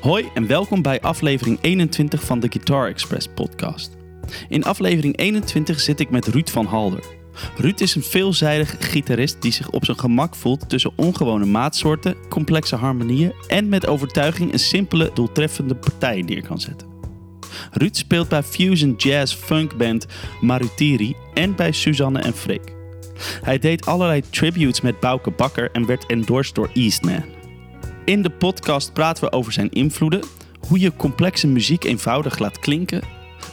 Hoi en welkom bij aflevering 21 van de Guitar Express podcast. In aflevering 21 zit ik met Ruud van Halder. Ruud is een veelzijdig gitarist die zich op zijn gemak voelt tussen ongewone maatsoorten, complexe harmonieën en met overtuiging een simpele, doeltreffende partij neer kan zetten. Ruud speelt bij fusion jazz funkband Marutiri en bij Suzanne en Freek. Hij deed allerlei tributes met Bouke Bakker en werd endorsed door Eastman. In de podcast praten we over zijn invloeden, hoe je complexe muziek eenvoudig laat klinken,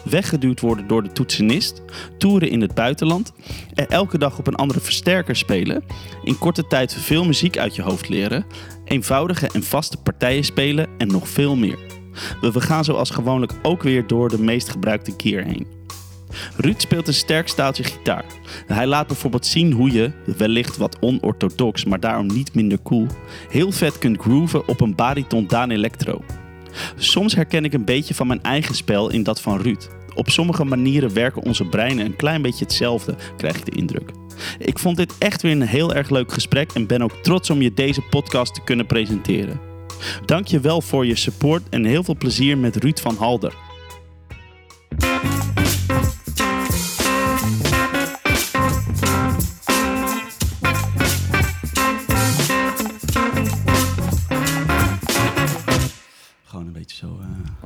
weggeduwd worden door de toetsenist, toeren in het buitenland, er elke dag op een andere versterker spelen, in korte tijd veel muziek uit je hoofd leren, eenvoudige en vaste partijen spelen en nog veel meer. We gaan zoals gewoonlijk ook weer door de meest gebruikte gear heen. Ruud speelt een sterk staaltje gitaar. Hij laat bijvoorbeeld zien hoe je, wellicht wat onorthodox, maar daarom niet minder cool, heel vet kunt grooven op een bariton Daan Electro. Soms herken ik een beetje van mijn eigen spel in dat van Ruud. Op sommige manieren werken onze breinen een klein beetje hetzelfde, krijg ik de indruk. Ik vond dit echt weer een heel erg leuk gesprek en ben ook trots om je deze podcast te kunnen presenteren. Dank je wel voor je support en heel veel plezier met Ruud van Halder.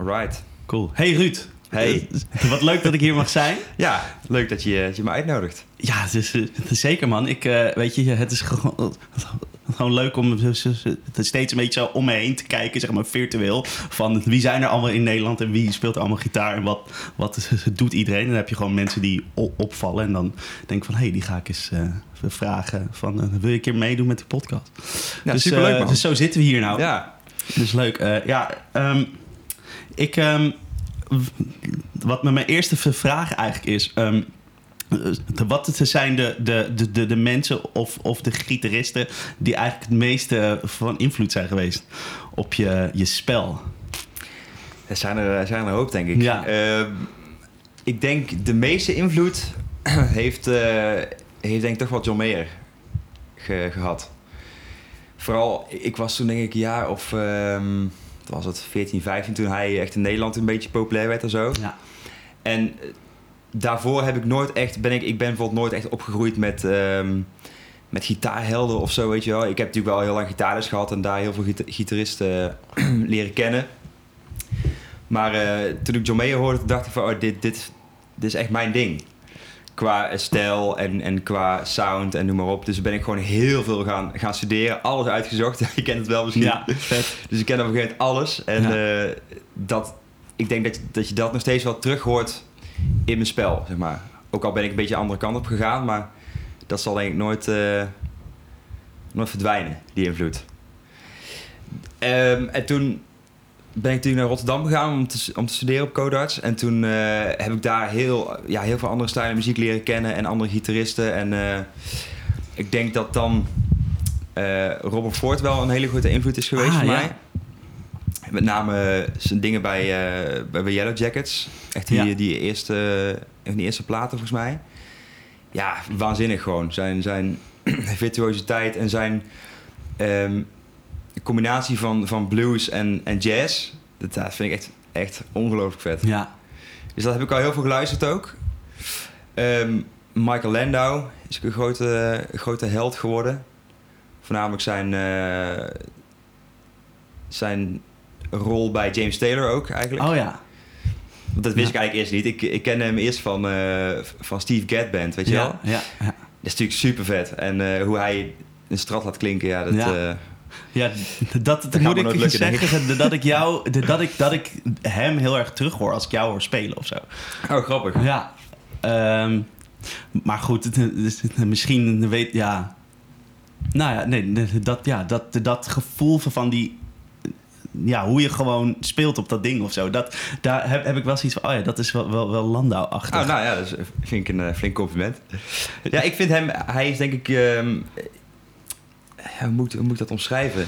Alright. Cool. Hey Ruud. Hey. Eh, Wat leuk dat ik hier mag zijn. Ja, leuk dat je, dat je me uitnodigt. Ja, het is, eh, het is zeker man. Ik, eh, weet je, het is gewoon, gewoon leuk om steeds een beetje zo om me heen te kijken, zeg maar virtueel. Van wie zijn er allemaal in Nederland en wie speelt er allemaal gitaar en wat, wat doet iedereen. En dan heb je gewoon mensen die opvallen en dan denk ik van, hé, hey, die ga ik eens vragen van, wil je een keer meedoen met de podcast? Ja, dus, superleuk man. dus zo zitten we hier nou. Ja, Dus leuk. Ja, ehm, ik, w- wat mijn eerste vraag eigenlijk is. ehm, eh, wat zijn de, de, de, de, de mensen of, of de gitaristen die eigenlijk het meeste van invloed zijn geweest op je, je spel? er zijn er, er zijn er een hoop, denk ik. Ja. Ehm, ik denk de meeste invloed heeft, eh, heeft denk ik toch wel John Mayer ge- gehad. Vooral, ik was toen denk ik een jaar of, was het, 14, 15, toen hij echt in Nederland een beetje populair werd en zo. Ja. En eh, daarvoor heb ik nooit echt, ben ik, ik ben bijvoorbeeld nooit echt opgegroeid met, ehm, met gitaarhelden of zo, weet je wel. Ik heb natuurlijk wel heel lang gitaarles gehad en daar heel veel gita- gitaristen leren kennen. Maar eh, toen ik John Mayer hoorde, dacht ik van, oh, dit, dit, dit is echt mijn ding. Qua stijl en, en qua sound en noem maar op. Dus ben ik gewoon heel veel gaan, gaan studeren. Alles uitgezocht. Je kent het wel misschien. Ja, vet. Dus ik ken op een gegeven moment alles. En Ja. eh, dat, ik denk dat, dat je dat nog steeds wel terug hoort in mijn spel, zeg maar. Ook al ben ik een beetje de andere kant op gegaan, maar dat zal denk ik nooit, eh, nooit verdwijnen, die invloed. Ehm, en toen ben ik natuurlijk naar Rotterdam gegaan om te, om te studeren op Codarts. En toen eh, heb ik daar heel, ja, heel veel andere stijlen muziek leren kennen en andere gitaristen. En eh, ik denk dat dan eh, Robert Ford wel een hele grote invloed is geweest Ah, voor ja. mij. Met name zijn dingen bij, bij, Yellow Jackets. Echt die, Ja. die, eerste, die eerste platen volgens mij. Ja, waanzinnig gewoon. Zijn, zijn virtuositeit en zijn combinatie van, van blues en, en jazz. Dat, dat vind ik echt, echt ongelooflijk vet. Ja. Dus dat heb ik al heel veel geluisterd ook. Ehm, Michael Landau is ook een grote, grote held geworden. Voornamelijk zijn, eh, zijn rol bij James Taylor ook eigenlijk. Oh ja. Want dat wist Ja. ik eigenlijk eerst niet. Ik, ik kende hem eerst van, eh, van Steve Gadd Band, weet je wel? Ja, ja. Dat is natuurlijk super vet. En eh, hoe hij een strat laat klinken, ja, dat... Ja. Eh, Ja, dat, gaat moet ik lukken, zeggen. Dat ik jou, dat ik, dat ik hem heel erg terug hoor als ik jou hoor spelen of zo. Oh, grappig. Ja. Ehm, maar goed, misschien weet... Ja. Nou ja, nee, dat, ja, dat, dat gevoel van die... Ja, hoe je gewoon speelt op dat ding of zo. Dat, daar heb, heb ik wel zoiets van... Oh ja, dat is wel, wel, wel Landau-achtig. Oh, nou ja, dat is, vind ik een eh, flink compliment. Ja, ik vind hem, hij is denk ik, ehm, ja, hoe, moet, hoe moet ik dat omschrijven?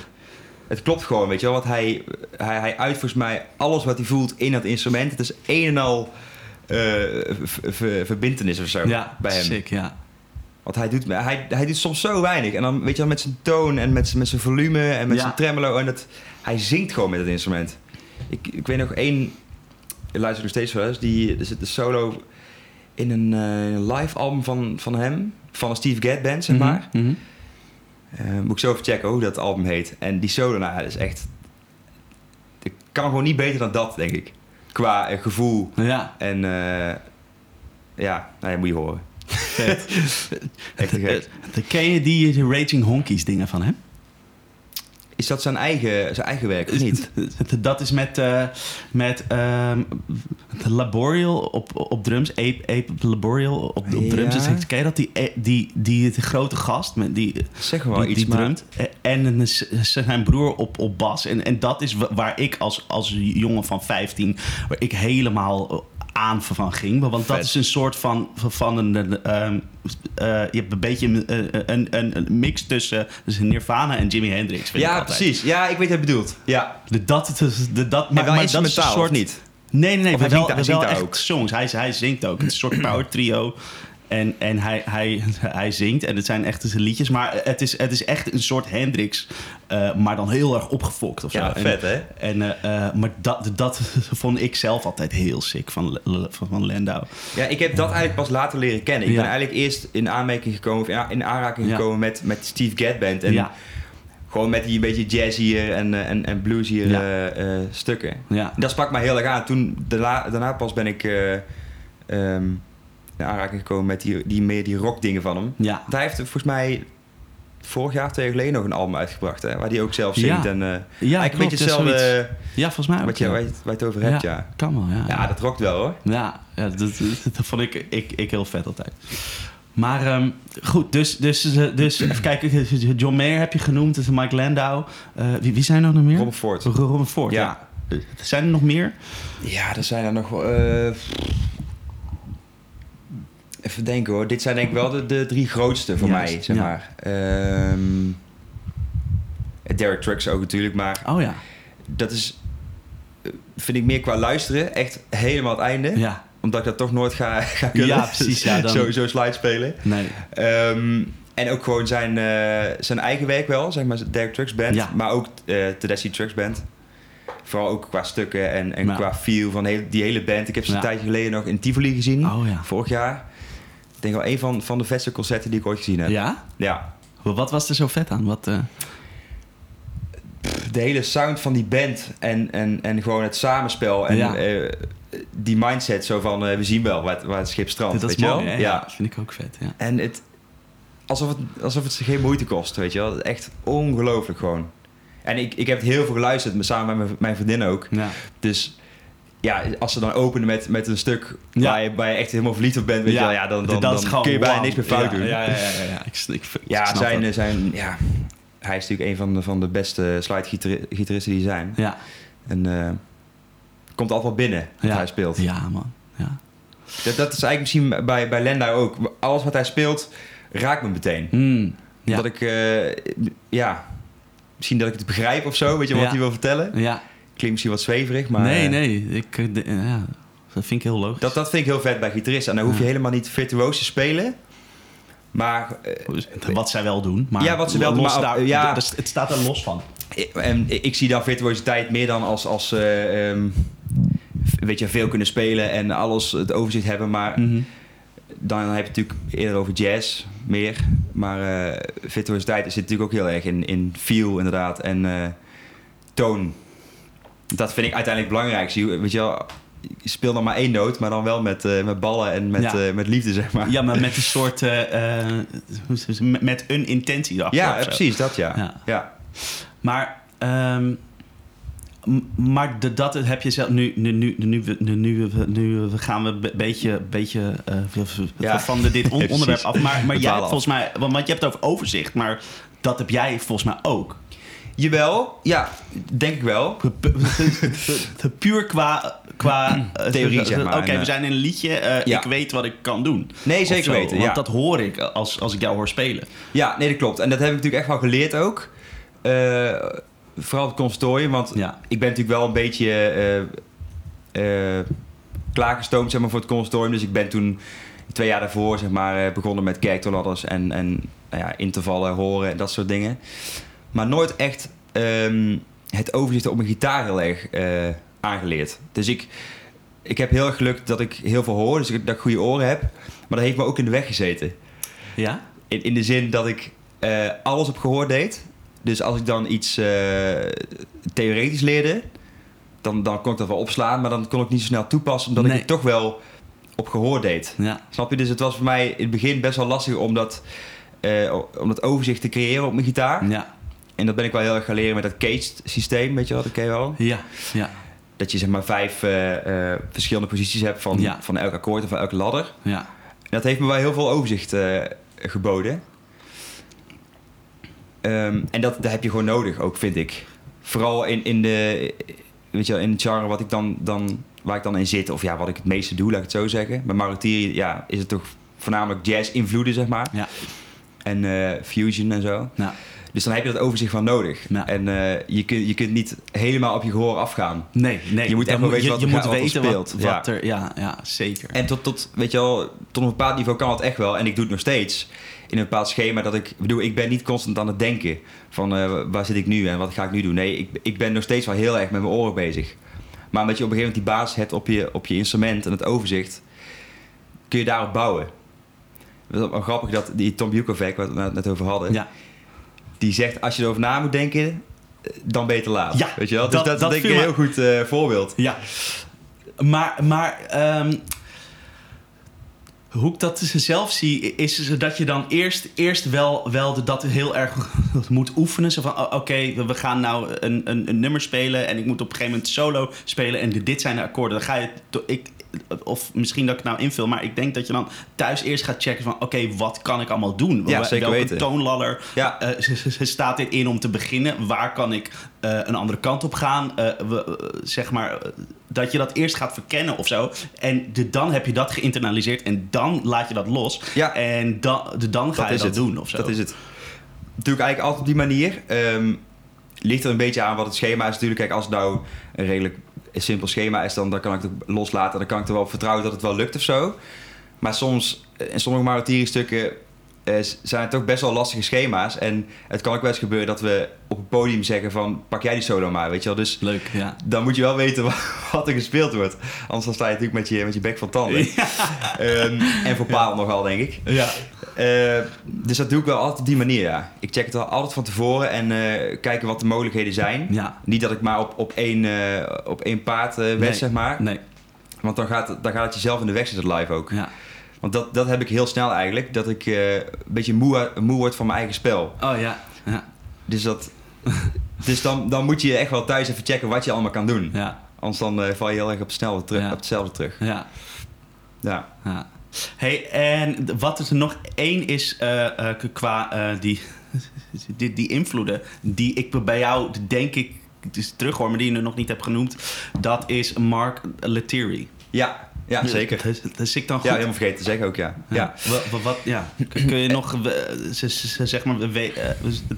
Het klopt gewoon, weet je wel, want hij, hij, hij uit volgens mij alles wat hij voelt in dat instrument. Het is een en al eh, v- v- verbintenis of zo ja, bij hem. sick, ja. Want hij doet, hij, hij doet soms zo weinig. En dan, weet je wel, met zijn toon en met, zijn- met zijn volume en met Ja. zijn tremolo. En dat, hij zingt gewoon met het instrument. Ik, ik weet nog één, ik luister nog steeds wel eens, die, er zit een solo in een eh, live album van, van hem, van een Steve Gadd band, zeg maar. Mhm, mhm. Eh, moet ik zo even checken hoe dat album heet. En die solo, nou, dat is echt... Ik kan gewoon niet beter dan dat, denk ik. Qua eh, gevoel Ja, en... eh, ja, nou ja, moet je horen. vet. Echt Ken je die Raging Honkies dingen van hem? Is dat zijn eigen, zijn eigen werk, of niet? Dat is met, eh met ehm, Laboriel op, op drums. Ape, Ape Laboriel op, op drums. Ja. Dus, ken je dat? Die, eh, die, die, die grote gast met die, Zeg wel die, iets, die maar... drumt. Eh, En zijn broer op, op bas. En, en dat is wa- waar ik als, als jongen van 15... waar ik helemaal aan van ging. Want dat Vet. is een soort van, van een... ehm, eh, je hebt een beetje een, een, een, een mix tussen dus Nirvana en Jimi Hendrix. Ja, precies. Ja, ik weet wat je bedoelt. Ja, De, dat, de, de, dat, maar, dat is een soort niet? Nee, nee, nee. Of maar hij wel, zingt- hij wel zingt daar echt ook? songs. Hij, hij zingt ook. Het is een soort power trio. En, en hij, hij, hij zingt. En het zijn echt zijn liedjes. Maar het is, het is echt een soort Hendrix. eh, maar dan heel erg opgefokt of zo. Ja, vet, hè? En, eh, eh, maar dat, dat vond ik zelf altijd heel sick van, van, van Landau. Ja, ik heb dat eigenlijk pas later leren kennen. Ik Ja. ben eigenlijk eerst in aanmerking gekomen, of in- in aanraking Ja. gekomen met, met Steve Gadd Band. En ja, gewoon met die een beetje jazzier en, en, en bluesier Ja. stukken. ja. Dat sprak mij heel erg aan. Toen, daarna, daarna pas ben ik ehm, in aanraking gekomen met die, die meer die rock dingen van hem. ja. Want hij heeft volgens mij vorig jaar, twee jaar geleden nog een album uitgebracht. Hè, waar hij ook zelf zingt. Ja. En, eh Ja, eigenlijk een beetje hetzelfde Ja, volgens mij ook. wat je, ja. waar, je, waar je het over hebt, ja. Kan wel, ja. Ja, dat rokt wel hoor. Ja, ja dat, dat, dat vond ik, ik, ik heel vet altijd. Maar ehm, goed, dus, dus, eh, dus even kijken. John Mayer heb je genoemd, dus Mike Landau. Eh, wie, wie zijn er nog meer? Robert Ford. Robin Ford, ja. Ja. Zijn er nog meer? Ja, er zijn er nog wel... eh, even denken hoor. Dit zijn denk ik wel de, de drie grootste voor Juist, mij, zeg ja. maar. Ehm Derek Trucks ook natuurlijk, maar Oh ja. dat is... eh, Vind ik meer qua luisteren echt helemaal het einde. Ja, Omdat ik dat toch nooit ga, ga kunnen. Ja, precies, ja, dan- zo, zo slide spelen. nee. Ehm, en ook gewoon zijn, eh, zijn eigen werk wel, zeg maar, Derek Trucks Band. Ja. Maar ook eh Tedeschi Trucks Band. Vooral ook qua stukken en, en Ja. qua feel van heel, die hele band. Ik heb ze Ja. een tijdje geleden nog in Tivoli gezien. Oh ja. Vorig jaar. Ik denk wel een van, van de vetste concerten die ik ooit gezien heb. Ja? Ja. Wat was er zo vet aan? Wat, eh, De hele sound van die band en, en, en gewoon het samenspel. En Ja. eh, die mindset zo van, eh, we zien wel waar, het- waar het schip strandt. dat is weet je mooi, wel? Ja. Ja, vind ik ook vet, ja. En het, alsof het, alsof het geen moeite kost, weet je wel. Echt ongelooflijk gewoon. En ik, ik heb het heel veel geluisterd, samen met mijn, mijn vriendin ook. Ja, Dus ja, als ze dan openen met, met een stuk Ja. waar, je, waar je echt helemaal verliefd op bent, weet je wel, ja, dan, dan, dan gewoon kun je bijna niks meer fout ja, doen. Ja, ja, ja. Ik, ik, ik zijn, dat. zijn, ja, hij is natuurlijk een van de, van de beste slide-gitaristen die er zijn. Ja, En eh, komt altijd wel binnen wat hij speelt. ja, man. Ja. Dat, dat is eigenlijk misschien bij, bij Lendau ook. Alles wat hij speelt, raakt me meteen. Mm. Dat ik, eh, ja, misschien dat ik het begrijp of zo, weet je wat hij wil vertellen. ja. Klinkt misschien wat zweverig, maar nee, eh, nee. Ik, eh, de- ja, dat vind ik heel logisch. Dat, dat vind ik heel vet bij gitaristen. En dan hoef je Ja. helemaal niet virtuoos te spelen. Maar eh, wat zij wel doen. Maar Ja, wat ze wel doen, maar- daar, ja. het staat er los van. en ik zie dan virtuositeit meer dan als, als eh, ehm, weet je, veel kunnen spelen en alles het overzicht hebben. Maar Mhm. dan heb je het natuurlijk eerder over jazz meer. Maar eh virtuositeit zit natuurlijk ook heel erg in, in feel inderdaad en eh, toon. Dat vind ik uiteindelijk het belangrijkste. Je- Weet je wel, je speelt dan maar één noot, maar dan wel met, eh, met ballen en met, Ja. eh, met liefde, zeg maar. Ja, maar met een soort... eh, met, een intentie erachter. Ja, precies, dat ja. Ja. ja. Maar, ehm, maar de, dat heb je zelf... Nu, nu, nu, nu, nu, nu, gaan we een be- beetje, beetje Ja. van de, dit on- onderwerp af. Maar, maar jij hebt volgens mij... Want, want je hebt het over overzicht, maar dat heb jij volgens mij ook. Jawel, ja, denk ik wel. Puur qua... qua eh, Theorie, zeg maar. Oké, we zijn in een liedje. eh, ja. Ik weet wat ik kan doen. Nee, zeker zo. weten, Want dat hoor ik als, als ik jou hoor spelen. Ja, nee, dat klopt. En dat heb ik natuurlijk echt wel geleerd ook. Eh, vooral op het conservatorium, want Ja. ik ben natuurlijk wel een beetje eh, eh, klaargestoomd zeg maar, voor het conservatorium. Dus ik ben toen twee jaar daarvoor zeg maar, eh, begonnen met kerktoorladders en, en nou ja, intervallen, horen en dat soort dingen. Maar nooit echt ehm, het overzicht op mijn gitaar heel erg eh, aangeleerd. Dus ik, ik heb heel erg geluk dat ik heel veel hoor, dus ik, dat ik goede oren heb. Maar dat heeft me ook in de weg gezeten. Ja? In, in de zin dat ik eh, alles op gehoor deed. Dus als ik dan iets eh, theoretisch leerde, dan, dan kon ik dat wel opslaan, maar dan kon ik niet zo snel toepassen, omdat Nee. ik het toch wel op gehoor deed. Ja. Snap je? Dus het was voor mij in het begin best wel lastig om dat, om dat overzicht te creëren op mijn gitaar. Ja. En dat ben ik wel heel erg gaan leren met dat caged systeem, weet je wel, dat ken je wel. Ja. Ja. Dat je zeg maar vijf eh, eh, verschillende posities hebt van, Ja. van elk akkoord of van elke ladder. Ja. En dat heeft me wel heel veel overzicht eh, geboden. Ehm, en dat, dat heb je gewoon nodig ook, vind ik. Vooral in, in, de, weet je wel, in het genre wat ik dan, dan, waar ik dan in zit. Of ja, wat ik het meeste doe, laat ik het zo zeggen. Bij Marotiri ja, is het toch voornamelijk jazz-invloeden, zeg maar. Ja. En fusion en zo. Ja. Dus dan heb je dat overzicht van nodig. Ja. En eh, je, kunt, je kunt niet helemaal op je gehoor afgaan. Nee, nee. Je moet echt wel weten je, wat je moet weten speelt. wat Ja. er... Ja, ja, zeker. En tot, tot, weet je wel, tot een bepaald niveau kan het echt wel. En ik doe het nog steeds. In een bepaald schema dat ik... ik bedoel, ik ben niet constant aan het denken. Van eh, waar zit ik nu en wat ga ik nu doen? Nee, ik, ik ben nog steeds wel heel erg met mijn oren bezig. Maar omdat je op een gegeven moment die basis hebt op je, op je instrument en het overzicht... kun je daarop bouwen. Het is wel grappig dat die Tom Bukovac, waar we het net over hadden... Ja. Die zegt als je erover na moet denken, eh, dan beter laat. Ja, weet je wel? Dus dat- dat, dat denk ik een heel goed eh, voorbeeld. Ja. Maar, maar ehm, hoe ik dat zelf zie, is dat je dan eerst, eerst wel, wel dat heel erg moet oefenen. Zo van, oké, we- we gaan nou een, een, een nummer spelen en ik moet op een gegeven moment solo spelen en dit zijn de akkoorden. Dan ga je, ik, of misschien dat ik het nou invul, maar ik denk dat je dan thuis eerst gaat checken van, oké, wat kan ik allemaal doen? Ja, Welke weten. toonladder Ja. z- staat dit in om te beginnen? Waar kan ik eh, een andere kant op gaan? We, zeg maar, dat je dat eerst gaat verkennen of zo. En de, dan heb je dat geïnternaliseerd en dan laat je dat los. Ja. En dan, de, dan ga Dat je dat het. doen of zo. Dat is het. Doe ik eigenlijk altijd op die manier. Ehm, ligt er een beetje aan wat het schema is natuurlijk. Kijk, als het nou een redelijk simpel schema is, dan, dan kan ik het loslaten. Dan kan ik er wel vertrouwen dat het wel lukt of zo. Maar soms, in sommige Maratiri stukken eh, zijn het toch best wel lastige schema's. En het kan ook wel eens gebeuren dat we op het podium zeggen van... pak jij die solo maar, weet je wel. Dus Leuk, ja. dan moet je wel weten wat, wat er gespeeld wordt. Anders dan sta je natuurlijk met je, met je bek van tanden. Ehm, en voor paal nogal, denk ik. Ja. Eh, dus dat doe ik wel altijd op die manier, ja. Ik check het wel altijd van tevoren en eh, kijken wat de mogelijkheden zijn. Ja. Niet dat ik maar op, op, één, op één paard wed, Nee. zeg maar. Nee, Want dan gaat, dan gaat het jezelf in de weg zitten live ook. ja. Want dat, dat heb ik heel snel eigenlijk. Dat ik eh, een beetje moe, moe word van mijn eigen spel. Oh ja, ja, Dus, dat, dus dan, dan moet je echt wel thuis even checken wat je allemaal kan doen. ja, Anders dan eh, val je heel erg op, snel terug, Ja. op hetzelfde terug. ja. Ja. Ja. Hey, en wat er nog één is eh, qua die, die, die invloeden die ik bij jou denk ik dus terug hoor, maar die je nog niet hebt genoemd, dat is Mark Lettieri. Ja, ja, zeker. Dat, dat is ik dan goed. Ja, helemaal vergeten te zeggen ook, ja. Ja. ja. Wat, ja. Kun je nog, zeg maar, eh,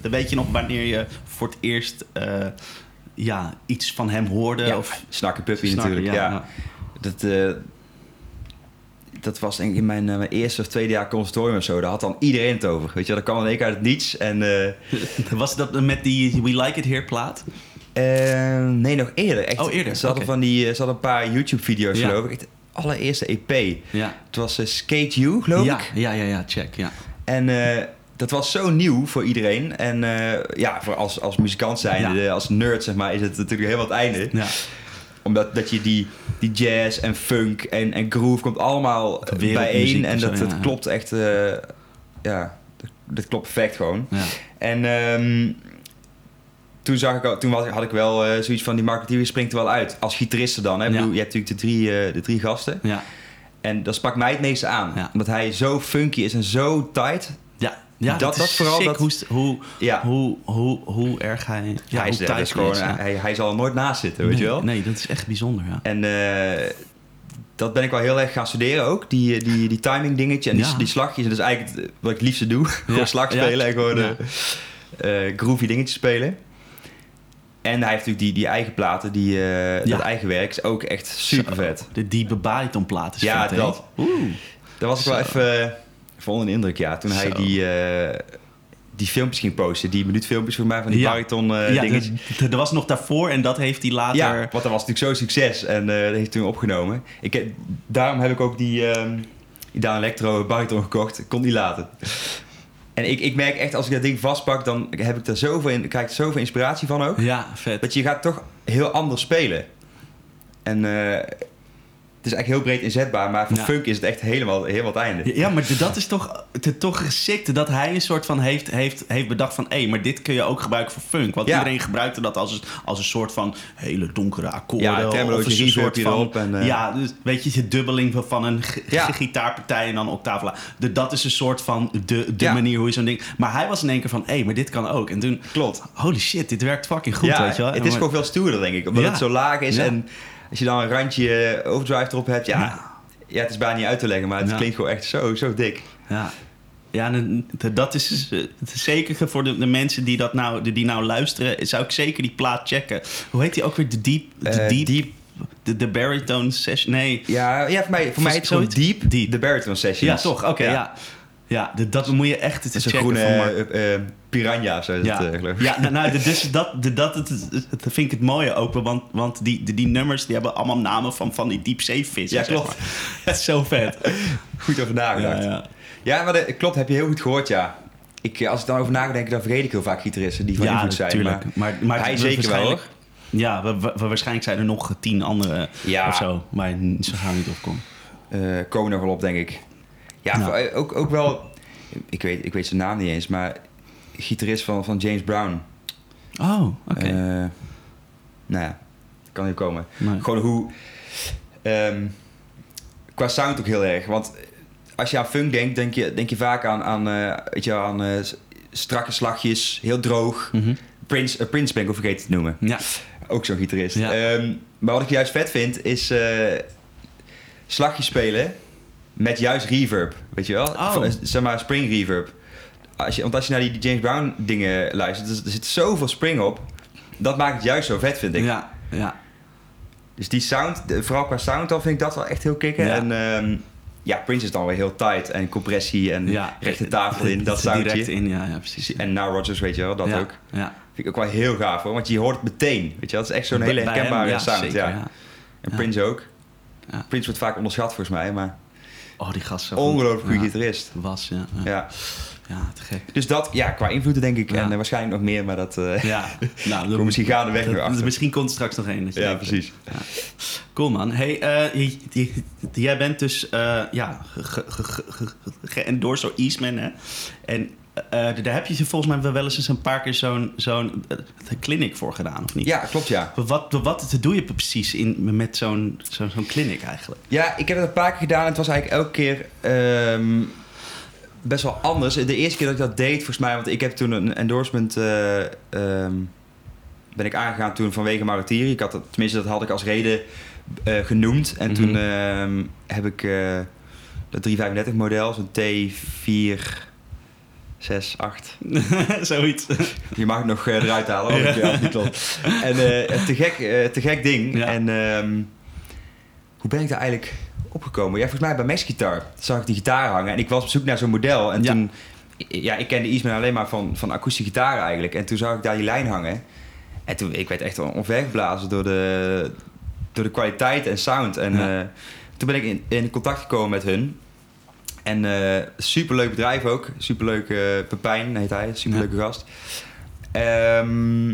weet je nog wanneer je voor het eerst eh, ja, iets van hem hoorde? Ja, of Snakke Puppy Snakken, natuurlijk, ja. Dat, eh, dat was denk ik in mijn, mijn eerste of tweede jaar conservatorium of zo. Daar had dan iedereen het over. Weet je, dat kwam in één keer uit het niets. En, Was dat met die We Like It Here plaat? nee, nog eerder. Echt, Oh, eerder, Ze hadden, van die, ze hadden een paar YouTube-video's, geloof ik. Allereerste EP. Ja. Het was eh, Skate You, geloof Ja, ik. ja, ja, ja, check, ja. En eh, dat was zo nieuw voor iedereen. En eh, ja, voor als, als muzikant zijnde, Ja. als nerd zeg maar, is het natuurlijk helemaal het einde. ja. Omdat dat je die, die jazz en funk en, en groove komt allemaal bijeen. En zo, dat, ja, dat ja. klopt echt... ja, dat, dat klopt perfect gewoon. ja. En ehm, toen, zag ik al, toen was, had ik wel eh, zoiets van... Die marketeer springt er wel uit. Als gitariste dan. Hè? Ik Ja. bedoel, je hebt natuurlijk de drie, eh, de drie gasten. Ja, En dat sprak mij het meeste aan. Ja. Omdat hij zo funky is en zo tight. ja. ja Dat- is dat vooral sick dat- Hoe, hoe, Ja, hoe, hoe, hoe erg hij... Ja, hij, is, tight gewoon, hij is, hij, hij zal er nooit naast zitten, weet nee, je wel. Nee, dat is echt bijzonder, ja. En eh, dat ben ik wel heel erg gaan studeren ook. Die, die, die timing dingetje en die, die slagjes. En dat is eigenlijk wat ik het liefste doe. gewoon slag spelen en gewoon groovy dingetjes spelen. En hij heeft natuurlijk die, die eigen platen, die, eh, Ja. dat eigen werk. Is ook echt super vet. De diepe baritonplaat is Ja, vet, dat. Oeh. Daar was ik wel even uh, vol onder de indruk, ja. Toen hij die, eh, die filmpjes ging posten. Die minuutfilmpjes voor mij van die Ja. bariton eh ja, dingetjes. d- d- er was nog daarvoor en dat heeft hij later... Ja, want dat was natuurlijk zo'n succes en eh, dat heeft hij toen opgenomen. Ik, daarom heb ik ook die, Daan Electro bariton gekocht. Ik kon niet laten. En ik, ik merk echt, als ik dat ding vastpak, dan heb ik er zoveel in, krijg ik er zoveel inspiratie van ook. Ja, vet. Dat je gaat toch heel anders spelen. En eh, het is eigenlijk heel breed inzetbaar, maar voor Ja. funk is het echt helemaal, helemaal het einde. Ja, maar dat is toch, te, toch geschikt dat hij een soort van heeft, heeft, heeft bedacht van... hé, maar dit kun je ook gebruiken voor funk. Want Ja. iedereen gebruikte dat als, als een soort van hele donkere akkoorden. Ja, of een soort van... en, eh, Ja, dus weet je, de dubbeling van- een Ja. gitaarpartij en dan octavela. De, dat is een soort van de, de manier hoe je zo'n ding... Maar hij was in één keer van, hé, maar dit kan ook. En toen, Klopt. holy shit, dit werkt fucking goed, weet je wel. het is maar- gewoon veel stoerder, denk ik. Omdat het zo laag is en als je dan een randje eh, overdrive erop hebt, ja, Ja. ja. het is bijna niet uit te leggen, maar het Ja. klinkt gewoon echt zo, zo dik. Ja. Ja, dat is eh, het is zeker voor de, de mensen die, dat nou, die, nou luisteren, zou ik zeker die plaat checken. Hoe heet die ook weer? De Deep? De Eh, Deep? Deep. De, de Baritone Session? Nee. Ja, ja voor mij, voor mij heet het gewoon Zoiets? Deep, Deep. de Baritone Sessions. Ja, toch? Oké, ja. ja. De- dat moet je echt Het is een groene eh, eh, piranha, zo is ja, het, eh, geloof ik. ja nou, nou, dus dat, de- dat, het, het, vind ik het mooie ook, want, want die, die, die nummers die hebben allemaal namen van, van die diepzeevissen. Ja, klopt. Het is zo vet. Goed over nagedacht. Ja, Ja, ja. maar dat klopt, heb je heel goed gehoord, ja. Ik, eh, als ik dan over nadenk, dan vergeet ik heel vaak gitaristen die van invloed zijn. tuurlijk. Maar, Maar, maar, hij zeker wel, hoor. Ja, we, we- we- waarschijnlijk zijn er nog tien andere Ja. of zo. Maar zo gaan we niet opkomen. eh, komen nog wel op, denk ik. Ja, ook, ook wel... Ik weet, ik weet zijn naam niet eens, maar... Gitarist van, van James Brown. Oh, oké. Eh, nou ja, kan niet komen. Nee. Gewoon hoe... ehm, qua sound ook heel erg. Want als je aan funk denkt, denk je, denk je vaak aan, aan, eh, weet je, aan eh, strakke slagjes, heel droog. Mhm. Prince, uh, Prince ben ik al vergeten te noemen. Ja, Ook zo'n gitarist. Ja. Ehm, maar wat ik juist vet vind, is slagjes spelen met juist reverb. Weet je wel? Oh. Van, eh, zeg maar spring reverb. Als je, want als je naar die, James Brown dingen luistert, er, er zit zoveel spring op. Dat maakt het juist zo vet, vind ik. ja, ja. Dus die sound, vooral qua sound, dan vind ik dat wel echt heel kicken. Ja. En ehm, ja, Prince is dan weer heel tight. En compressie en ja. rechte tafel in, dat Het Direct soundje. in, ja, ja precies. En Now Rodgers, weet je wel, dat ja, ook. Ja. Vind ik ook wel heel gaaf hoor, want je hoort het meteen. Weet je dat is echt zo'n hele herkenbare hem, sound. zeker, ja. ja. En. Prince ook. Ja. Prince wordt vaak onderschat volgens mij, maar Oh, die gast zo ongelooflijk goed. goede Ja, gitarist. Was, ja. Ja, Ja. ja te gek. Dus dat, ja, qua invloeden denk ik. Ja. En eh, waarschijnlijk nog meer, maar dat eh Ja, nou, komt misschien gaandeweg dat- weer achter. Misschien komt er straks nog één. dat Ja, denkt. precies. Cool man. Hey, eh, jij bent dus eh ja, ge- ge- ge- ge- geëndorsed door Eastman, hè? En eh, daar heb je volgens mij wel eens eens een paar keer zo'n zo'n eh, clinic voor gedaan, of niet? Ja, klopt ja. Wat, wat doe je precies in, met zo'n zo'n zo'n clinic eigenlijk? Ja, ik heb het een paar keer gedaan en het was eigenlijk elke keer ehm, best wel anders. De eerste keer dat ik dat deed, volgens mij, want ik heb toen een endorsement eh, ehm, ben ik aangegaan toen vanwege Maratiri. Ik had dat, tenminste, dat had ik als reden eh, genoemd. En toen Mhm. ehm, heb ik eh dat 335 model, zo'n T4 6, 8. Zoiets. Je mag het nog eh, eruit halen. Ja. Ja, niet klopt. En eh, te, gek, eh, te gek ding. Ja. En ehm, hoe ben ik daar eigenlijk opgekomen? Ja, volgens mij bij Max Guitar zag ik die gitaar hangen. En ik was op zoek naar zo'n model. En Ja. toen... Ja, ik kende Eastman alleen maar van, van akoestische gitaren eigenlijk. En toen zag ik daar die lijn hangen. En toen, ik werd echt onvergeblazen door de, door de kwaliteit en sound. En Ja. eh, toen ben ik in, in contact gekomen met hun. En eh superleuk bedrijf ook. Superleuk eh Pepijn heet hij. Superleuke gast. Ehm,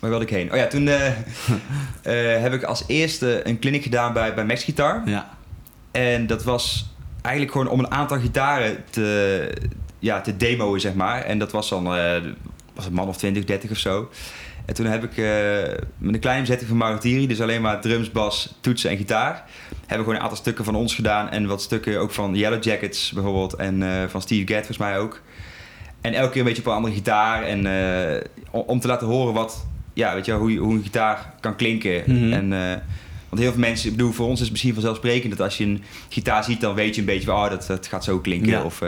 waar wilde ik heen? Oh ja, toen eh, heb ik als eerste een clinic gedaan bij, bij Max Guitar. Ja. En dat was eigenlijk gewoon om een aantal gitaren te, ja, te demoen, zeg maar. En dat was dan was een man of 20, 30 of zo. En toen heb ik met een kleine bezetting van Maratiri, dus alleen maar drums, bas, toetsen en gitaar, hebben gewoon een aantal stukken van ons gedaan. En wat stukken ook van Yellow Jackets bijvoorbeeld. En eh, van Steve Gadd volgens mij ook. En elke keer een beetje op een andere gitaar. En eh, om, te laten horen wat, ja, weet je, hoe, hoe een gitaar kan klinken. Mhm. En, eh, want heel veel mensen, ik bedoel, voor ons is het misschien vanzelfsprekend dat als je een gitaar ziet, dan weet je een beetje van, oh, dat, dat gaat zo klinken. Ja. Of,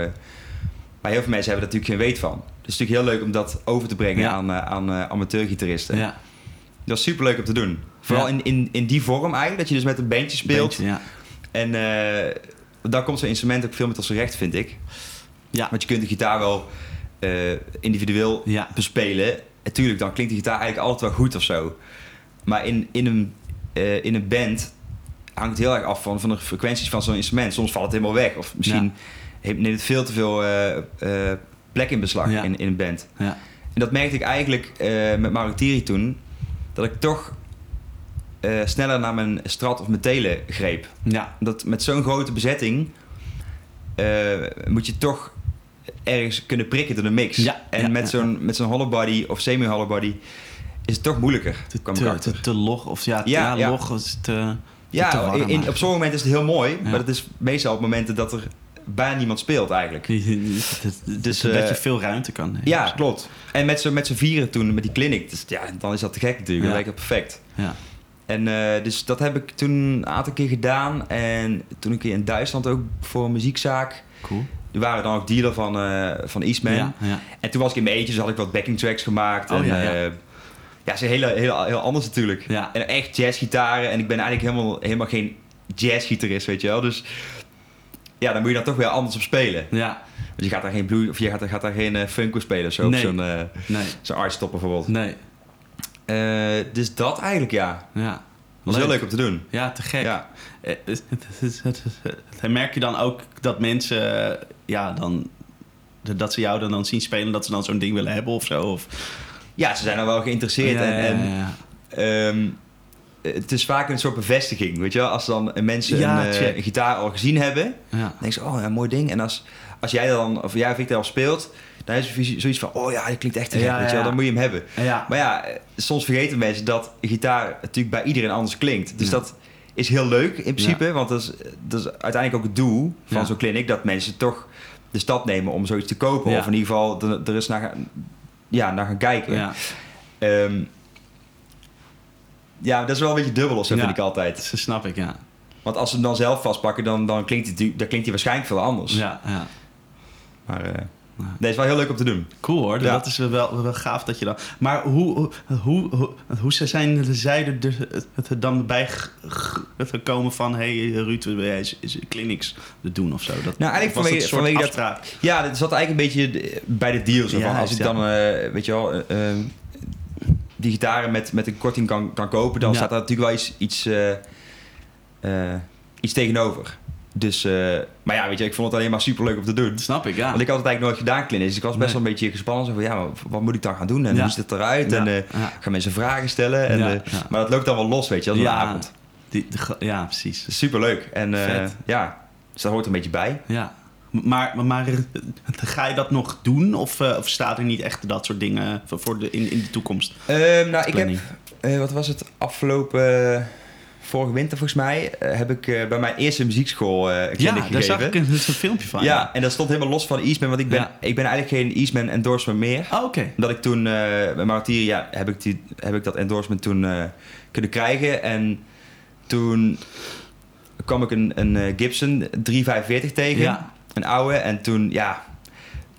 maar heel veel mensen hebben daar natuurlijk geen weet van. Dus het is natuurlijk heel leuk om dat over te brengen Ja. aan, aan amateurgitaristen. Ja. Dat is super leuk om te doen. Vooral in, in, in die vorm eigenlijk, dat je dus met een bandje speelt. En eh dan komt zo'n instrument ook veel met als recht, vind ik. Ja. Want je kunt de gitaar wel eh, individueel Ja. bespelen, natuurlijk, dan klinkt de gitaar eigenlijk altijd wel goed of zo. Maar in, in, een, eh, in een band hangt het heel erg af van, van de frequenties van zo'n instrument. Soms valt het helemaal weg. Of misschien Ja. neemt het veel te veel plek in beslag Ja. in, in een band. Ja. En dat merkte ik eigenlijk met Marutiri toen. Dat ik toch eh, sneller naar mijn strat of mijn telen greep. Ja. Dat met zo'n grote bezetting eh, moet je toch ergens kunnen prikken door de mix. Ja, en ja, met zo'n met zo'n hollow body of semi-hollow body is het toch moeilijker. Te, te, te, te log of ja, Ja, ja, ja. log is te, te ja, warm in, in- op sommige momenten is het heel mooi, maar dat is meestal op momenten dat er bijna niemand speelt eigenlijk. Dus Dus, dat eh, je veel ruimte kan. Ja, klopt. En met z'n met vieren toen, met die clinic, dus, ja, dan is dat te gek natuurlijk. Dat dat perfect. Ja. En eh, dus dat heb ik toen een aantal keer gedaan. En toen een keer in Duitsland ook voor een muziekzaak. Cool. Die waren dan ook dealer van, eh van Eastman. Ja, ja. En toen was ik in mijn eentje, dus had ik wat backing tracks gemaakt. Oh, en, ja, ja. eh, ja, ze heel, heel, heel anders natuurlijk. Ja. En echt jazzgitaren. En ik ben eigenlijk helemaal, helemaal geen jazzgitarist, weet je wel. Dus ja, dan moet je dan toch weer anders op spelen. ja. Want je gaat daar geen blues, of je gaat, gaat daar geen uh, funk op spelen of zo. Nee. Zo'n eh Nee. bijvoorbeeld. Nee. Eh, dus dat eigenlijk, ja. Ja. Dat is heel leuk om te doen. Ja, te gek. Ja. Eh, het- het- En merk je dan ook dat mensen, eh, ja, dan, dat ze jou dan, dan zien spelen, dat ze dan zo'n ding willen hebben of zo? Of, ja, ze zijn er wel geïnteresseerd. Ja, en, ja, ja, ehm, het is vaak een soort bevestiging, weet je wel. Als dan mensen een, een gitaar al gezien hebben, Ja. dan denk je, oh, ja, mooi ding. En als, als jij dan, of jij of ik daar al speelt, dan is zoiets van, oh ja, dat klinkt echt te gek, Ja, weet je wel. Dan moet je hem hebben. Maar ja, eh, soms vergeten mensen dat gitaar natuurlijk bij iedereen anders klinkt. Dus dat is heel leuk in principe, want dat is, dat is uiteindelijk ook het doel van zo'n clinic, dat mensen toch de stap nemen om zoiets te kopen. Of in ieder geval er, er eens naar, gaan- ja, naar gaan kijken. ja. Ehm, ja, dat is wel een beetje dubbel, zo Ja. vind ik altijd. Dat snap ik, ja. Want als ze hem dan zelf vastpakken, dan, dan, klinkt, het, dan klinkt hij waarschijnlijk veel anders. Ja, ja. Maar eh Nee, is wel heel leuk om te doen. Cool hoor, Ja. dat is wel, wel gaaf dat je dan... Maar hoe, hoe, hoe, hoe zijn zij er dus- het er dan bij gekomen van... Hé hey, Ruud, wil jij eens- eens clinics doen of zo? Dat, Nou, eigenlijk vanwege- soort vanwege dat- afspraak? Ja, dat zat eigenlijk een beetje bij de deal. Zo Ja, van, als ik dan, eh, weet je wel, eh, eh, die gitaren met, met een korting kan, kan kopen, dan Ja. staat daar natuurlijk wel iets, iets, eh, eh, iets tegenover. Dus, eh, maar ja, weet je, ik vond het alleen maar super leuk om te doen. Snap ik, ja. Want ik had het eigenlijk nooit gedaan, clinics. Dus ik was best Nee. wel een beetje gespannen. Zo van, ja, wat moet ik dan gaan doen? En Ja. hoe ziet het eruit? Ja, En eh, ja. gaan mensen vragen stellen? En, eh. Maar dat loopt dan wel los, weet je, als een Ja. avond. Die, de ja, precies. Super leuk. En eh, ja, dus dat hoort een beetje bij. Ja. Maar, maar, maar, eh, ga je dat nog doen? Of, eh, of staat er niet echt dat soort dingen voor de, in, in de toekomst? Ehm, nou, ik heb, eh, wat was het, afgelopen, eh, vorige winter volgens mij, eh, heb ik eh, bij mijn eerste muziekschool een clinic Ja, daar gegeven. zag ik een, een filmpje van. ja, en dat stond helemaal los van Eastman, want ik ben, Ja. ik ben eigenlijk geen Eastman endorsement meer. Oh, oké. Omdat ik toen, eh bij Martyr, ja, heb ik, die, heb ik dat endorsement toen kunnen krijgen. En toen kwam ik een, een Gibson 345 tegen, Ja. een oude. En toen, ja,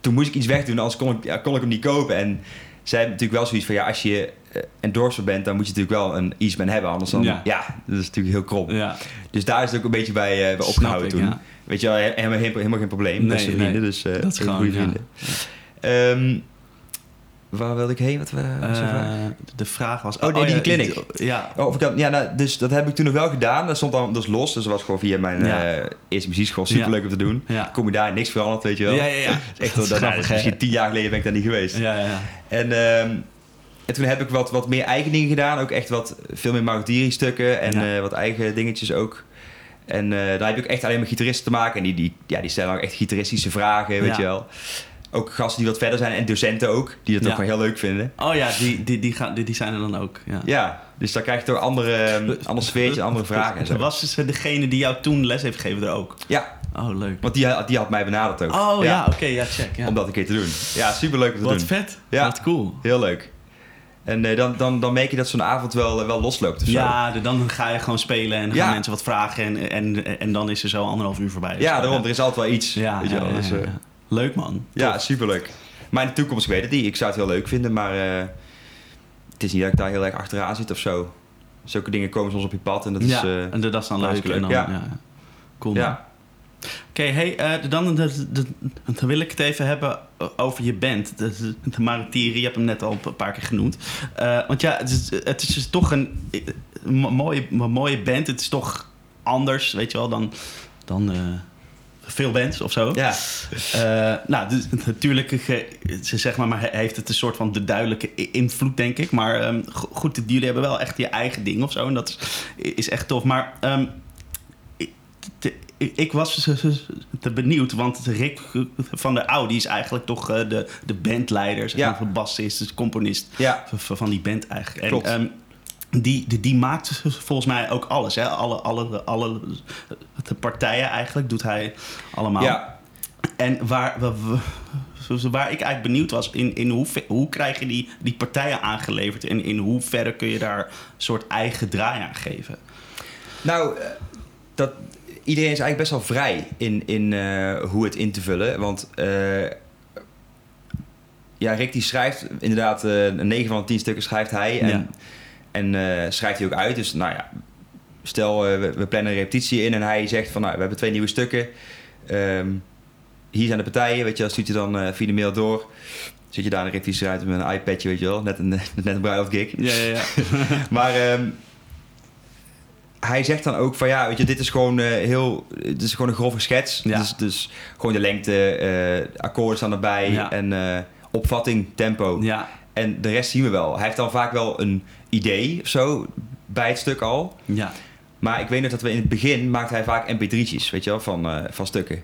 toen moest ik iets wegdoen, anders kon ik, ja, kon ik hem niet kopen. En zij hebben natuurlijk wel zoiets van, ja, als je eh, endorser bent, dan moet je natuurlijk wel een Eastman hebben. Anders dan, Ja. ja, dat is natuurlijk heel krom. Ja. Dus daar is het ook een beetje bij, bij Snap opgehouden ik, toen. ja. Weet je wel, he- helemaal geen, helemaal geen probleem. Nee, Beste vrienden, nee. dus eh Dat is gewoon, ja. vrienden. Waar wilde ik heen? Wat, we- de vraag? Eh, de vraag was... Oh, nee, die clinic. Ja. Oh, of ik dat, ja, nou, dus dat heb ik toen nog wel gedaan. Dat stond dan dus los. Dus dat was gewoon via mijn eh, eerste muziekschool. Super leuk om te doen. Kom je daar, niks veranderd, weet je wel. Ja, ja, ja. Echt Dat is hè? misschien tien jaar geleden ben ik daar niet geweest. Ja, ja. En, ehm, en toen heb ik wat, wat meer eigen dingen gedaan. Ook echt wat, veel meer Marutiri stukken. En Ja. eh, wat eigen dingetjes ook. En eh daar heb ik echt alleen met gitaristen te maken. En die, die, ja, die stellen ook echt gitaristische vragen, weet Ja. je wel. Ook gasten die wat verder zijn. En docenten ook. Die dat Ja. ook wel heel leuk vinden. Oh ja, die, die, die, gaan, die, die zijn er dan ook. Ja. Ja, dus dan krijg je toch andere, ehm, ander sfeertje, andere vragen en zo. Was dus degene die jou toen les heeft gegeven er ook? Ja, Oh, leuk. want die, die had mij benaderd ook. Oh ja, oké, ja, check. Ja. Om dat een keer te doen. Ja, superleuk om te Wat doen. vet. Ja. Wat cool. Heel leuk. En eh, dan, dan, dan merk je dat zo'n avond wel, wel losloopt of zo. Ja, dan ga je gewoon spelen en dan gaan mensen wat vragen en, en, en dan is er zo anderhalf uur voorbij. Ja, daarom. Er is altijd wel iets. Ja, weet je wel. Dus, eh. Leuk man. ja, superleuk. Maar in de toekomst, ik weet het niet. Ik zou het heel leuk vinden, maar eh, het is niet dat ik daar heel erg achteraan zit of zo. Zulke dingen komen soms op je pad en dat is... ja, eh, en dat is dan leuk. dan, ja. ja. Cool man. ja. Oké, hey, eh, dan, dan, dan, dan wil ik het even hebben over je band. De, de Maritieri, je hebt hem net al een paar keer genoemd. Want ja, het is, het is dus toch een, een mooie, een mooie band. Het is toch anders, weet je wel, dan, dan veel bands of zo. Ja. Eh, nou, dus, natuurlijk, eh, ze zeg maar, maar heeft het een soort van de duidelijke invloed, denk ik. Maar go- goed, jullie hebben wel echt je eigen ding of zo. En dat is, is echt tof. Maar ehm, ik- was dus, dus te benieuwd, want Rick van der die is eigenlijk toch eh, de, de bandleider, zeg Ja. maar, de bassist, de componist Ja. van die band eigenlijk. Klopt. En, ehm, die, die, die maakt volgens mij ook alles. Hè? Alle, alle, alle de partijen eigenlijk doet hij allemaal. Ja. En waar, wa- wa- waar ik eigenlijk benieuwd was, in, in hoe, hoe krijg je die, die partijen aangeleverd en in hoeverre kun je daar een soort eigen draai aan geven? Nou, eh, dat, iedereen is eigenlijk best wel vrij in, in eh, hoe het in te vullen. Want eh, ja, Rick die schrijft inderdaad eh 9 van de 10 stukken schrijft hij. En, Ja. En eh, schrijft hij ook uit. Dus nou ja, stel eh, we, we plannen een repetitie in en hij zegt van nou, we hebben twee nieuwe stukken. Ehm, hier zijn de partijen, weet je, dat stuurt hij dan eh, via de mail door. Zit je daar een repetitie uit met een iPadje, weet je wel. Net een, net een bruiloft gig. Ja, ja, ja. Maar ehm, hij zegt dan ook van ja, weet je, dit is gewoon heel, dit is gewoon een grove schets. Ja. Dus, dus gewoon de lengte, akkoorden staan erbij Ja. en opvatting, tempo. ja, En de rest zien we wel. Hij heeft dan vaak wel een idee of zo bij het stuk al. ja, Maar ik weet nog dat we in het begin maakt hij vaak mp3'tjes, weet je wel, van, eh, van stukken.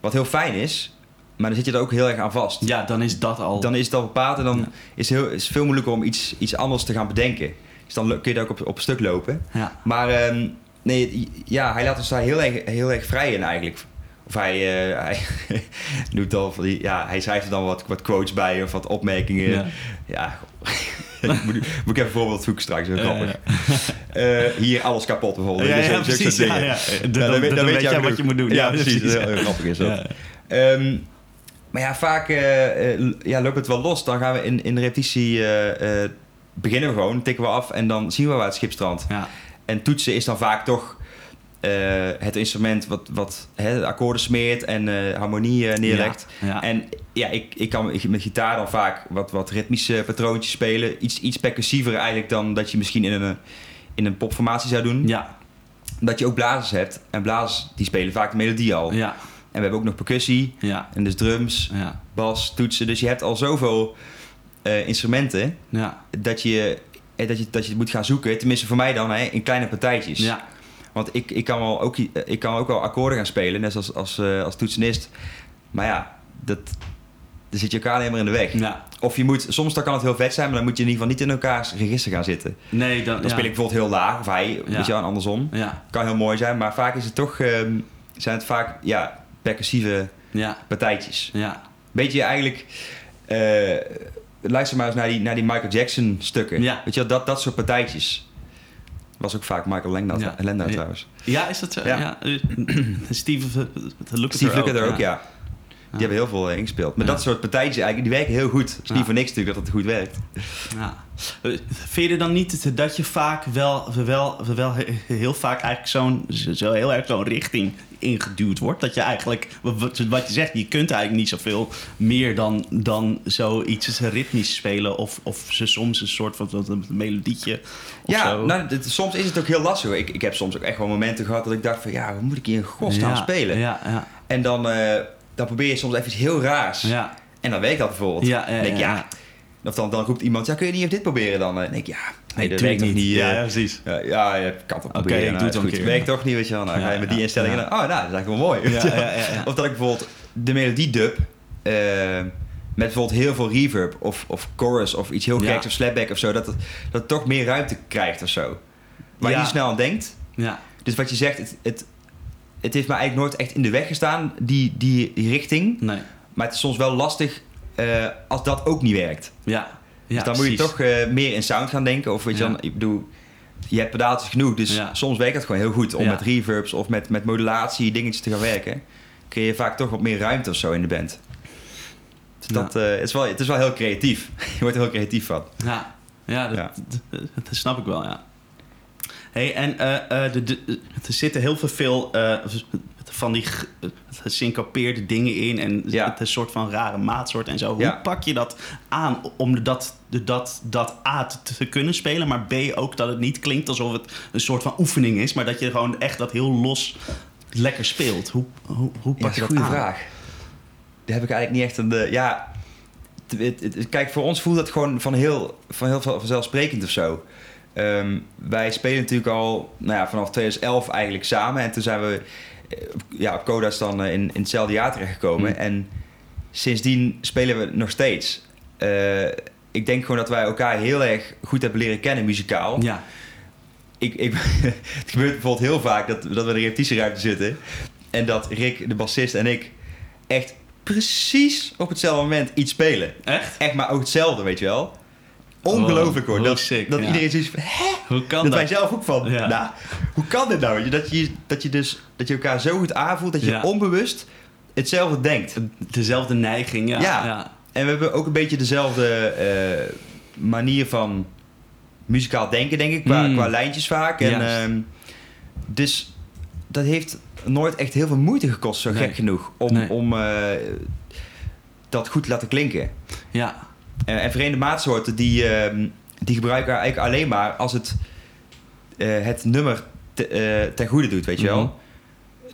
Wat heel fijn is, maar dan zit je er ook heel erg aan vast. ja, dan is dat al. Dan is het al bepaald en dan Ja. is het heel, is veel moeilijker om iets, iets anders te gaan bedenken. Dus dan kun je daar ook op, op een stuk lopen. ja, Maar ehm, nee, ja, hij laat ons daar heel erg, heel erg vrij in eigenlijk. Of hij, eh, hij doet al van die, ja, hij schrijft er dan wat, wat quotes bij of wat opmerkingen. Ja. Ja, moet, moet ik even voorbeeld zoeken straks, heel Ja, grappig. Eh, hier alles kapot bijvoorbeeld. Ja, ja, zulke precies. Ja, ja. Ja, Dan- dan, weet- dan weet jij wat je moet doen. Ja, Ja, precies. precies. Heel, grappig is dat. Ja. Ehm, maar ja, vaak eh, eh, ja, loopt het wel los. Dan gaan we in, in de repetitie beginnen we gewoon, tikken we af en dan zien we waar het schip strandt. ja, En toetsen is dan vaak toch eh, het instrument wat, wat hè, de akkoorden smeert en eh, harmonie neerlegt. Ja, ja. En ja, ik, ik kan met gitaar dan vaak wat, wat ritmische patroontjes spelen. Iets, iets percussiever eigenlijk dan dat je misschien in een, in een popformatie zou doen. ja, Dat je ook blazers hebt. En blazers die spelen vaak de melodie al. ja, En we hebben ook nog percussie. ja, En dus drums, ja, bas, toetsen. Dus je hebt al zoveel eh, instrumenten ja, dat je, dat, je, dat je het moet gaan zoeken. Tenminste voor mij dan hè, in kleine partijtjes. ja, Want ik, ik, kan wel ook, eh, ik kan ook wel akkoorden gaan spelen, net als, als, eh, als toetsenist. Maar ja, dat, dan zit je elkaar alleen maar in de weg. ja. Of je moet, soms dan kan het heel vet zijn, maar dan moet je in ieder geval niet in elkaars register gaan zitten. Nee, dan, Dan ja. speel ik bijvoorbeeld heel laag, of hij, Ja. weet je wel, andersom. Ja, Kan heel mooi zijn, maar vaak is het toch, ehm, zijn het vaak, ja, percussieve ja, partijtjes. ja, Beetje eigenlijk, eh, luister maar eens naar die, naar die Michael Jackson stukken. Ja. Weet je wel, dat, dat soort partijtjes. Was ook vaak Michael Ja. Landau Ja. trouwens. Ja, is dat zo? Ja. Eh, Steve uh, Lukather Steve Lukather ook, ook, ja. Die hebben heel veel eh, ingespeeld. Maar dat soort partijtjes eigenlijk, die werken heel goed. Het is niet voor niks natuurlijk dat het goed werkt. Ja. Vind je dan niet dat je vaak wel, wel, wel heel vaak eigenlijk zo'n, zo heel erg zo'n richting ingeduwd wordt? Dat je eigenlijk, wat wat je zegt, je kunt eigenlijk niet zoveel meer dan, dan zoiets ritmisch spelen of, of ze soms een soort van van een melodietje of Ja, zo. nou, dit- soms is het ook heel lastig. Ik, ik heb soms ook echt wel momenten gehad dat ik dacht van... Ja, hoe moet ik hier in godsnaam ja, spelen? Ja, ja, En dan, eh, dan probeer je soms even iets heel raars. ja. En dan werkt dat bijvoorbeeld. Ja, denk ik, ja. Of dan, dan roept iemand, ja, kun je niet even dit proberen dan? En denk ik, ja, nee, dat werkt toch niet. Ja, eh, ja, precies. Ja, ja, je kan het Oké, proberen. ik Nou, doe het goed. keer. Werkt toch niet, weet je wel. Nou, ga je met die instellingen... dan, Oh, nou, dat is eigenlijk wel mooi. Of dat ik bijvoorbeeld de melodiedub... eh met bijvoorbeeld heel veel reverb of, of chorus of iets heel geks of slapback of zo... dat het, dat het toch meer ruimte krijgt of zo. Waar je niet snel aan denkt. Ja, Dus wat je zegt, het, het, het heeft me eigenlijk nooit echt in de weg gestaan, die, die, die richting. nee. Maar het is soms wel lastig eh, als dat ook niet werkt. Ja, ja dus dan moet je toch eh, meer in sound gaan denken. Of weet je Ja. dan, ik bedoel, je hebt pedaaltjes genoeg. Dus Ja. soms werkt het gewoon heel goed om met reverbs of met, met modulatie dingetjes te gaan werken. Kun je vaak toch wat meer ruimte of zo in de band. Dus dat, eh, het, is wel, het is wel heel creatief. je wordt er heel creatief van. Ja, ja, dat, Ja. Dat, dat snap ik wel, ja. Hey, en er zitten heel veel van die ge- gesyncopeerde dingen in en Ja. het een soort van rare maatsoort en zo. Hoe Ja. pak je dat aan om dat, de- dat, dat A te, te kunnen spelen, maar B ook dat het niet klinkt alsof het een soort van oefening is, maar dat je gewoon echt dat heel los lekker speelt. Hoe, hoe, hoe pak je dat goede aan? vraag. Daar heb ik eigenlijk niet echt een... eh, ja, kijk, voor ons voelt dat gewoon van heel, van heel veel vanzelfsprekend of zo. Ehm, wij spelen natuurlijk al nou ja, vanaf 2011 eigenlijk samen. En toen zijn we ja, op Coda's dan eh, in, in hetzelfde jaar terechtgekomen. Mm. En sindsdien spelen we nog steeds. Eh, ik denk gewoon dat wij elkaar heel erg goed hebben leren kennen muzikaal Ja, ik, ik, het gebeurt bijvoorbeeld heel vaak dat, dat we in de repetitieruimte zitten. En dat Rick, de bassist en ik echt precies op hetzelfde moment iets spelen. echt? Echt maar ook hetzelfde, weet je wel. Ongelooflijk hoor. Oh, Dat, sick, dat ja. iedereen zoiets van, hè? Hoe kan Dat dat? wij zelf ook van, Ja. nou, hoe kan dit nou? Dat je, dat je dus dat je elkaar zo goed aanvoelt dat je Ja. onbewust hetzelfde denkt. Dezelfde neiging, ja. En we hebben ook een beetje dezelfde eh, manier van muzikaal denken, denk ik, qua, Mm. qua lijntjes vaak. En, ehm, dus dat heeft nooit echt heel veel moeite gekost, zo Nee. gek genoeg, om, Nee. om eh, dat goed te laten klinken. ja. Eh, en vreemde maatsoorten, die, ehm, die gebruiken eigenlijk alleen maar als het eh, het nummer te, eh, ten goede doet, weet je wel. Mhm.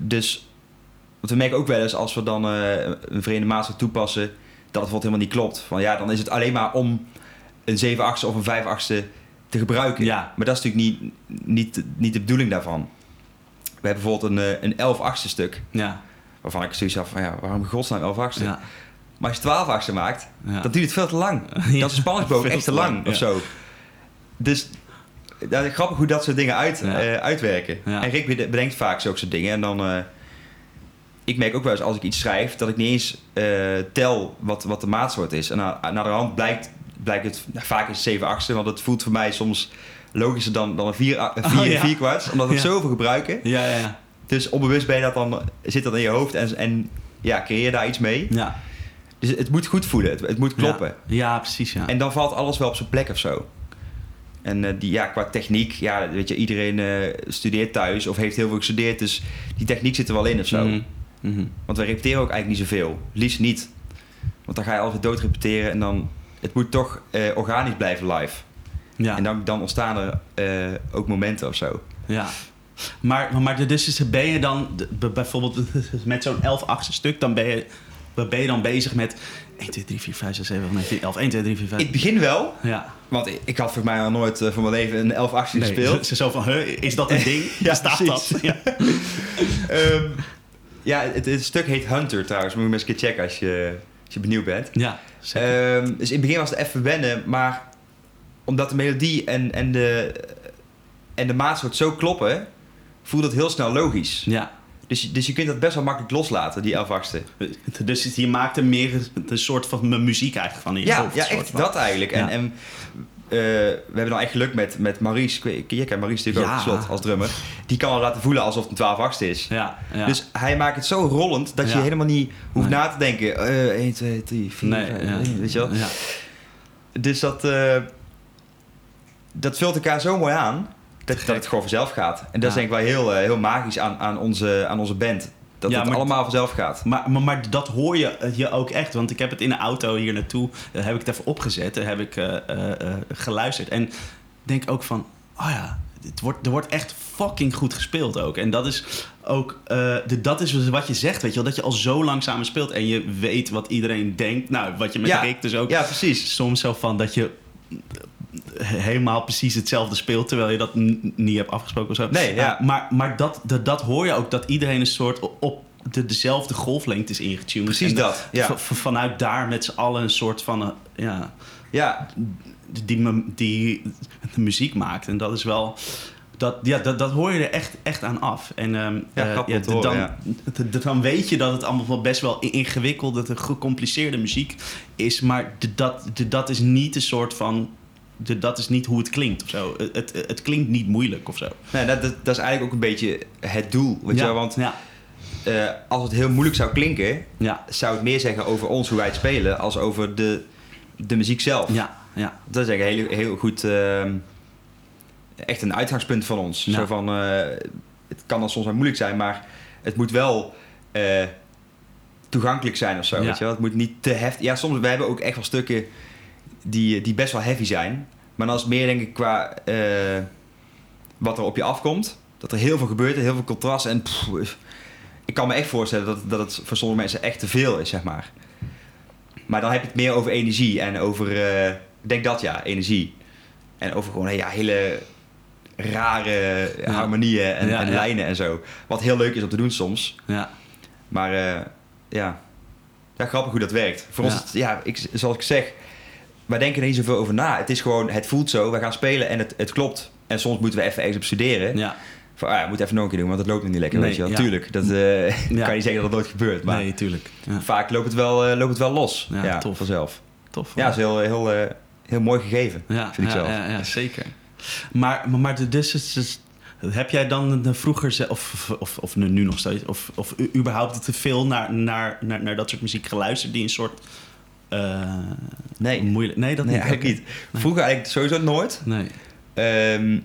Dus, want we merken ook wel eens als we dan eh, een vreemde maatsoort toepassen, dat het bijvoorbeeld helemaal niet klopt. Van ja, dan is het alleen maar om een 7 8 of een 5 8 te gebruiken. Ja. Maar dat is natuurlijk niet, niet, niet de bedoeling daarvan. We hebben bijvoorbeeld een, een 11 8 stuk, Ja. waarvan ik zoiets had van ja, waarom godsnaam 11 8 Ja. Maar als je 12 8 maakt, Ja. dan duurt het veel te lang. Ja, Dat is een spanningsboog echt te lang, lang, of zo. Dus dat is grappig hoe dat soort dingen uit, eh, uitwerken. En Rick bede- bedenkt vaak zulke soort dingen. En dan... eh, ik merk ook wel eens als ik iets schrijf... dat ik niet eens eh, tel wat, wat de maatsoort is. En na, naar de hand blijkt, blijkt het... nou, vaak is het 7 achtste, want het voelt voor mij soms logischer dan, dan een 4 vier, Oh, ja. vier kwarts. Omdat we het zoveel gebruiken. Ja, ja, ja. Dus onbewust ben je dat dan, zit dat in je hoofd en, en ja, creëer daar iets mee. Ja. Dus het moet goed voelen, het, het moet kloppen. Ja, ja precies, ja. En dan valt alles wel op zijn plek of zo. En eh, die, ja, qua techniek, ja, weet je, iedereen eh, studeert thuis of heeft heel veel gestudeerd. Dus die techniek zit er wel in of zo. Mhm. Mhm. Want wij repeteren ook eigenlijk niet zoveel. Liefst niet. Want dan ga je altijd dood repeteren en dan... Het moet toch eh, organisch blijven live. Ja. En dan, dan ontstaan er ook momenten of zo. Ja. Maar, maar dus ben je dan bijvoorbeeld met zo'n 11 achtste stuk, dan ben je, ben je dan bezig met 1, 2, 3, 4, 5, 6, 7, 8, 9, 10, 11, 1, 2, 3, 4, 5. In het begin wel, ja. want ik, ik had voor mij nog nooit eh, voor mijn leven een 11 8 Nee, gespeeld. Zo van, huh, is dat een ding? Ja, precies. dat? Ja. Ehm, ja, het, het stuk heet Hunter trouwens. Moet je maar eens een keer checken als je, als je benieuwd bent. ja, zeker. Ehm, dus in het begin was het even wennen, maar omdat de melodie en, en, de, en de maatsoort zo kloppen, voelt het heel snel logisch. ja. Dus, je- dus je kunt dat best wel makkelijk loslaten, die 11 achtste. Dus je maakt er meer een soort van muziek eigenlijk van in je Ja, hoofd. ja echt van. dat eigenlijk. En, Ja. en eh, we hebben dan echt geluk met, met Maurice. Weet- Je kent Maurice natuurlijk Ja. ook, slot, als drummer. Die kan al laten voelen alsof het een 12 achtste is. Ja, ja. Dus hij maakt het zo rollend dat je helemaal niet hoeft Nee. na te denken. eh 1, 2, 3, 4, nee, 5, ja. weet je wel. Dus dat, eh, dat vult elkaar zo mooi aan dat, dat het gewoon vanzelf gaat. En dat is denk ik wel heel, eh, heel magisch aan, aan, onze, aan onze band. Dat Ja, het maar- allemaal vanzelf gaat. Maar, maar, maar dat hoor je, eh, je ook echt. Want ik heb het in de auto hier naartoe, eh, heb ik het even opgezet. Heb ik geluisterd. En denk ook van, oh ja, het wordt, er wordt echt fucking goed gespeeld ook. En dat is ook, de, dat is dus wat je zegt, weet je wel. Dat je al zo lang samen speelt en je weet wat iedereen denkt. Nou, wat je met Ja. Rick dus ook Ja, precies. soms zo van dat je helemaal precies hetzelfde speelt terwijl je dat niet hebt afgesproken of zo. Nee, ja. maar maar dat, dat, dat hoor je ook, dat iedereen een soort op de, dezelfde golflengte is ingetuned. Precies En dat, ja. vanuit daar met z'n allen een soort van, eh, ja, Ja, die, die de muziek maakt. En dat is wel... Dat, ja, dat, dat hoor je er echt, echt aan af. En ehm, Ja, eh, horen, dan, ja. dan weet je dat het allemaal wel best wel ingewikkeld, dat het gecompliceerde muziek is. Maar dat, dat is niet een soort van... d- Dat is niet hoe het klinkt of zo. Het, het, het klinkt niet moeilijk of zo. nee, dat, dat, dat is eigenlijk ook een beetje het doel. Weet ja? Want ja, eh, als het heel moeilijk zou klinken, ja, zou het meer zeggen over ons, hoe wij het spelen, als over de, de muziek zelf. ja, ja. Dat is eigenlijk een heel, heel goed ehm, echt een uitgangspunt van ons. Ja. Zo van, eh, het kan dan soms wel moeilijk zijn, maar het moet wel eh, toegankelijk zijn of zo. Ja. Weet je wel? Het moet niet te heftig. Ja, soms we hebben ook echt wel stukken die, die best wel heavy zijn. Maar dan is het meer denk ik qua eh, wat er op je afkomt. Dat er heel veel gebeurt, heel veel contrast. En pff, ik kan me echt voorstellen dat, dat het voor sommige mensen echt te veel is, zeg maar. Maar dan heb je het meer over energie en over, eh, ik denk dat ja, energie. En over gewoon ja, hele rare Ja. harmonieën en, Ja, en ja. lijnen en zo. Wat heel leuk is om te doen soms. Ja. Maar eh, ja. ja, grappig hoe dat werkt. Voor ons, het- ja, ik, zoals ik zeg, wij denken er niet zoveel over na. Het is gewoon, het voelt zo, we gaan spelen en het, het klopt. En soms moeten we even ergens op studeren. Ja. Van, ah, ja, we moeten even nog een keer doen, want het loopt nog niet lekker. Nee, weet je wel. ja. Tuurlijk, dat eh, Ja. kan je niet zeggen dat het nooit gebeurt. Maar Nee, tuurlijk. Ja. vaak loopt het, wel, eh, loopt het wel los. Ja, tof. vanzelf. Tof. Ja, dat is heel, heel, eh, heel mooi gegeven. Ja, vind ik zelf. Ja, ja, zeker. Maar, maar, dus, is- is- heb jij dan de vroeger, of, of, of nu nog steeds, of, of überhaupt te veel naar, naar, naar, naar dat soort muziek geluisterd die een soort. Eh, Nee. moeilijk. Nee, dat Nee, niet. eigenlijk niet. Vroeger eigenlijk sowieso nooit. Nee. Eh,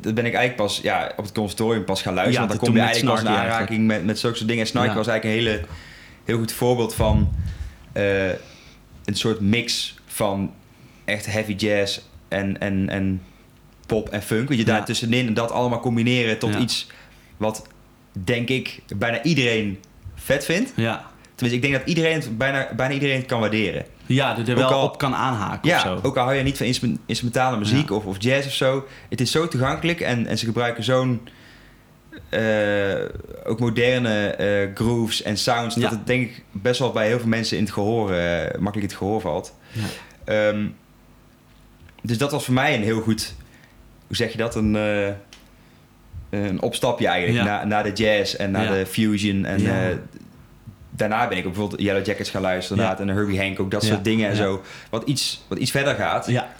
dat ben ik eigenlijk pas ja, op het conservatorium pas gaan luisteren. Ja, want dan kom je eigenlijk pas in aanraking met, met zulke soort dingen. En Snarky Ja. was eigenlijk een hele, heel goed voorbeeld van eh, een soort mix van echt heavy jazz en, en, en pop en funk. Weet je, daar tussenin en dat allemaal combineren tot iets wat, denk ik, bijna iedereen vet vindt. Ja. Tenminste, ik denk dat iedereen het, bijna, bijna iedereen het kan waarderen. Ja, er er wel al- op kan aanhaken Ja, of zo. ook al hou je niet van instru- instrumentale muziek Ja. of, of jazz of zo. Het is zo toegankelijk en, en ze gebruiken zo'n... eh, ook moderne eh, grooves en sounds... Ja. dat het denk ik best wel bij heel veel mensen in het gehoor... eh, makkelijk het gehoor valt. Ja. Ehm, dus dat was voor mij een heel goed... Hoe zeg je dat? Een, een opstapje eigenlijk. Ja. Na, naar de jazz en naar Ja. de fusion. En Ja. Daarna ben ik ook bijvoorbeeld Yellow Jackets gaan luisteren. Ja. En Herbie Hancock, dat soort dingen en zo. Wat iets, wat iets verder gaat. Ja.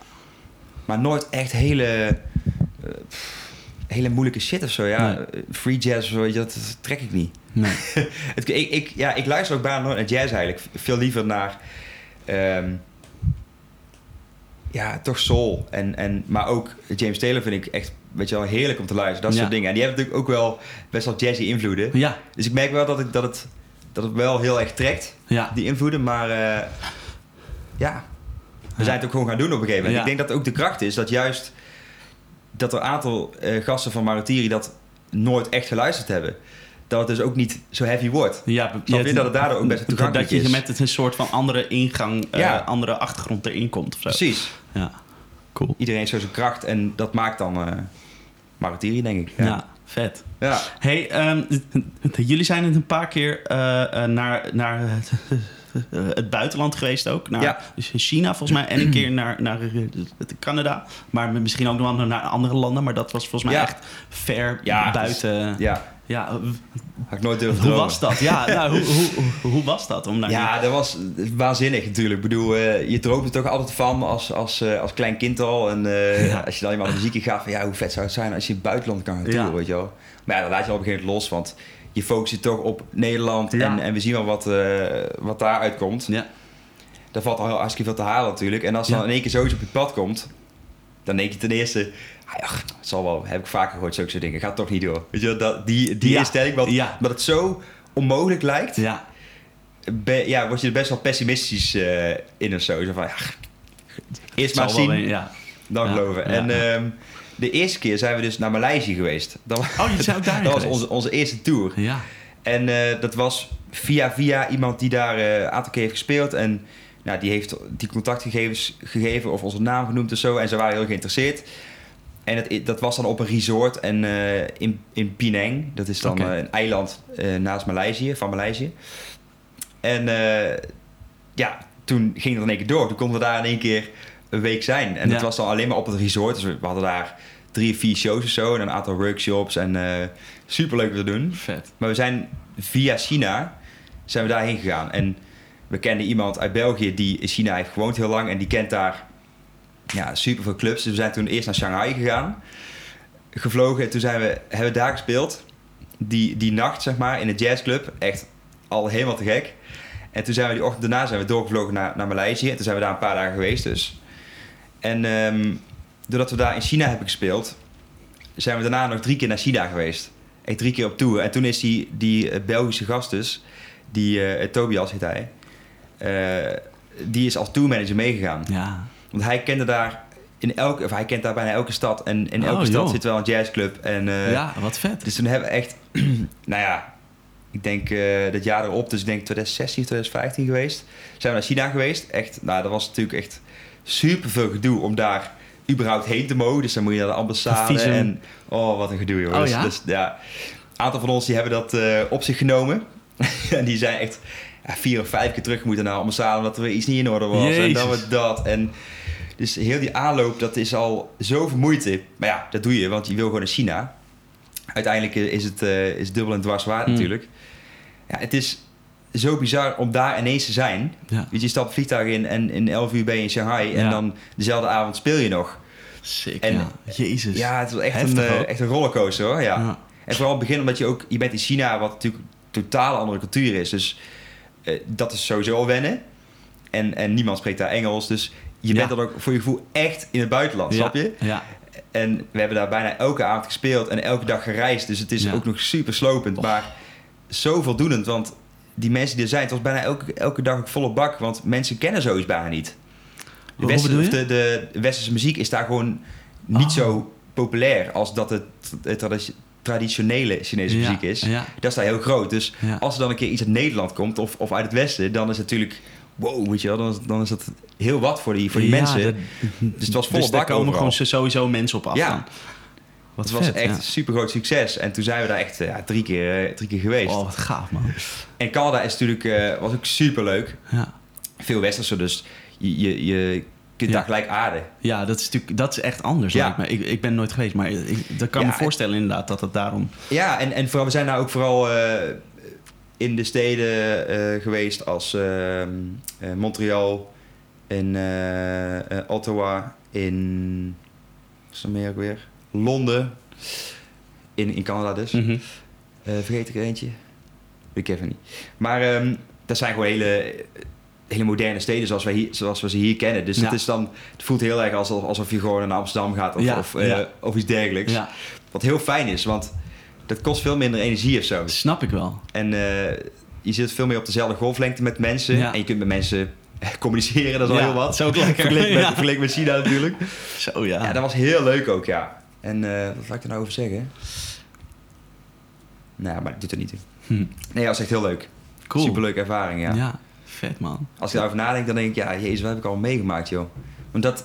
Maar nooit echt hele, eh, hele moeilijke shit of zo. Ja, Nee. Free jazz of zo, dat, trek ik niet. Nee. Het, ik, ik, ja, ik luister ook bijna nooit naar jazz eigenlijk. Veel liever naar... ehm, ja, toch soul. En, en, maar ook James Taylor vind ik echt weet je wel, heerlijk om te luisteren. Dat Ja. soort dingen. En die hebben natuurlijk ook wel best wel jazzy invloeden. Ja. Dus ik merk wel dat, ik, dat, het, dat het wel heel erg trekt, Ja. die invloeden. Maar eh, ja, we zijn het ook gewoon gaan doen op een gegeven moment. Ik denk dat ook de kracht is dat juist dat er een aantal eh, gasten van Maratiri dat nooit echt geluisterd hebben. Dat het dus ook niet zo heavy wordt. Ja, je? Dat het daardoor ook best toegankelijk Dat je is. met het een soort van andere ingang, eh, andere achtergrond erin komt of zo. Precies. Ja, cool. Iedereen heeft zo zijn kracht en dat maakt dan eh Maratiri, denk ik. Ja, Ja. Vet. ja. Hey, ehm, jullie zijn het een paar keer eh, eh, naar, naar het, het buitenland geweest ook. Naar Ja. China volgens mij en een keer naar, naar eh, Canada. Maar misschien ook nog naar andere landen. Maar dat was volgens mij Ja. echt ver Ja, buiten. ja, Ja, had ik nooit durven hoe dromen. was dat? Ja, nou, hoe, hoe, hoe, hoe was dat? Om naar Ja, dat was waanzinnig natuurlijk. Ik bedoel, eh, je droomt er toch altijd van als, als, eh, als klein kind al. En eh, Ja. als je dan iemand de muziek gaat van ja, hoe vet zou het zijn als je in het buitenland kan gaan Ja. toeren, weet je wel. Maar ja, dan laat je al op een gegeven moment los, want je focust je toch op Nederland Ja. en, en we zien wel wat, wat daaruit komt. Ja, Daar valt al heel hartstikke veel te halen natuurlijk. En als dan in één keer zoiets op je pad komt, dan denk je ten eerste, ja, het zal wel, heb ik vaker gehoord, zulke dingen. Gaat toch niet door. Weet je dat, die, die Ja. instelling, want, Ja. omdat het zo onmogelijk lijkt, ja, be- ja, word je er best wel pessimistisch eh, in of zo. Zo van, ja, eerst maar zien, een- ja. dan geloven. en ehm, de eerste keer zijn we dus naar Maleisië geweest. Dat, was- Oh, je ook daarheen dat was onze, onze eerste tour. Ja, En eh, dat was via via iemand die daar eh, een aantal keer heeft gespeeld. En nou, die heeft die contactgegevens gegeven of onze naam genoemd of zo. En ze waren heel geïnteresseerd. En het, dat was dan op een resort en, eh, in, in Penang. Dat is dan eh, een eiland eh, naast Maleisië, van Maleisië. En ja, toen ging het in één keer door. Toen konden we daar in één keer een week zijn. En Ja. dat was dan alleen maar op het resort. Dus we hadden daar drie, vier shows of zo. En een aantal workshops. En superleuk te doen. vet. Maar we zijn via China zijn we daarheen gegaan. En we kenden iemand uit België die in China heeft gewoond heel lang. En die kent daar ja, super veel clubs. Dus we zijn toen eerst naar Shanghai gegaan. Gevlogen. En toen zijn we, hebben we daar gespeeld. Die, die nacht, zeg maar, in een jazzclub. Echt al helemaal te gek. En toen zijn we die ochtend daarna zijn we doorgevlogen naar, naar Maleisië. En toen zijn we daar een paar dagen geweest dus. En ehm, doordat we daar in China hebben gespeeld... zijn we daarna nog drie keer naar China geweest. Echt drie keer op tour. En toen is die, die eh, Belgische gast dus, die eh, Tobias heet hij, eh, die is als tourmanager meegegaan. Ja. Want hij kende daar in elke, of hij kent daar bijna elke stad. En in elke Oh, stad joh. zit wel een jazzclub. En, eh, ja, wat vet. Dus toen hebben we echt, nou ja, ik denk eh dat jaar erop, dus ik denk 2016, 2015 geweest. Zijn we naar China geweest. Echt, nou dat was natuurlijk echt super veel gedoe om daar überhaupt heen te mogen. Dus dan moet je naar de ambassade en oh wat een gedoe joh. Oh, dus, ja? dus, ja, een aantal van ons die hebben dat eh, op zich genomen. en die zijn echt vier of vijf keer terug moeten naar ambassade omdat er iets niet in orde was. En dan weer dat. En dus heel die aanloop, dat is al zoveel moeite. Maar ja, dat doe je, want je wil gewoon naar China. Uiteindelijk is het eh, is dubbel en dwars waard Hmm. natuurlijk. Ja, het is zo bizar om daar ineens te zijn. Ja. Weet je, je stapt vliegtuig in en in 11 uur ben je in Shanghai. En Ja. dan dezelfde avond speel je nog. Sick, En- ja. Jezus. Ja, het was echt, Heftig een, eh, echt een rollercoaster hoor. Ja. En vooral het begin omdat je ook... Je bent in China, wat natuurlijk een totaal andere cultuur is. Dus dat is sowieso al wennen. En, en niemand spreekt daar Engels. Dus je bent dan ook voor je gevoel echt in het buitenland, snap je? Ja. En we hebben daar bijna elke avond gespeeld en elke dag gereisd. Dus het is ook nog super slopend. Maar zo voldoenend. Want die mensen die er zijn, het was bijna elke, elke dag ook volle bak. Want mensen kennen zoiets bijna niet. De, je? de, de westerse muziek is daar gewoon niet Oh. zo populair als dat het, het tradi- traditionele Chinese Ja, muziek is. Ja. Dat is daar heel groot. Dus Ja. als er dan een keer iets uit Nederland komt of, of uit het westen, dan is het natuurlijk wow, weet je wel, dan is, dan is dat heel wat voor die, voor die mensen. dat- dus het was volle dus daar komen overal. gewoon sowieso mensen op af. Ja. dan. Wat het was vet, echt een super groot succes. En toen zijn we daar echt eh, ja, drie, keer, eh, drie keer geweest. Oh, wat gaaf, man. En Canada is natuurlijk, eh, was ook super leuk. Ja. Veel westerse, dus je, je, je kunt daar gelijk aarden. Ja, dat is natuurlijk dat is echt anders. Ja. me. Ik, ik ben nooit geweest, maar ik, dat kan me voorstellen inderdaad dat het daarom. Ja, en, en vooral, we zijn daar ook vooral eh, in de steden eh, geweest als ehm, eh, Montreal, in Ottawa, in. Wat is er meer ook weer? Londen. In, in Canada dus. Eh, vergeet ik er eentje? Weet ik even niet. Maar ehm, dat zijn gewoon hele, hele moderne steden zoals we, hier, zoals we ze hier kennen. Dus Ja. het, is dan, het voelt heel erg alsof, alsof je gewoon naar Amsterdam gaat of, Ja, of, eh, of iets dergelijks. Wat heel fijn is, want dat kost veel minder energie of zo. snap ik wel. En eh, je zit veel meer op dezelfde golflengte met mensen. En je kunt met mensen communiceren, dat is al Ja, heel wat. ook lekker. Vergeleken met, vergeleken met China natuurlijk. Zo ja. Ja, dat was heel leuk ook, ja. En eh, wat ga ik er nou over zeggen? Nou, maar dat doet er niet toe. Hm. Nee, dat was echt heel leuk. Cool. Superleuke ervaring, ja. Ja. Vet man. Als ik daarover nadenk, dan denk ik, ja, jezus, wat heb ik al meegemaakt, joh. Want dat,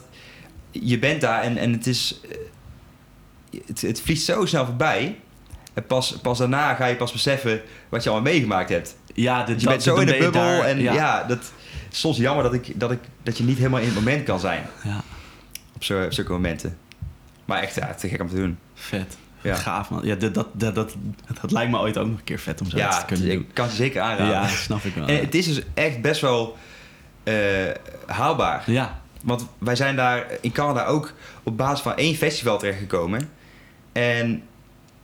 je bent daar en, en het is, eh, het, het vliegt zo snel voorbij. En pas, pas daarna ga je pas beseffen wat je al meegemaakt hebt. Ja, dit, Dus je bent zo in de bubbel daar- en ja, dat is soms jammer dat, ik, dat, ik, dat je niet helemaal in het moment kan zijn ja, op, zo, op zulke momenten. Maar echt, ja, te gek om te doen. vet. Ja. Gaaf man. Ja, dat, dat, dat, dat, dat lijkt me ooit ook nog een keer vet om zo ja, te kunnen doen. ik kan het je zeker aanraden. Ja, snap ik wel. En het is dus echt best wel eh, haalbaar. ja, Want wij zijn daar in Canada ook op basis van één festival terechtgekomen. En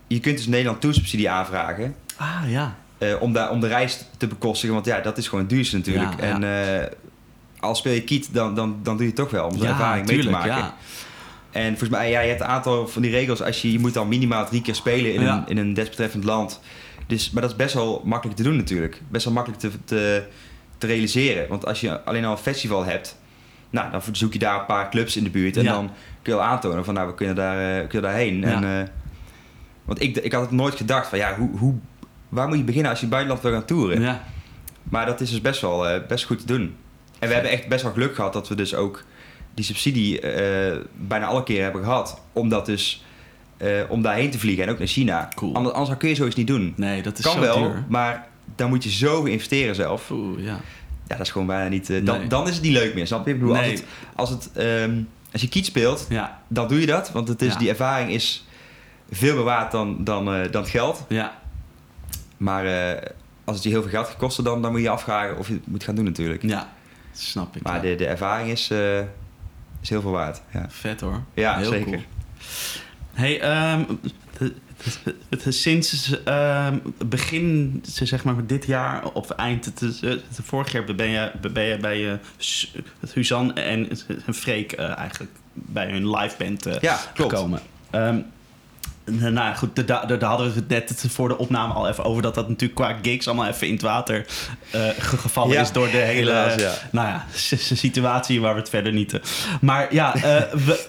je kunt dus Nederland toesubsidie aanvragen. ah ja. eh, om, daar, om de reis te bekostigen. Want ja, dat is gewoon het duurste natuurlijk. Ja, ja. En eh, als speel je kiet, dan, dan, dan doe je het toch wel. Om zo'n ja, ervaring mee te maken. En volgens mij, ja, je hebt een aantal van die regels. Als je, je moet dan minimaal drie keer spelen in, Ja. een, in een desbetreffend land. Dus, maar dat is best wel makkelijk te doen natuurlijk. Best wel makkelijk te, te, te realiseren. Want als je alleen al een festival hebt... Nou, dan zoek je daar een paar clubs in de buurt. En Ja. dan kun je al aantonen van, nou, we kunnen, daar, eh, kunnen daarheen. Ja. En, eh, want ik, ik had het nooit gedacht van, ja, hoe, hoe, waar moet je beginnen als je buitenland wil gaan toeren? Ja. Maar dat is dus best wel eh, best goed te doen. En we hebben echt best wel geluk gehad dat we dus ook die subsidie eh, bijna alle keer hebben gehad. Om dat dus, eh, om daarheen te vliegen en ook naar China. Cool. Anders, anders kun je zoiets niet doen. Nee, dat is kan zo wel, duur. maar dan moet je zoveel investeren zelf. Oeh, ja. Ja, dat is gewoon bijna niet... eh, dan, Nee. dan is het niet leuk meer, snap je? Ik bedoel, Nee. als, het, als, het, ehm, als je kiet speelt, Ja, dan doe je dat. Want het is, Ja. die ervaring is veel meer waard dan, dan, dan het geld. ja. Maar als het je heel veel geld gaat kosten, dan, dan moet je je afvragen of je het moet gaan doen natuurlijk. Ja, snap ik. Maar ja. de, de ervaring is, is heel veel waard. Ja, Vet hoor. ja Heel zeker. cool. Hey, ehm, sinds ehm, begin, zeg maar, dit jaar of eind, eh, vorig jaar ben je, ben je bij Su- Suzanne en, en Freek eh, eigenlijk bij hun live band Ja, gekomen. Ehm, nou ja, goed, daar, daar daar hadden we het net voor de opname al even over. Dat dat natuurlijk qua gigs allemaal even in het water ge- gevallen Ja, is door de hele helaas, ja. nou ja, situatie waar we het verder niet... eh, maar ja, eh, we,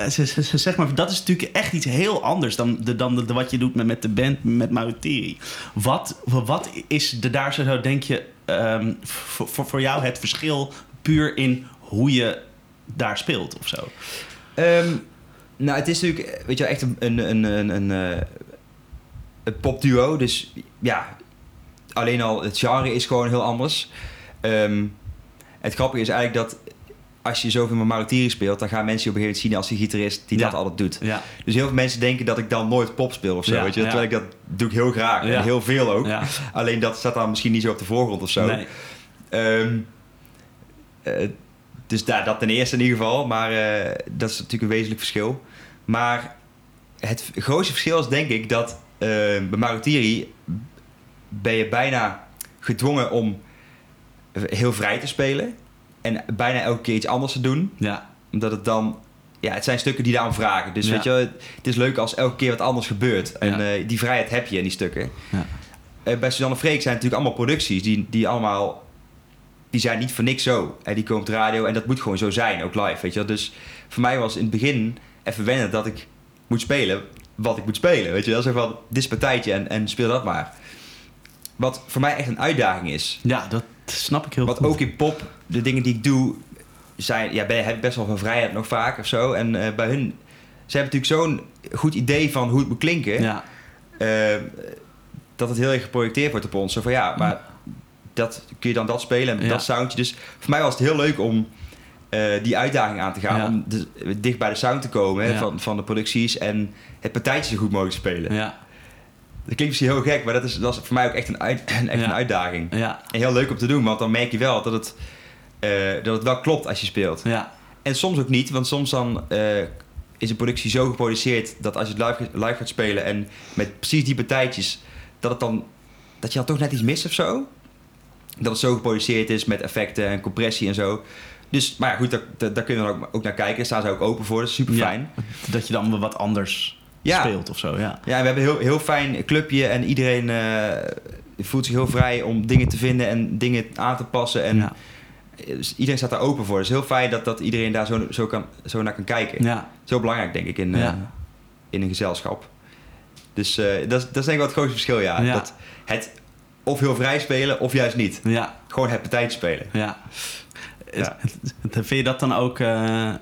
zeg maar, dat is natuurlijk echt iets heel anders dan, de, dan de, wat je doet met, met de band, met Mauteri. Wat, wat is de, daar zo, denk je, ehm, voor, voor, voor jou het verschil puur in hoe je daar speelt of zo? Ehm, nou, het is natuurlijk, weet je wel, echt een, een, een, een, een, eh, een popduo. Dus ja, alleen al het genre is gewoon heel anders. Ehm, het grappige is eigenlijk dat als je zoveel met Marutiri speelt, dan gaan mensen je op een gegeven moment zien als die gitarist die Ja. dat altijd doet. Ja, Dus heel veel mensen denken dat ik dan nooit pop speel of zo. Ja, weet je? Terwijl ik dat doe ik heel graag en heel veel ook. Alleen dat staat dan misschien niet zo op de voorgrond of zo. Nee. Ehm, eh, dus daar, dat ten eerste in ieder geval. Maar eh, dat is natuurlijk een wezenlijk verschil. Maar het grootste verschil is denk ik dat eh, bij Marutiri ben je bijna gedwongen om heel vrij te spelen. En bijna elke keer iets anders te doen. Ja, Omdat het dan... Ja, het zijn stukken die daarom vragen. Dus Ja. weet je, het is leuk als elke keer wat anders gebeurt. En Ja. eh, die vrijheid heb je in die stukken. Ja. Eh, bij Suzanne Freek zijn natuurlijk allemaal producties die, die allemaal... Die zijn niet voor niks zo. En die komen op de radio en dat moet gewoon zo zijn, ook live, weet je wel. Dus voor mij was in het begin even wennen dat ik moet spelen wat ik moet spelen, weet je wel. Zo van, dit is partijtje en, en speel dat maar. Wat voor mij echt een uitdaging is. ja dat snap ik heel Wat goed. ook in pop, de dingen die ik doe, zijn, ja, ben, heb ik best wel van vrijheid nog vaak of zo. En eh, bij hun, ze hebben natuurlijk zo'n goed idee van hoe het moet klinken, Ja, eh, dat het heel erg geprojecteerd wordt op ons. Zo van ja, maar dat kun je dan dat spelen en Ja. dat soundje. Dus voor mij was het heel leuk om eh, die uitdaging aan te gaan, Ja. om de- dicht bij de sound te komen hè, Ja. van, van de producties en het partijtje zo goed mogelijk te spelen. ja, Dat klinkt misschien heel gek, maar dat is, dat is voor mij ook echt een, uit, echt een uitdaging. ja, En heel leuk om te doen, want dan merk je wel dat het, eh, dat het wel klopt als je speelt. ja, En soms ook niet, want soms dan eh, is een productie zo geproduceerd dat als je het live, live gaat spelen en met precies die partijtjes, dat, het dan, dat je dan toch net iets mist of zo. Dat het zo geproduceerd is met effecten en compressie en zo. Dus, maar ja, goed, daar, daar, daar kunnen we dan ook, ook naar kijken. Daar staan ze ook open voor, dat is super fijn. dat je dan wat anders Ja. speelt of zo, ja. Ja, we hebben een heel, heel fijn clubje en iedereen eh, voelt zich heel vrij om dingen te vinden en dingen aan te passen. En ja. dus iedereen staat daar open voor. Het is heel fijn dat, dat iedereen daar zo, zo, kan, zo naar kan kijken. ja. Zo belangrijk, denk ik, in, eh, in een gezelschap. Dus eh, dat, is- dat is denk ik wel het grootste verschil, ja. Ja. Dat het of heel vrij spelen of juist niet. Ja, Gewoon het partijtje spelen. ja. Ja. Vind je dat dan ook eh,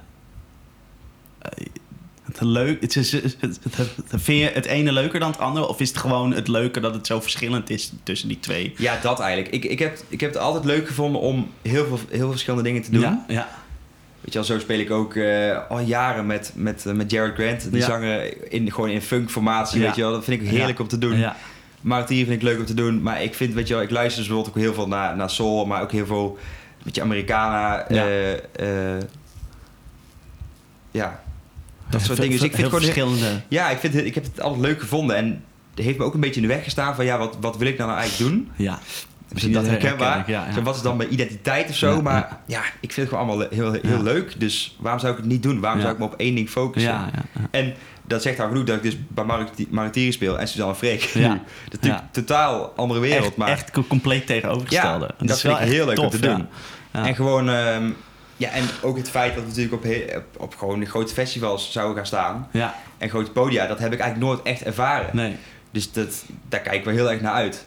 het leuk? Het is, het, het- het- vind je het ene leuker dan het andere? Of is het gewoon het leuke dat het zo verschillend is tussen die twee? Ja, dat eigenlijk. Ik, ik, heb, ik heb het altijd leuk gevonden om heel veel, heel veel verschillende dingen te doen. Ja, ja, Weet je wel, zo speel ik ook eh, al jaren met, met, eh, met Jared Grant. Die Ja. zanger in, gewoon in funk-formatie, Ja. weet je wel. Dat vind ik heerlijk om te doen. ja, Martier vind ik leuk om te doen. Maar ik vind, weet je wel, ik luister dus bijvoorbeeld ook heel veel naar, naar soul, maar ook heel veel met je Americana. Ja. eh, eh, ja, dat soort dingen. Dus ik vind gewoon verschillende. ja, ik, vind het, ik heb het altijd leuk gevonden. En het heeft me ook een beetje in de weg gestaan van ja, wat, wat wil ik nou, nou eigenlijk doen? Ja, Dat herkenbaar. herken ik, ja, ja. Zo, wat is dan mijn identiteit of zo? Ja, maar ja. ik vind het gewoon allemaal heel, heel leuk. Dus waarom zou ik het niet doen? Waarom zou ik me op één ding focussen? ja, ja, ja. En dat zegt al genoeg dat ik dus bij Mariti- Maritieri speel en Suzanne Freek. Ja. Dat is natuurlijk een totaal andere wereld. Echt, maar echt co- compleet tegenovergestelde. Ja, dat is vind wel ik heel leuk om te doen. En gewoon, ehm, ja, en ook het feit dat we natuurlijk op, op, op gewoon grote festivals zouden gaan staan. ja, En grote podia, dat heb ik eigenlijk nooit echt ervaren. nee. Dus dat, daar kijk ik wel heel erg naar uit.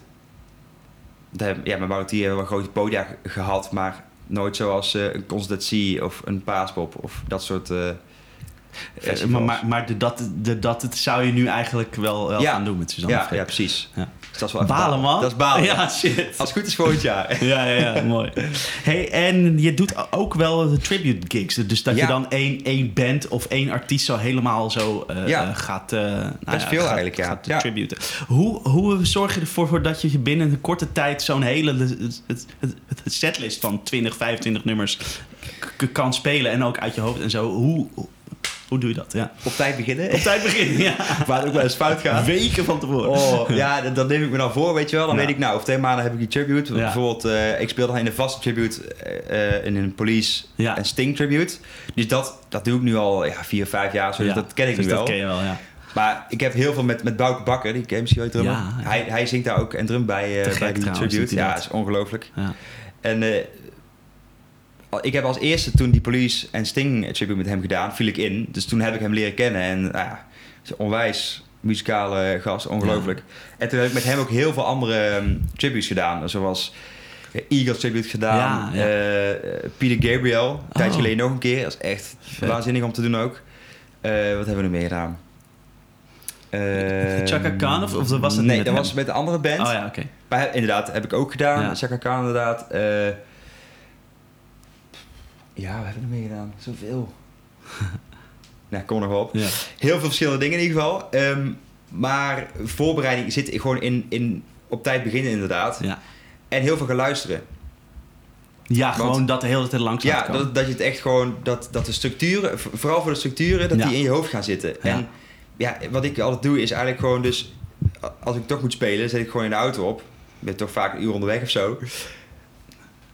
Ja, met Maritier hebben we wel grote podia ge- gehad, maar nooit zoals eh, een Constantie of een Paaspop of dat soort festivals. maar maar, maar de, dat, de, dat het zou je nu eigenlijk wel, wel Ja. gaan doen met Suzanne ja, ja, precies. Ja. Dus dat is wel Balen, man. Dat is balen. Ja, shit. Als het goed is volgend jaar. Ja, ja, ja, mooi. Hey, en je doet ook wel de tribute gigs. Dus dat je Ja. dan één, één band of één artiest zo helemaal zo eh, Ja. eh, gaat... eh nou Best veel gaat, eigenlijk, ja. Gaat Ja. tributen. Hoe, hoe zorg je ervoor voor dat je binnen een korte tijd zo'n hele het, het, het, het setlist van 20, 25 nummers kan spelen en ook uit je hoofd en zo? Hoe, hoe doe je dat? Ja. Op tijd beginnen. Op tijd beginnen, ja. Waar het ook wel eens fout gaat. Weken van tevoren. Oh, ja, dat, dat neem ik me dan voor, weet je wel. Dan Ja. weet ik, nou, over twee maanden heb ik die tribute. Bijvoorbeeld, eh, ik speel dan in een vaste tribute, eh, in een Police Ja. en Sting tribute. Dus dat, dat doe ik nu al ja, vier, vijf jaar, zo, dus dat ken ik dus nu dat wel. ken je wel, ja. Maar ik heb heel veel met, met Bouke Bakker, die ken je drummer. Hij, hij zingt daar ook en drum bij, bij die trouwens, tribute. Ja, dat. is ongelooflijk. Ja. En ik heb als eerste toen die Police en Sting tribute met hem gedaan, viel ik in. Dus toen heb ik hem leren kennen en nou ja, onwijs muzikale gast, ongelooflijk. En toen heb ik met hem ook heel veel andere ehm, tributes gedaan. Zoals eh, Eagles tribute gedaan, Ja, ja. eh, Peter Gabriel, een tijdje Oh. geleden nog een keer. Dat is echt Vet. waanzinnig om te doen ook. Eh, wat hebben we nog meer gedaan? Eh, Chaka Khan of- of was niet Nee, dat hem? was met een andere band. Oh ja, oké. Maar inderdaad, heb ik ook gedaan. Chaka Khan inderdaad. Ja, we hebben er mee gedaan. Zoveel. nou, kom nog op. Ja. Heel veel verschillende dingen in ieder geval. Ehm, maar voorbereiding zit gewoon in, in op tijd beginnen inderdaad. Ja. En heel veel gaan luisteren. Ja, Want- gewoon dat de hele tijd langs Ja, dat, dat je het echt gewoon... Dat, dat de structuren, vooral voor de structuren, dat Ja. die in je hoofd gaan zitten. Ja. En ja, wat ik altijd doe is eigenlijk gewoon dus... Als ik toch moet spelen, zet ik gewoon in de auto op. Ik ben toch vaak een uur onderweg of zo.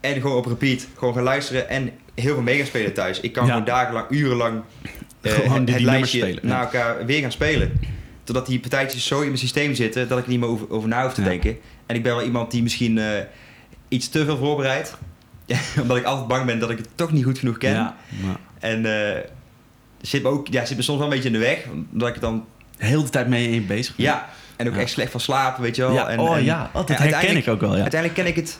En gewoon op repeat. Gewoon gaan luisteren en heel veel mee gaan spelen thuis. Ik kan Ja. gewoon dagenlang, urenlang eh, Gewoon die- het die lijstje spelen, naar elkaar weer gaan spelen. Totdat die partijtjes zo in mijn systeem zitten dat ik er niet meer over, over na hoef te denken. En ik ben wel iemand die misschien eh, iets te veel voorbereidt. Omdat ik altijd bang ben dat ik het toch niet goed genoeg ken. En eh, zit, me ook, ja, zit me soms wel een beetje in de weg. Omdat ik het dan... de hele tijd mee in bezig bent. Ja, en ook Ja. echt slecht van slapen, weet je wel. Ja, en, oh en- ja, oh, dat en herken ik ook wel, ja. Uiteindelijk ken ik het...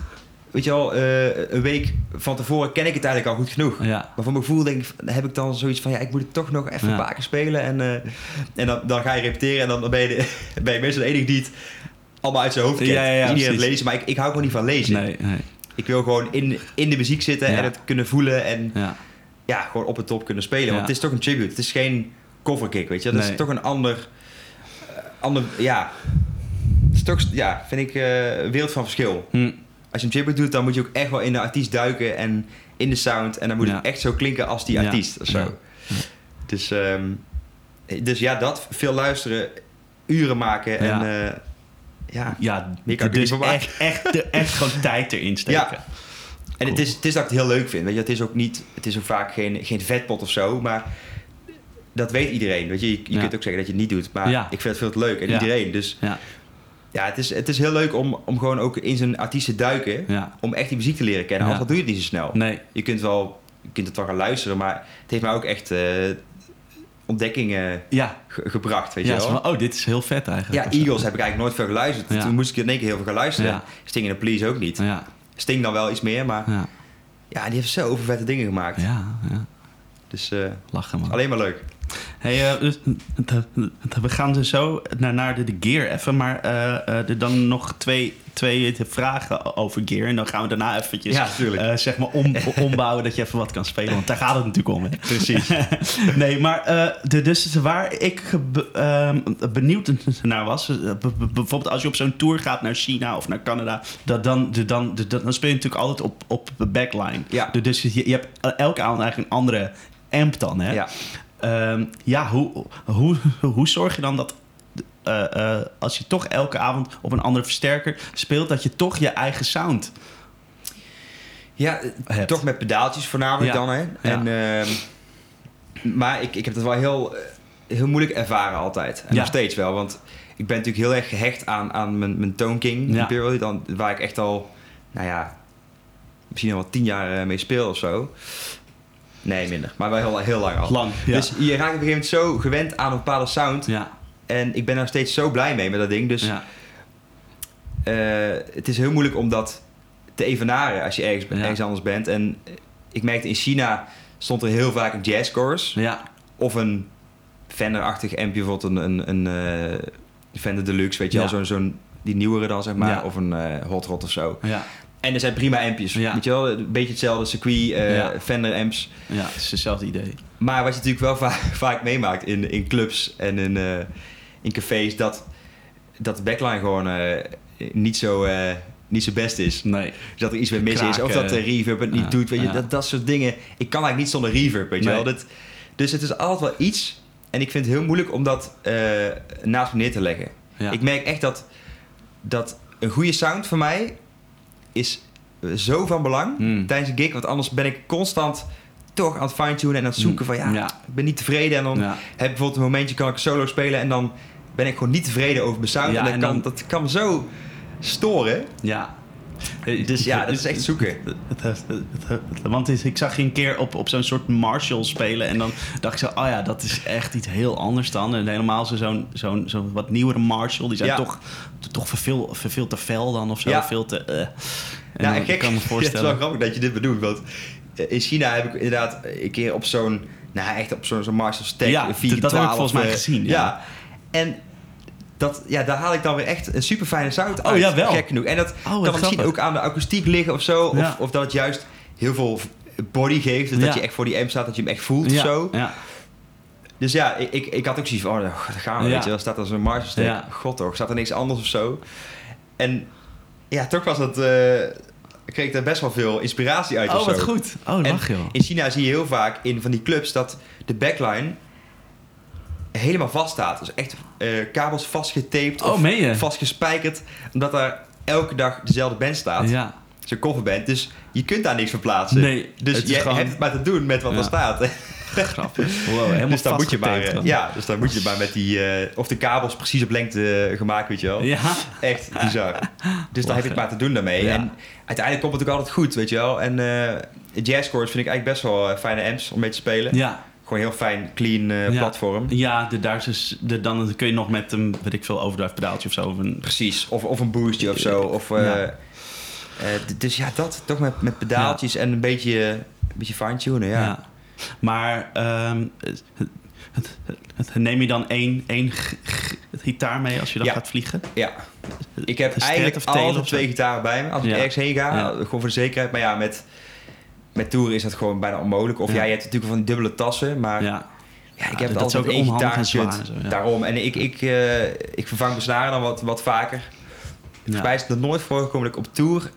Weet je wel, eh, een week van tevoren ken ik het eigenlijk al goed genoeg. Ja, Maar voor mijn gevoel denk ik, heb ik dan zoiets van... Ja, ik moet het toch nog even Ja. een paar keer spelen. En, eh, en dan, dan ga je repeteren en dan ben je, de, ben je meestal de enige die het allemaal uit zijn hoofd kent. Ja, ja, ja, niet aan het lezen, maar ik, ik hou gewoon niet van lezen. nee, nee. Ik wil gewoon in, in de muziek zitten en het kunnen voelen. En Ja, ja, gewoon op het top kunnen spelen. Want het is toch een tribute. Het is geen coverkick, weet je. Dat Nee. is toch een ander... eh, ander ja. Het is toch, ja, vind ik een wereld van verschil. hm. Als je een tribute doet, dan moet je ook echt wel in de artiest duiken en in de sound. En dan moet Ja. het echt zo klinken als die Ja. artiest of zo. Ja. Dus, ehm, dus ja, dat. Veel luisteren, uren maken en eh, ja. ja Meer kan ik dus niet van echt, echt, echt gewoon tijd erin steken. Ja. En het is, het is dat ik het heel leuk vind. Weet je, het is ook niet, het is ook vaak geen, geen vetpot of zo, maar dat weet iedereen. Weet je, je, je Ja. kunt ook zeggen dat je het niet doet, maar Ja. ik vind het veel te leuk en Ja. iedereen. Dus Ja, het is, het is heel leuk om, om gewoon ook in zijn artiest te duiken, ja. om echt die muziek te leren kennen. Anders doe je het niet zo snel. Nee, Je kunt wel, je kunt het wel gaan luisteren, maar het heeft mij ook echt eh, ontdekkingen ja. ge- gebracht, weet ja je wel. van, oh, dit is heel vet eigenlijk. Ja. Eagles heb ik eigenlijk nooit veel geluisterd. Ja. Toen moest ik in één keer heel veel gaan luisteren. Sting en de Police ook niet. Ja, Sting dan wel iets meer, maar ja, ja, die heeft zo over vette dingen gemaakt. ja, ja. Dus eh, Lachen man. alleen maar leuk. Hey, eh, dus, we gaan dus zo naar, naar de, de gear even, maar eh, eh, er dan nog twee, twee vragen over gear. En dan gaan we daarna eventjes Ja, zeg maar om, ombouwen dat je even wat kan spelen. Want daar gaat het natuurlijk om. Hè? Precies. nee, maar de, dus waar ik ehm, benieuwd naar was, bijvoorbeeld als je op zo'n tour gaat naar China of naar Canada, dat dan, de, dan, de, dan speel je natuurlijk altijd op, op de backline. Ja. De- Dus je, je hebt elke avond eigenlijk een andere amp dan. Hè? Ja. Ehm, ja, hoe, hoe, hoe zorg je dan dat eh, eh, als je toch elke avond op een andere versterker speelt, dat je toch je eigen sound Ja, hebt? toch met pedaaltjes voornamelijk Ja. dan. Hè? Ja. En, ehm, maar ik, ik heb het wel heel, eh, heel moeilijk ervaren altijd. En Ja. nog steeds wel. Want ik ben natuurlijk heel erg gehecht aan, aan mijn, mijn Tone King. Dan, waar ik echt al, nou ja, misschien al wel tien jaar mee speel of zo. Nee, minder. Maar wel heel, heel lang al. Lang. Ja. Dus je raakt op een gegeven moment zo gewend aan een bepaalde sound. ja. En ik ben er nog steeds zo blij mee met dat ding. Dus ja. eh, het is heel moeilijk om dat te evenaren als je ergens, anders bent. En ik merkte in China stond er heel vaak een jazz chorus. ja. Of een Fender-achtig ampje, bijvoorbeeld een, een, een eh, Fender Deluxe, weet je wel. Zo'n, zo'n, die nieuwere dan, zeg maar. Of een eh, Hot Rod of zo. En er zijn prima ampjes, Ja. weet je wel. Een beetje hetzelfde circuit, Ja. Fender amps. Ja, het is hetzelfde idee. Maar wat je natuurlijk wel vaak, vaak meemaakt in, in clubs en in, eh, in cafés, dat, dat de backline gewoon eh, niet, zo, niet zo best is. Nee. dat er iets mee mis is. Of dat de reverb het niet doet. Weet je, dat, dat soort dingen. Ik kan eigenlijk niet zonder reverb, weet je Nee. wel. Dat, dus het is altijd wel iets. En ik vind het heel moeilijk om dat naast me neer te leggen. Ik merk echt dat, dat een goede sound voor mij is zo van belang Hmm. tijdens een gig. Want anders ben ik constant toch aan het fine-tunen en aan het zoeken van ja, Ja. ik ben niet tevreden. En dan Ja. heb ik bijvoorbeeld een momentje, kan ik solo spelen en dan ben ik gewoon niet tevreden over mijn sound. Ja, en, dat, en kan, dan- dat kan me zo storen. Ja. Dus ja, dat is echt zoeken. Want ik zag je een keer op, op zo'n soort Marshall spelen. En dan dacht ik zo, oh ja, dat is echt iets heel anders dan. En helemaal zo- zo'n wat nieuwere Marshall. Die zijn Ja. toch, toch veel, veel te fel dan of zo. Ja. Veel te... eh. En Nou, gek, ik kan me het is wel voorstellen. grappig dat je dit bedoelt. Want eh, in China heb ik inderdaad een keer op zo'n... Nou, echt op zo'n zo'n Marshall Stack Ja, 412. dat heb ik volgens mij eh, gezien. Ja. En dat, ja, daar haal ik dan weer echt een super fijne sound Oh, uit. jawel. Gek genoeg. En dat wat kan misschien ook aan de akoestiek liggen of zo. Of, Ja. of dat het juist heel veel body geeft. Dus Ja. dat je echt voor die amp staat, dat je hem echt voelt ja, of zo. Ja. Dus ja, ik, ik, had ook zoiets van, oh, daar gaan we, Ja. weet je wel. Staat er zo'n Marshall Stack. Ja. God toch, staat er niks anders of zo. En ja, toch was dat... eh kreeg ik daar best wel veel inspiratie uit Oh, zo. wat goed. Oh, lach joh. In China zie je heel vaak in van die clubs dat de backline helemaal vast staat. Dus echt eh, kabels vastgetaped Oh, of vastgespijkerd. Omdat daar elke dag dezelfde band staat. Ja. Zo'n coverband. Dus je kunt daar niks van plaatsen. Nee, dus je gewoon- hebt het maar te doen met wat Ja. er staat. Grappig. Wow, helemaal dus dan moet je maar, dan. ja, dus dan moet je maar met die, eh, of de kabels precies op lengte eh, gemaakt, weet je wel. Ja. Echt bizar. Dus dan heb je het maar te doen daarmee. Ja. En uiteindelijk komt het ook altijd goed, weet je wel. En jazzchords vind ik eigenlijk best wel fijne amps om mee te spelen. Ja. Gewoon heel fijn, clean eh, Ja. platform. Ja, de, daar is de, dan kun je nog met een, weet ik veel, overdrive pedaaltje of zo. Of een, Precies. Of, of een boostje of zo. Of, eh, Ja. eh, dus ja, dat. Toch met, met pedaaltjes en een beetje, een beetje fine-tunen, ja. ja. Maar ehm, het, het, het- neem je dan één, één gitaar mee als je dan Ja. gaat vliegen? Ja. Ik heb eigenlijk altijd twee gitaren bij me als ik ergens heen ga. Gewoon voor de zekerheid. Maar ja, met, met toeren is dat gewoon bijna onmogelijk. Of Ja. ja, je hebt natuurlijk van die dubbele tassen. Maar ja, Ja. ik Ja, heb dat altijd één onhandig en gitaar zwaar en zo, ja. Daarom. En ik, ik, eh, ik vervang mijn snaren dan wat, wat vaker. Volgens mij is het nog nooit voorgekomen dat ik op tour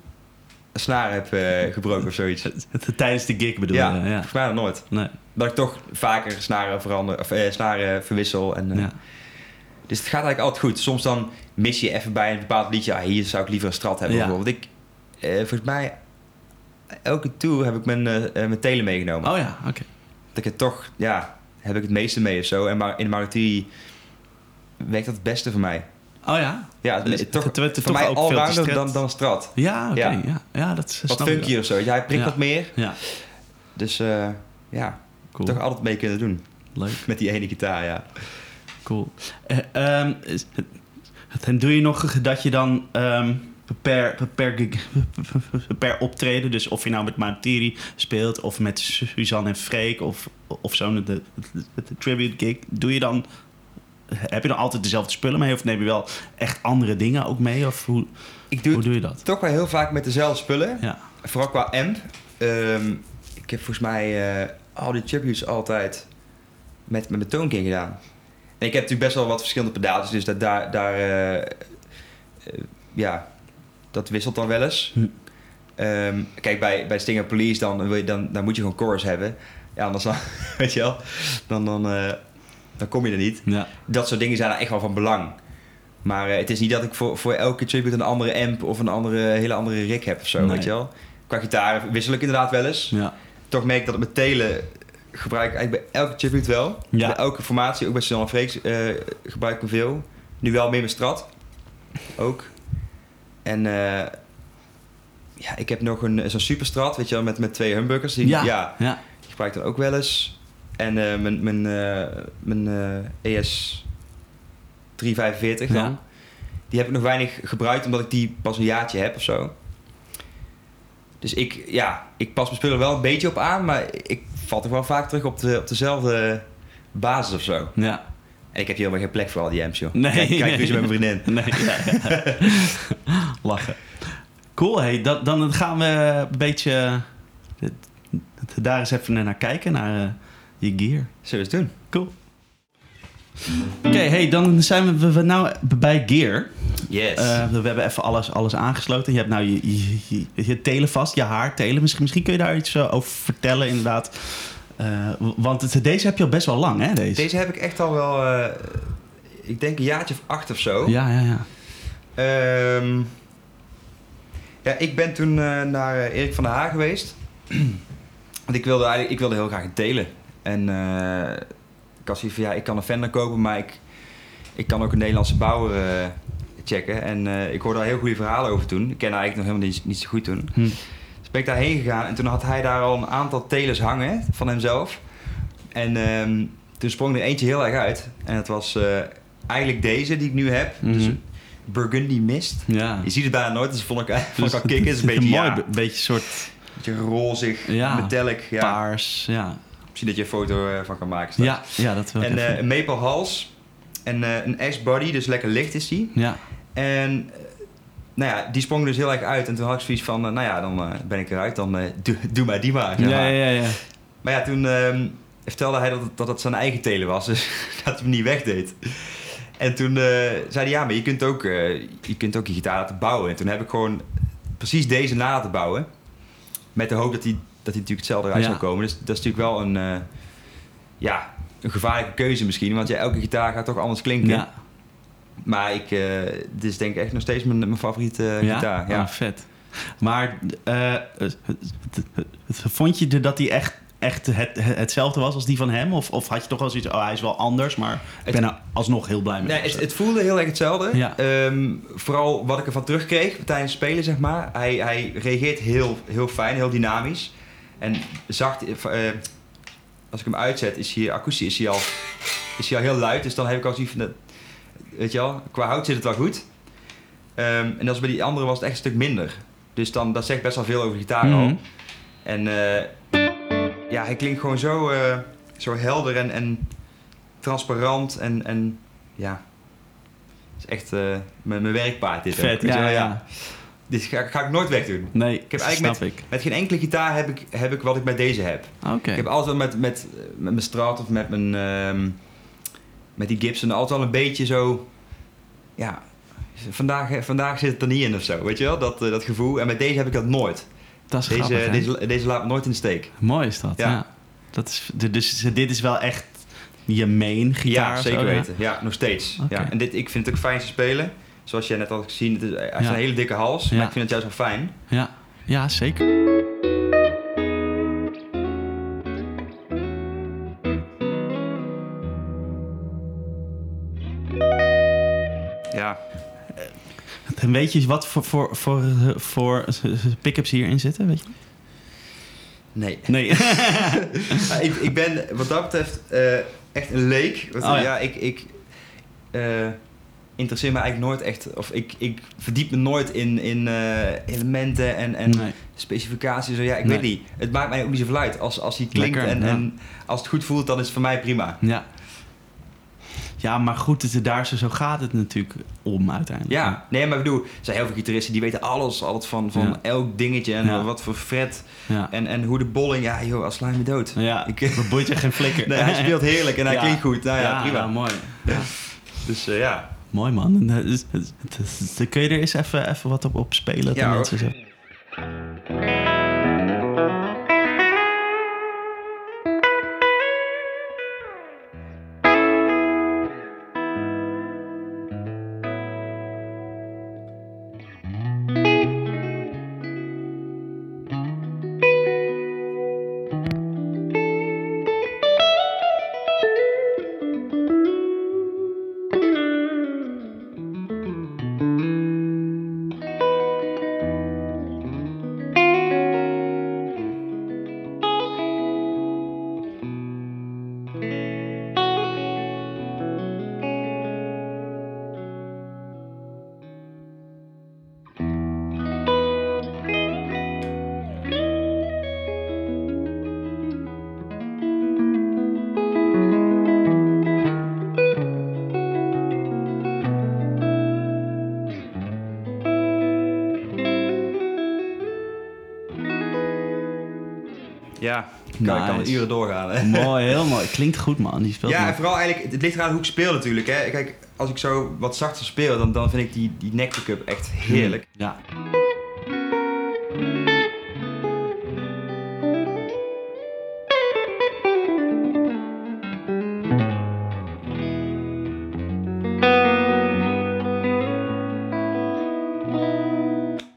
een snaar heb eh, gebroken of zoiets. Tijdens de gig bedoel Ja, je? Ja. volgens mij nog nooit. Nee. Dat ik toch vaker snaren verander, of eh, snaren verwissel. En, Ja. Dus het gaat eigenlijk altijd goed. Soms dan mis je even bij een bepaald liedje. Ah, hier zou ik liever een strat hebben. Ja. bijvoorbeeld. Ik, eh, volgens mij, elke tour heb ik mijn, eh, mijn tele meegenomen. Oh ja, oké. Dat ik het toch, ja, heb ik het meeste mee of zo. En maar in de Maruti werkt dat het beste voor mij. Oh ja? Ja, Dus het- toch, het er voor mij ook veel dan, dan strat. Ja, oké. Ja. Ja. Ja. dat is Wat funkier of zo. Ja, hij prikt Ja. wat meer. Ja, Dus eh, ja, cool. toch altijd mee kunnen doen. Leuk. Met die ene gitaar, ja. Cool. Eh, ehm, en doe je nog dat je dan ehm, per, per, per optreden, dus of je nou met Matiri speelt of met Suzanne en Freek of, of zo'n de, de, de tribute gig, doe je dan, heb je dan altijd dezelfde spullen mee of neem je wel echt andere dingen ook mee? Of hoe, Ik doe hoe doe je dat? toch wel heel vaak met dezelfde spullen. Ja. Vooral qua amp. Ehm, ik heb volgens mij eh, al die tributes altijd met, met mijn Tone King gedaan. En ik heb natuurlijk best wel wat verschillende pedaaltjes, dus dat, daar, daar eh, eh, ja, dat wisselt dan wel eens. Hm. Ehm, kijk, bij, bij Stinger Police dan, wil je, dan, dan moet je gewoon chorus hebben. Ja, anders dan, weet je wel, dan, dan, eh, dan kom je er niet. Ja. Dat soort dingen zijn er echt wel van belang. Maar eh, het is niet dat ik voor, voor elke tribute een andere amp of een andere, hele andere rig heb of zo, Nee. weet je wel. Qua gitaar wissel ik inderdaad wel eens. Ja. Toch merk ik dat het met telen gebruik ik eigenlijk bij elke tribute wel. Ja. Bij elke formatie, ook bij Suzanne Freeks, eh gebruik ik hem veel. Nu wel meer mijn strat. Ook. En eh, ja, ik heb nog een zo'n superstrat, weet je wel, met, met twee humbuckers. Die, Ja. ja, Ja. die gebruik ik dan ook wel eens. En eh, mijn, mijn, eh, mijn eh, ES 345 dan. Ja. Die heb ik nog weinig gebruikt, omdat ik die pas een jaartje heb of zo. Dus ik, ja, ik pas mijn spullen wel een beetje op aan, maar ik val toch wel vaak terug op, de, op dezelfde basis of zo. Ja. En ik heb hier helemaal geen plek voor al die amps, joh. Nee, Kijk, kijk nee. met mijn vriendin. Nee, ja, ja. Lachen. Cool, hey, dat, dan gaan we een beetje daar eens even naar kijken, naar eh, je gear. Zullen we eens doen? Cool. Oké, hey, dan zijn we, we nou bij gear. Yes. Eh, we hebben even alles, alles aangesloten. Je hebt nou je, je, je, je telen vast, je haar telen. Misschien, misschien kun je daar iets eh, over vertellen, inderdaad. Eh, want deze heb je al best wel lang, hè? Deze. Deze heb ik echt al wel, eh, ik denk een jaartje of acht of zo. Ja, ja, ja. Ehm, ja, ik ben toen eh, naar Erik van der Haar geweest. Want ik wilde eigenlijk ik wilde heel graag delen. En ik had zoiets van, ja, ik kan een Fender kopen, maar ik, ik kan ook een Nederlandse bouwer checken. En ik hoorde daar heel goede verhalen over toen. Ik ken haar eigenlijk nog helemaal niet, niet zo goed toen. Hm. Dus ben ik daarheen gegaan en toen had hij daar al een aantal telers hangen van hemzelf. En ehm, toen sprong er eentje heel erg uit. En dat was eh, eigenlijk deze die ik nu heb. Dus Mhm. Burgundy Mist. Ja. Je ziet het bijna nooit, dus vond ik, vond ik al Dus kicken. Het is een beetje, mooi, ja, be- beetje soort beetje rozig, Ja. metallic. Ja. paars. Ja, Misschien dat je een foto eh, van kan maken straks. ja, ja dat wil ik En eh, een maple hals. En eh, een S-body, dus lekker licht is die. ja. En eh, nou ja, die sprong dus heel erg uit. En toen had ik zoiets van, eh, nou ja, dan eh, ben ik eruit. Dan eh, doe, doe maar die maar. zeg maar. ja, ja, ja. Maar ja, toen ehm, vertelde hij dat het, dat het zijn eigen telen was. Dus dat hij hem niet wegdeed. En toen zei hij, ja, maar je kunt, ook, je kunt ook je gitaar laten bouwen. En toen heb ik gewoon precies deze na laten bouwen. Met de hoop dat hij, dat hij natuurlijk hetzelfde eruit Ja. zou komen. Dus dat is natuurlijk wel een, ja, een gevaarlijke keuze misschien. Want ja, elke gitaar gaat toch anders klinken. Ja, Maar ik, eh, dit is denk ik echt nog steeds mijn, mijn favoriete eh, ja? gitaar. Ja. Oh, vet. Maar eh, vond je dat hij echt, echt het, het- hetzelfde was als die van hem? Of, of had je toch wel zoiets, oh hij is wel anders, maar ik ben er alsnog heel blij mee. Nee, het, voelde heel erg hetzelfde. Ja. Ehm, vooral wat ik ervan terugkreeg tijdens het spelen, zeg maar. Hij, hij reageert heel, heel fijn, heel dynamisch. En zacht, als ik hem uitzet, is hij akoestisch is hij al, is hij al heel luid. Dus dan heb ik al zoiets van, weet je wel, qua hout zit het wel goed. Ehm, en als bij die andere was het echt een stuk minder. Dus dan, dat zegt best wel veel over de gitaar al. Mhm. En eh, ja, hij klinkt gewoon zo, eh, zo helder en, en transparant en, en ja, het is echt eh, mijn, werkpaard dit. Vet, ja, ja. Dit ga, ga ik nooit wegdoen. Nee, Ik heb eigenlijk snap ik. Met geen enkele gitaar heb ik, heb ik wat ik bij deze heb. Oké. Ik heb altijd met, met, met mijn Strat of met mijn ehm, met die Gibson altijd wel een beetje zo, ja, vandaag, vandaag zit het er niet in of zo, weet je wel, dat, eh, dat gevoel. En met deze heb ik dat nooit. Dat is Deze, grappig, deze, deze laat me nooit in de steek. Mooi is dat, ja. Ja. Dat is, dus dit is wel echt je main gitaar? Ja, zeker zo, weten. Ja, nog steeds. Ja. En dit, ik vind het ook fijn te spelen. Zoals jij net had gezien, het is, hij heeft Ja. een hele dikke hals. Ja. Maar ik vind het juist wel fijn. Ja, ja zeker. En weet je wat voor, voor, voor, voor pick-ups hierin zitten? Weet je? Nee. Nee. Ik, ik ben wat dat betreft eh, echt een leek. Want, Oh, ja. ja. ik, ik eh, interesseer me eigenlijk nooit echt... Of ik, ik verdiep me nooit in, in eh, elementen en, en nee. specificaties. Zo, ja, ik Nee. weet niet. Het maakt mij ook niet zoveel uit. Als, als hij klinkt Lekker, en, ja. en als het goed voelt, dan is het voor mij prima. Ja. Ja, maar goed, het, daar zo, zo gaat het natuurlijk om uiteindelijk. Ja, nee, maar ik bedoel, er zijn heel veel gitaristen die weten alles, alles van, van Ja. elk dingetje en Ja. wat voor fret Ja. en, en hoe de bolling, ja joh, als sla je me dood. Ja, Ik- dat boeit je geen flikker. Nee, hij speelt heerlijk en hij klinkt goed. Nou ja, ja, prima. ja, mooi. Ja. Dus eh, ja. Mooi man. En, eh, Kun je er eens even, even wat op, op spelen? Ja, mensen kan, ik kan Nice. uren doorgaan. Hè? mooi, heel mooi. Klinkt goed man. Die speelt Ja, en vooral eigenlijk, het ligt eraan hoe ik speel natuurlijk. Hè. Kijk, als ik zo wat zachter speel, dan, dan vind ik die, die neck pickup echt heerlijk. Ja.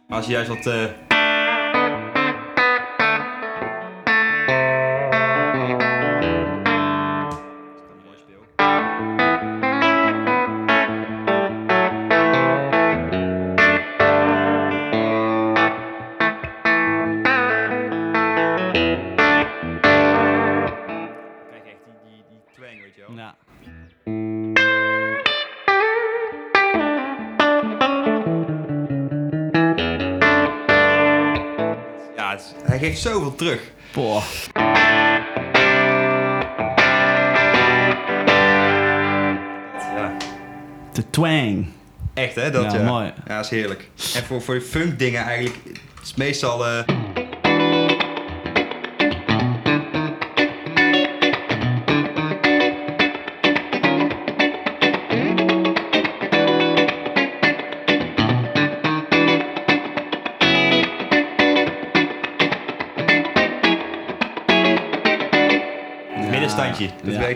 Als je juist wat... eh, terug. Boah. Ja. De twang. Echt hè, dat Ja, ja. mooi. Ja, is heerlijk. En voor, voor funk dingen eigenlijk, het is meestal... eh,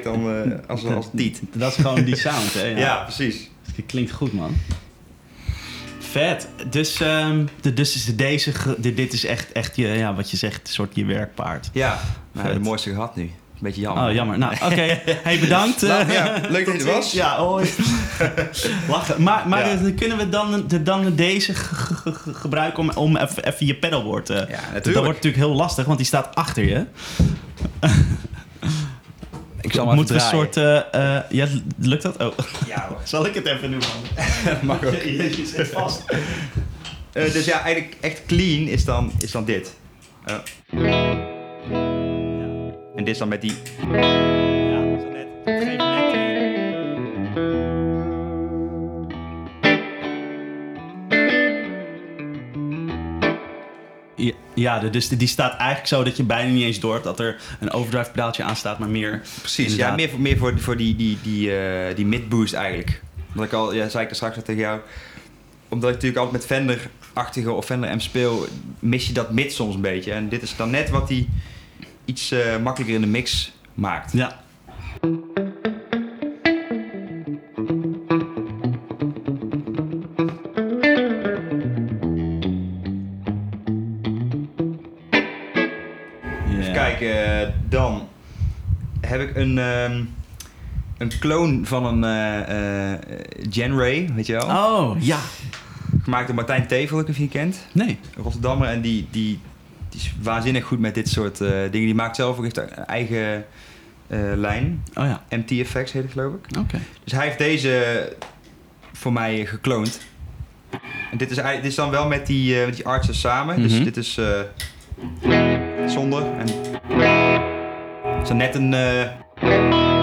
Dat dan eh, als, als tiet. Dat is gewoon die sound, hè? Ja, precies. Het klinkt goed, man. Vet. Dus, ehm, de, dus is deze, de- dit is echt, echt je, ja, wat je zegt, een soort je werkpaard. Ja, nou, de mooiste gehad nu. Beetje jammer. Oh, jammer. Nou, oké. Hey, bedankt. Nou, eh. ja, leuk dat je er was. Ja, hoi. Lachen. Maar, maar Ja. kunnen we dan, dan deze ge- ge- ge- gebruiken om, om even, je pedalboard... eh, Ja, dat natuurlijk. wordt natuurlijk heel lastig, want die staat achter je. Ik zal maar Moeten we een soort... eh, eh, ja, lukt dat? Oh. Ja hoor. Zal ik het even doen, man? Mag ook. Je, je zit vast. Eh, dus ja, eigenlijk echt clean is dan, is dan dit. Ja. En dit is dan met die... Ja, zo net. Ja, dus die staat eigenlijk zo dat je bijna niet eens door hebt dat er een overdrive pedaaltje aan staat, maar meer. Precies, ja, meer voor, meer voor, voor die, die, die, eh, die mid-boost eigenlijk. Omdat ik al, ja, zei ik er straks al tegen jou, omdat ik natuurlijk altijd met Fender-achtige of Fender M speel, mis je dat mid soms een beetje. En dit is dan net wat die iets eh, makkelijker in de mix maakt. Ja. Een, ehm, een clone van een eh eh Genray, weet je wel? Oh, ja. Gemaakt door Martijn Tevel, ik of je die kent. Nee. Rotterdammer. En die, die, die is waanzinnig goed met dit soort eh, dingen. Die maakt zelf ook echt een eigen lijn. Oh ja. MT Effects heet het geloof ik. Oké. Dus hij heeft deze voor mij gekloond. En dit is, dit is dan wel met die, met die artsen samen. Dus Mhm. dit is zonder. En is dan net een... eh, Ja,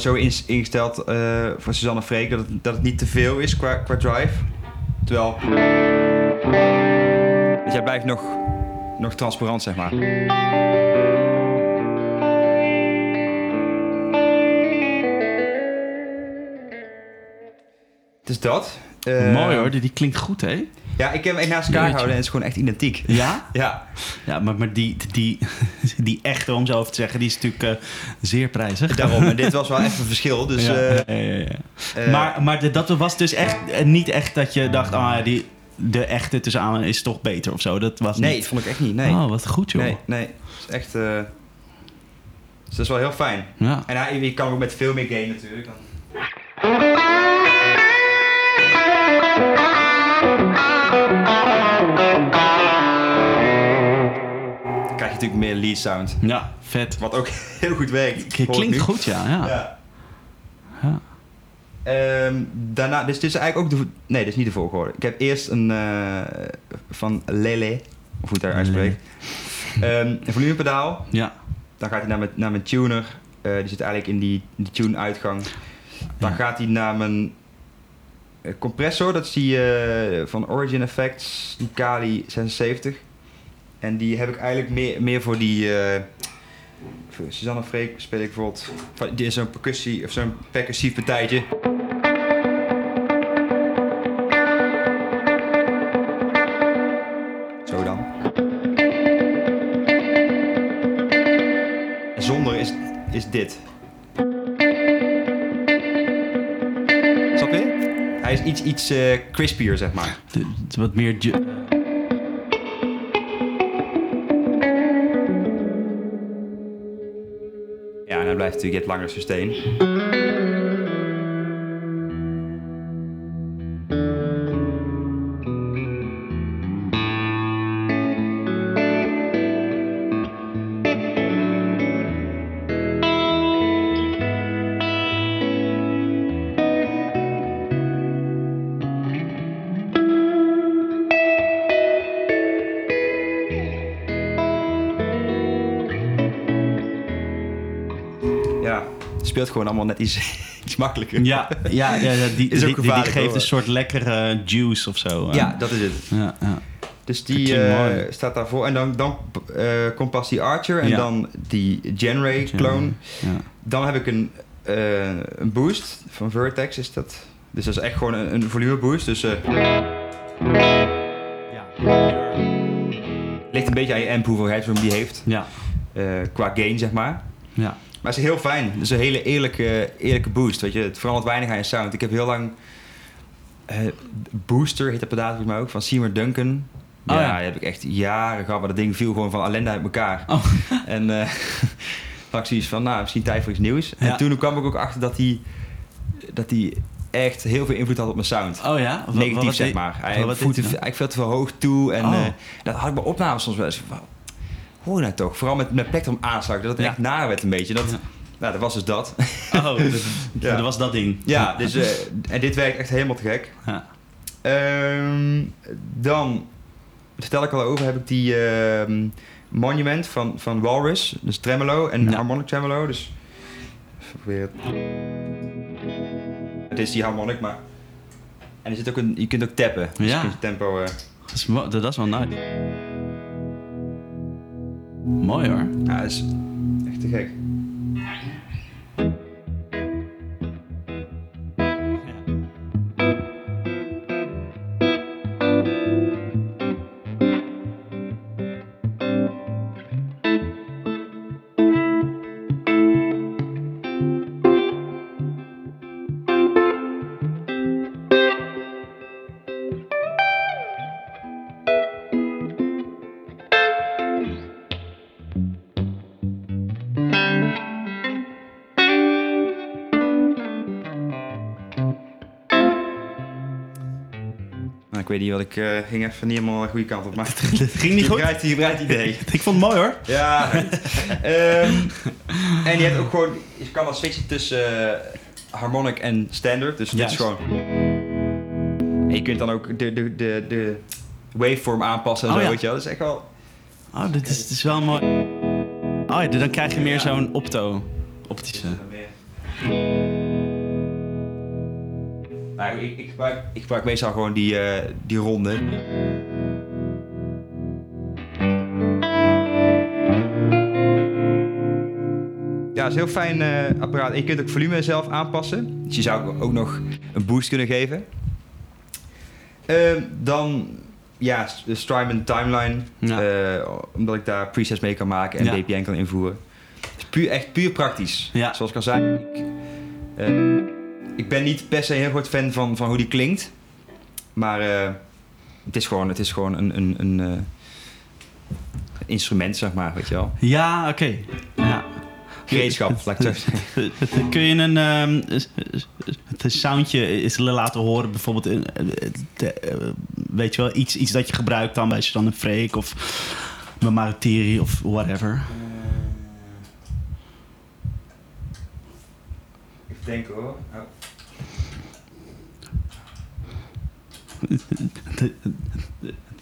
zo ingesteld eh, voor Suzanne Freek dat het, dat het niet te veel is qua, qua drive. Terwijl... Dus jij blijft nog, nog transparant, zeg maar. Is dat. Eh, Mooi hoor, die, die klinkt goed, hè? Ja, ik heb hem echt naast elkaar gehouden en het is gewoon echt identiek. Ja? Ja, Ja, maar, maar die, die, die echte, om zo over te zeggen, die is natuurlijk eh, zeer prijzig. daarom. En dit was wel even een verschil. Dus, ja, eh, ja, ja, ja. eh, maar maar de- dat was dus echt niet echt dat je dacht, ah, ja, die, de echte tussen aan is toch beter of zo. Dat was Nee, niet. dat vond ik echt niet. Nee. Oh, wat goed joh. Nee, nee. Het is echt... eh, dus dat is wel heel fijn. Ja. En hij, je kan ook met veel meer gain natuurlijk. Dan... natuurlijk meer lead sound. ja, vet. Wat ook heel goed werkt. K- Klinkt goed, ja. ja. Ja. Ja. Ehm, daarna, dus dit is eigenlijk ook de... Nee, dit is niet de volgorde. Ik heb eerst een eh, van Lele, of hoe het daar uitspreekt. Ehm, een volumepedaal. Ja. Dan gaat hij naar mijn, naar mijn tuner. Eh, die zit eigenlijk in die, die tune-uitgang. Dan Ja. gaat hij naar mijn eh, compressor. Dat is die van Origin Effects, die Kali 76. En die heb ik eigenlijk meer, meer voor die... eh voor Suzanne Freek speel ik bijvoorbeeld... Die is zo'n percussie, of zo'n percussief partijtje. Zo dan. En zonder is, is dit. hij is iets, iets eh, crispier, zeg maar. Wat meer... ju- Ja, en hij blijft natuurlijk het langer sustain. Het gewoon allemaal net iets, iets makkelijker. Ja, ja, ja, ja, die, Is ook die, die, geeft hoor. een soort lekkere juice of zo. eh. Ja, dat is het. ja, ja. Dus die eh, staat daarvoor. En dan, dan eh, komt pas die Archer en Ja. dan die Genray clone. Ja. Dan heb ik een, een boost van Vertex is dat. Dus dat is echt gewoon een, een volume boost. Dus eh ligt een beetje aan je amp hoeveel headroom die heeft. Ja, qua gain zeg maar. ja. Maar het is heel fijn. Het is een hele eerlijke, eerlijke boost. Weet je. Het verandert weinig aan je sound. Ik heb heel lang... eh, Booster heet dat pedaal volgens mij ook. Van Seymour Duncan. Oh, ja, ja. die heb ik echt jaren gehad. Maar dat ding viel gewoon van ellende uit elkaar. Oh. En eh had ik zoiets van, nou, misschien tijd voor iets nieuws. Ja. En toen kwam ik ook achter dat hij dat die echt heel veel invloed had op mijn sound. Oh ja? Wat- Negatief, wat- zeg maar. Hij eigenlijk veel te veel hoog toe. En Oh. eh, dat had ik bij opnames soms wel eens van... Hoor je nou toch? Vooral met, met plektrum aanslag. Dat het echt naar werd een beetje. Dat. Nou, dat was dus dat. Oh, dat, Ja. dat was dat ding. Ja, dus, eh, en dit werkt echt helemaal te gek. Ja. Ehm, dan, vertel ik al over, heb ik die ehm, Monument van, van Walrus. Dus tremolo en Ja. harmonic tremolo. Dus proberen. Het is die harmonic, maar... En er zit ook een, je kunt ook tappen. Dus Ja. je kunt je tempo... eh, Dat, is, dat is wel nice. Mooi hoor. ja, is echt te gek. Weet niet wat ik... eh, ging even niet helemaal de goede kant op, maar... Het ging niet goed. Je breidt idee. Ik vond het mooi hoor. Ja. Ehm, en je hebt ook gewoon, je kan dan switchen tussen eh, harmonic en standard. Dus dit Juist. is gewoon. En je kunt dan ook de, de, de, de waveform aanpassen en Oh zo, ja. weet je wel. Dat is echt wel. Oh, dit is, dit is wel mooi. Oh ja, dan krijg je meer zo'n opto. Nou, ik, ik, gebruik, ik gebruik meestal gewoon die, eh, die ronde. Ja, het is een heel fijn eh, apparaat. En je kunt ook volume zelf aanpassen. Dus je zou ook nog een boost kunnen geven. Ehm, dan, ja, de Strymon Timeline. Ja. Eh, omdat ik daar presets mee kan maken en Ja. DPN kan invoeren. Het is puur, echt puur praktisch. Ja. Zoals ik al zei, ik, eh, ik ben niet per se een heel groot fan van, van hoe die klinkt. Maar eh, het is gewoon, het is gewoon een, een, een eh, instrument, zeg maar, weet je wel. Ja, oké. Ja. Gereedschap, laat ik zeggen. Kun je een ehm, het soundje eens laten horen, bijvoorbeeld, eh, weet je wel, iets, iets dat je gebruikt dan, weet je dan een freak of een materie of whatever. Even denken hoor. Oh.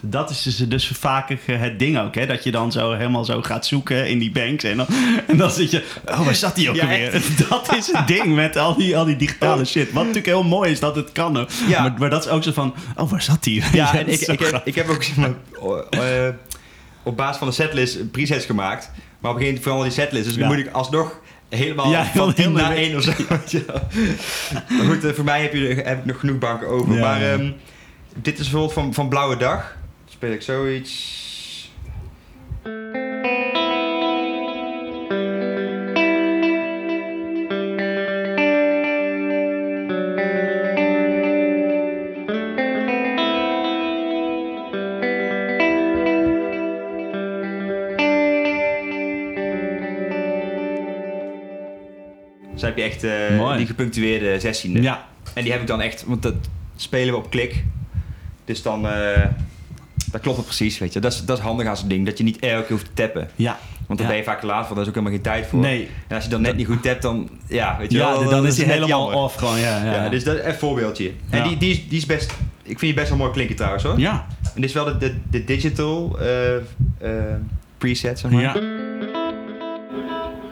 Dat is dus, dus vaak het ding ook, hè? Dat je dan zo helemaal zo gaat zoeken in die banks. En dan, en dan zit je, oh, waar zat die ook Ja, alweer? Dat is het ding met al die, al die digitale shit. Wat natuurlijk heel mooi is dat het kan. Ja. Maar, maar dat is ook zo van, oh, waar zat die? Ja, en ik, ik, heb, ik heb ook eh, op basis van de setlist presets gemaakt. Maar op een gegeven moment veranderde die setlist. Dus dan moet ik alsnog helemaal Ja, van 10 heel naar. 1 of zo. maar goed, eh, voor mij heb, je, heb ik nog genoeg banken over. Maar ja dit is bijvoorbeeld van, van Blauwe Dag. Speel ik zoiets. Dus Zo heb je echt eh, die gepunctueerde zestiende. Ja. En die heb ik dan echt, want dat spelen we op klik. Dus dan, eh dat klopt het precies, weet je. Dat is, dat is handig aan zo'n ding, dat je niet elke keer hoeft te tappen. Ja. Want dan Ja. ben je vaak te laat voor, daar is ook helemaal geen tijd voor. Nee. En als je dan net niet goed tapt, dan, ja, weet je Ja, wel. dan is hij het helemaal jammer. off gewoon. Ja, ja, Ja, dus dat is een voorbeeldje. En die, die, is, die is best, ik vind die best wel mooi klinken trouwens hoor. Ja. En dit is wel de, de, de digital eh, preset, zeg maar. Ja.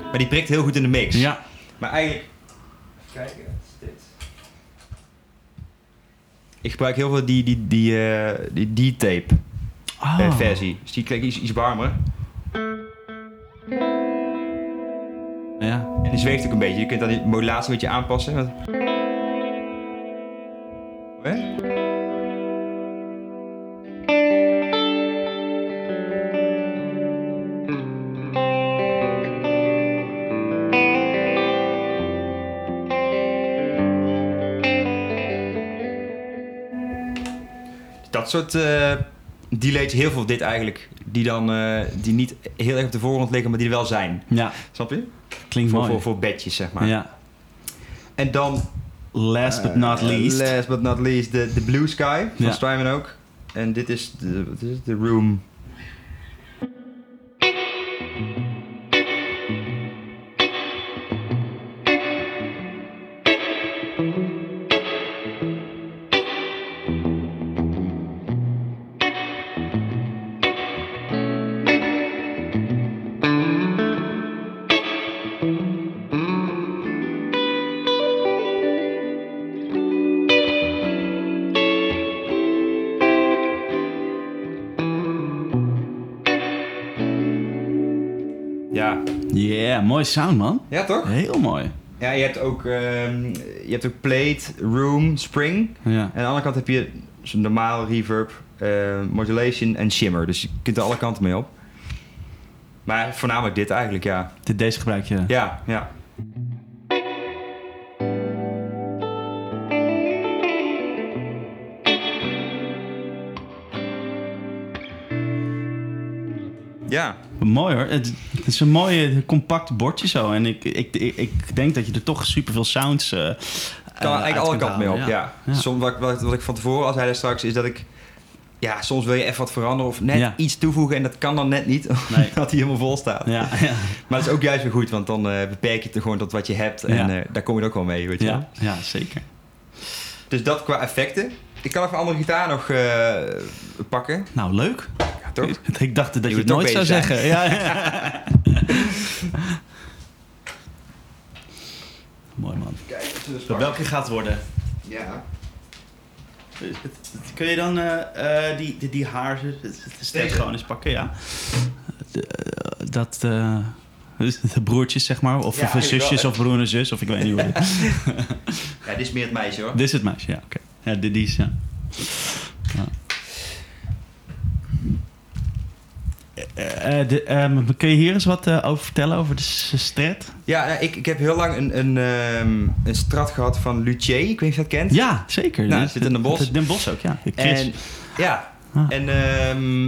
Maar die prikt heel goed in de mix. Ja. Maar eigenlijk... Even kijken, wat is dit? Ik gebruik heel veel die, die, die, eh, die D-tape Oh. eh, versie. Dus die klinkt iets, iets warmer. Ja. En die zweeft ook een beetje. Je kunt dan die modulatie een beetje aanpassen. Hè? Dat soort eh delays, heel veel dit eigenlijk, die dan eh, die niet heel erg op de voorgrond liggen, maar die er wel zijn. Ja. Snap je? Klinkt Voor, mooi. voor, voor bedjes, zeg maar. Ja. En dan Last but not Eh, least. last but not least, de, de Blue Sky van Ja. Strymon ook. En dit is de, wat is de Room. Yeah, mooi sound man. Ja, toch? Heel mooi. Ja, je hebt ook, ehm, je hebt ook Plate, Room, Spring. Ja. En aan de andere kant heb je normaal reverb, eh, modulation en shimmer. Dus je kunt er alle kanten mee op. Maar voornamelijk dit eigenlijk, ja. Dit- Deze gebruik je. Ja, ja. Ja, Mooi hoor. Het, het is een mooi compact bordje zo. En ik, ik, ik, ik denk dat je er toch superveel sounds. eh kan eh, eigenlijk alle kanten mee op, ja. Ja. Soms, wat, ik- wat, wat ik van tevoren al zei straks, is dat ik... Ja, soms wil je even wat veranderen of net Ja. iets toevoegen en dat kan dan net niet, Nee. omdat hij helemaal vol staat. Ja, ja, Maar dat is ook juist weer goed, want dan eh, beperk je het gewoon tot wat je hebt en daar kom je ook wel mee, weet je ja, ja, zeker. Dus dat qua effecten. Ik kan even een andere gitaar nog pakken. Nou, leuk. Ja, toch? Ik dacht dat je, Je het nooit zou zeggen. Ja, ja. Mooi man. Kijk, Welke gaat worden? Ja. Kun je dan eh, eh, die, die, die haar steeds gewoon eens pakken? Ja. De, eh, dat eh, de broertjes, zeg maar. Of, Ja, of zusjes wel. of broer en zus. Of ik weet niet hoe het ja, dit is meer het meisje hoor. Dit is het meisje, ja. oké. Ja, dit is, ja. ja. Eh, eh, de, ehm, kun je hier eens wat eh, over vertellen, over de strat? Ja, nou, ik, ik heb heel lang een, een, ehm, een strat gehad van Luthier. Ik weet niet of je dat kent. Ja, zeker. Nou, zit in Den Bosch. het- Den Bosch ook, ja. En, ja. Ah. En ehm,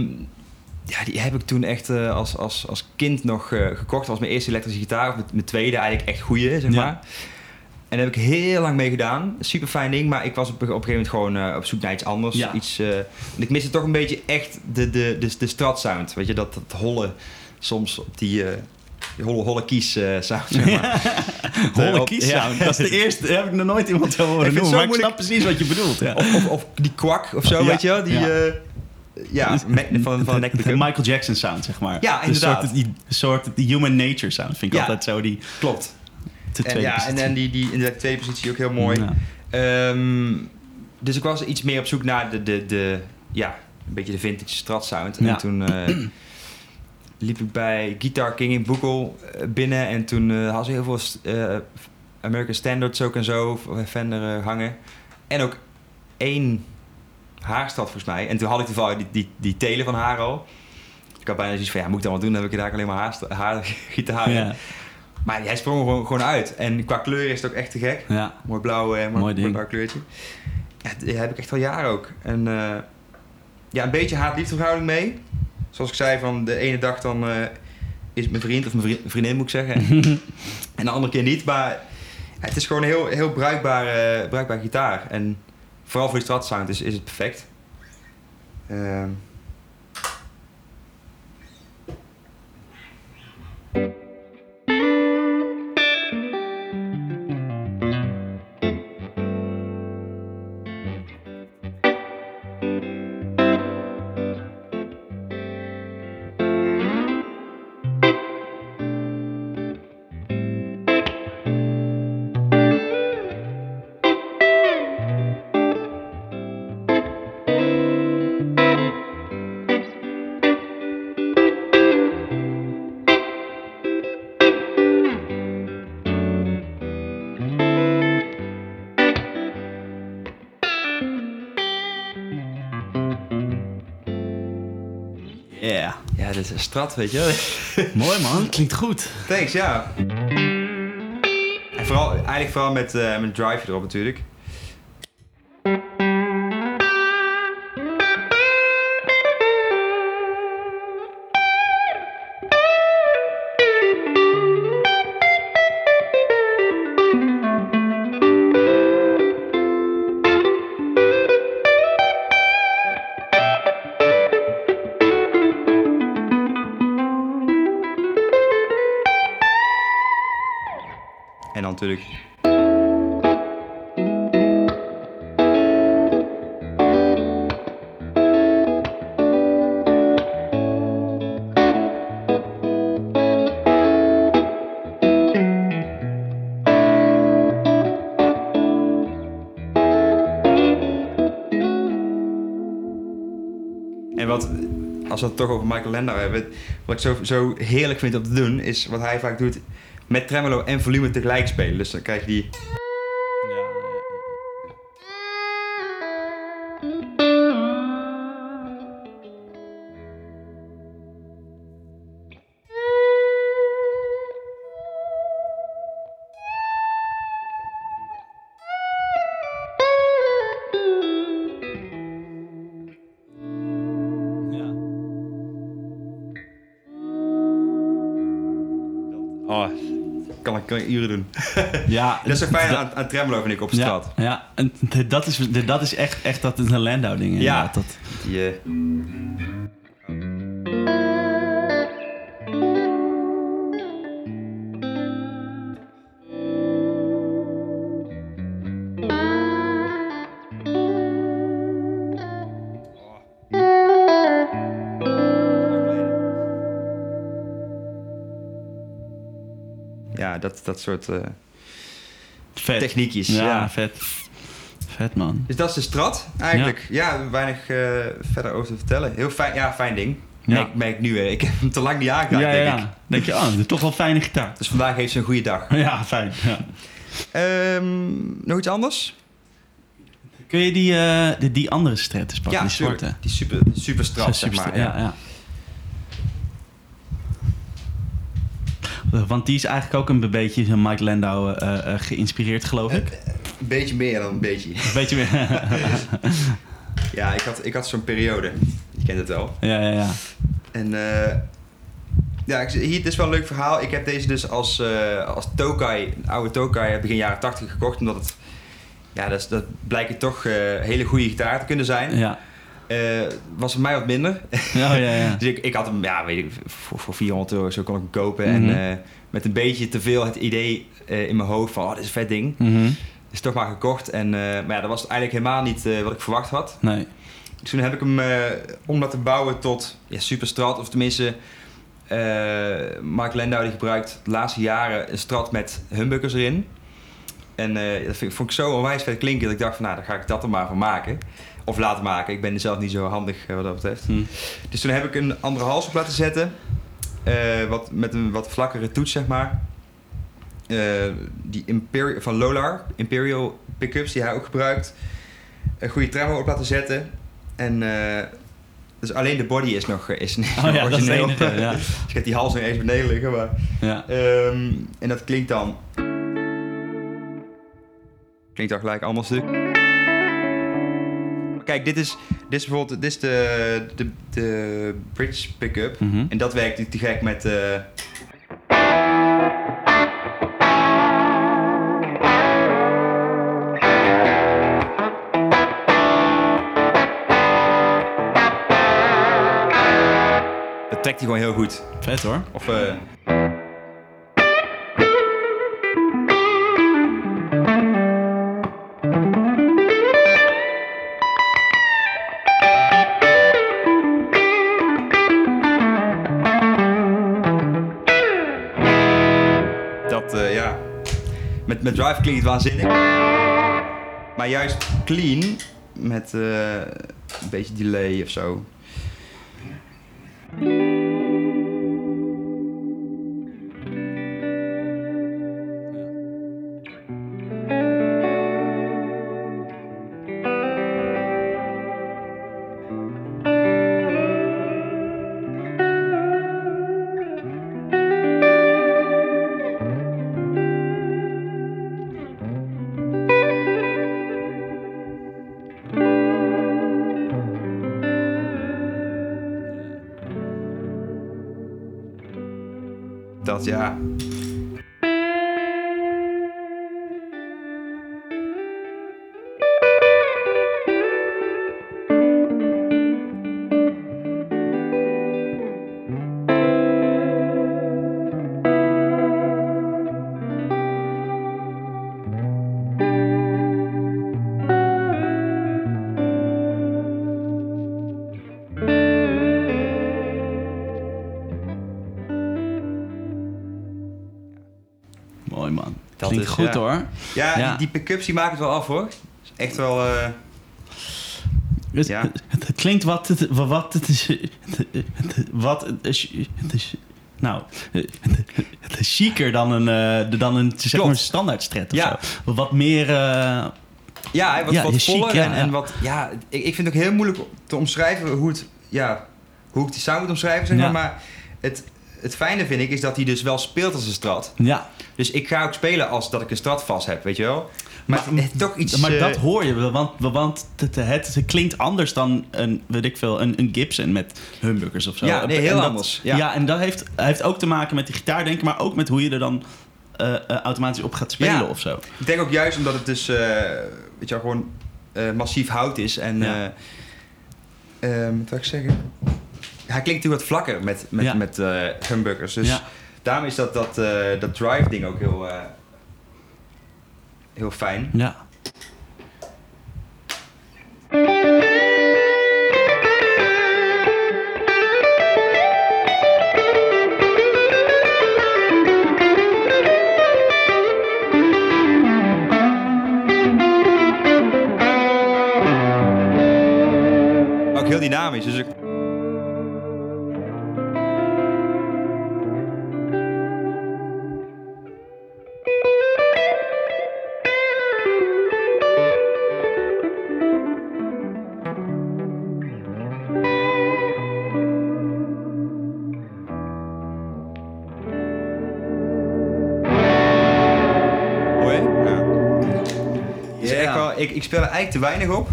ja, die heb ik toen echt als, als, als kind nog gekocht. Dat was mijn eerste elektrische gitaar. Of mijn, mijn tweede eigenlijk echt goeie, zeg Ja. En daar heb ik heel lang mee gedaan. Super fijn ding. Maar ik was op, op een gegeven moment gewoon eh, op zoek naar iets anders. Ja. Iets, en ik miste toch een beetje echt de, de, de, de strat sound. Weet je, dat, dat holle soms op die... eh, die holle, holle kies sound, zeg maar. Holle kies sound. Dat is de eerste, heb ik nog nooit iemand horen Ik noemen. Maar ik moeilijk. snap precies wat je bedoelt. Ja. Of, of, of die kwak of zo, weet je wel? Die, Ja. van, van de, Michael Jackson sound, zeg maar. Ja, Een inderdaad. soort, die, soort die human nature sound vind ik Ja. altijd zo. Die Klopt. De En, ja, en, positie. en die, die in de tweede positie ook heel mooi. Ja. Ehm, dus ik was iets meer op zoek naar de, de, de ja, een beetje de vintage strat sound. Ja. En toen eh, liep ik bij Guitar King in Boekel eh, binnen. En toen eh hadden ze heel veel American Standards ook en zo, Fender hangen. En ook één haarstad volgens mij. En toen had ik toevallig die, die, die telen van haar al. Ik had bijna zoiets van, ja, moet ik dan wat doen? Dan heb ik daar alleen maar haarsta- haargitaar. Ja. Maar hij sprong gewoon, gewoon uit. En qua kleur is het ook echt te gek. ja. Mooi blauw, eh, mooi, blauw kleurtje. Ja, dat heb ik echt al jaren ook. En eh, ja, een beetje haat-liefde verhouding mee. Zoals ik zei, van de ene dag dan eh, is het mijn vriend of mijn vri- vriendin moet ik zeggen. en de andere keer niet. Maar het is gewoon een heel, heel bruikbare, bruikbare gitaar. En vooral voor die Strat sound is, is het perfect. Ehm, Strat, weet je. Mooi man, klinkt goed. Thanks, ja. En vooral, eigenlijk vooral met, eh met drive erop natuurlijk. Als het toch over Michael Landau hebben, wat ik zo, zo heerlijk vind om te doen, is wat hij vaak doet, met tremolo en volume tegelijk spelen. Dus dan krijg je die... kan uren doen. Ja, Dat is zo fijn aan, aan tremolo, vind ik, op ja, straat. ja, en dat is, dat is echt, echt dat is een Landau ding. inderdaad. Dat, Die, dat, dat soort... eh, vet. Techniekjes, Ja, ja. vet. Vet man. Dus dat is de strat, eigenlijk. Ja, weinig eh, verder over te vertellen. Heel fijn, ja, fijn ding. Ja. Merk, merk nu weer. Ik heb hem te lang niet aangeraakt, Ja, ja, denk ik. ja. Denk je, oh, toch wel fijne gitaar. Dus vandaag heeft ze een goede dag. Ja, fijn. Ja. Ehm, nog iets anders? Kun je die, eh, die, die andere stratus pakken, die tuurlijk. zwarte? Die super, super strat, zeg maar. ja, ja. Want die is eigenlijk ook een beetje van Mike Landau eh, eh, geïnspireerd, geloof ik. Een beetje meer dan een beetje. Een beetje meer. Ja, ik had, ik had zo'n periode. Je kent het wel. ja, ja, ja. En eh, ja, ik, hier, het is wel een leuk verhaal. Ik heb deze dus als, eh, als Tokai, een oude Tokai, begin jaren 80 gekocht. Omdat het, ja, dat, dat blijkt toch eh hele goede gitaar te kunnen zijn. Ja. Eh, was voor mij wat minder. Ja, ja, ja. dus ik, ik had hem, ja, weet ik, voor, voor 400 euro zo kon ik hem kopen. Mhm. En eh, met een beetje te veel het idee eh, in mijn hoofd van, oh, dit is een vet ding. Mhm. Dus toch maar gekocht. En, maar ja, dat was eigenlijk helemaal niet wat ik verwacht had. Nee. Dus toen heb ik hem om laten bouwen tot ja, super strat. Of tenminste, Mark Landau die gebruikt de laatste jaren een strat met humbuckers erin. En dat vind, vond ik zo onwijs vet klinken dat ik dacht van nou, dan ga ik dat er maar van maken. Of laten maken. Ik ben er zelf niet zo handig eh, wat dat betreft. Hm. Dus toen heb ik een andere hals op laten zetten. eh, wat, met een wat vlakkere toets, zeg maar. Eh, die Imperial, van Lolar, Imperial pickups, die hij ook gebruikt. Een goede tremolo op laten zetten. En dus alleen de body is nog, is nog Oh ja, dat is origineel. enige. Ja. Dus ik heb die hals nog eens beneden liggen. Maar, Ja. Ehm, en dat klinkt dan... Klinkt dan gelijk anders natuurlijk kijk, dit is, dit is bijvoorbeeld dit is de, de, de bridge pickup. Mhm. En dat werkt te gek met. Eh, het trekt hij gewoon heel goed. Vet hoor. Of. Eh, Met, met drive klinkt waanzinnig. Maar juist clean, met eh, een beetje delay of zo. Dat Klinkt is, goed ja. hoor. Ja, Ja. Die, die pick-ups die maken het wel af hoor. Is echt wel. eh, Het, Ja. het, klinkt wat het, wat het is. Wat het is. Nou, het is chiquer dan een, eh, dan een zeg maar, standaard stret of Ja. zo. Wat meer... eh, ja, wat, Ja, wat voller en, wat. Ja, ik, ik vind het ook heel moeilijk te omschrijven hoe het. Ja, hoe ik die sound moet omschrijven, zeg maar. Maar het, het fijne vind ik is dat hij dus wel speelt als een strat. ja, Dus ik ga ook spelen als dat ik een strat vast heb, weet je wel. Maar, Maar- het, toch iets. maar eh, dat hoor je wel, want, want het, het, het klinkt anders dan een, weet ik veel, een, een Gibson met humbuckers of zo. Ja, nee, heel dat- anders. Ja. Ja. en dat heeft, heeft ook te maken met die gitaar, denk ik, maar ook met hoe je er dan eh, eh, automatisch op gaat spelen Ja. of zo. Ik denk ook juist omdat het dus, eh, weet je wel, gewoon eh, massief hout is. En, Ja. eh, ehm, wat wil ik zeggen? Hij klinkt natuurlijk wat vlakker met, met, Ja. met eh, humbuckers. Dus Ja. Daarom is dat, dat, eh, dat drive ding ook heel, eh, heel fijn. Ja. Ook heel dynamisch. Dus ik... eigenlijk te weinig op.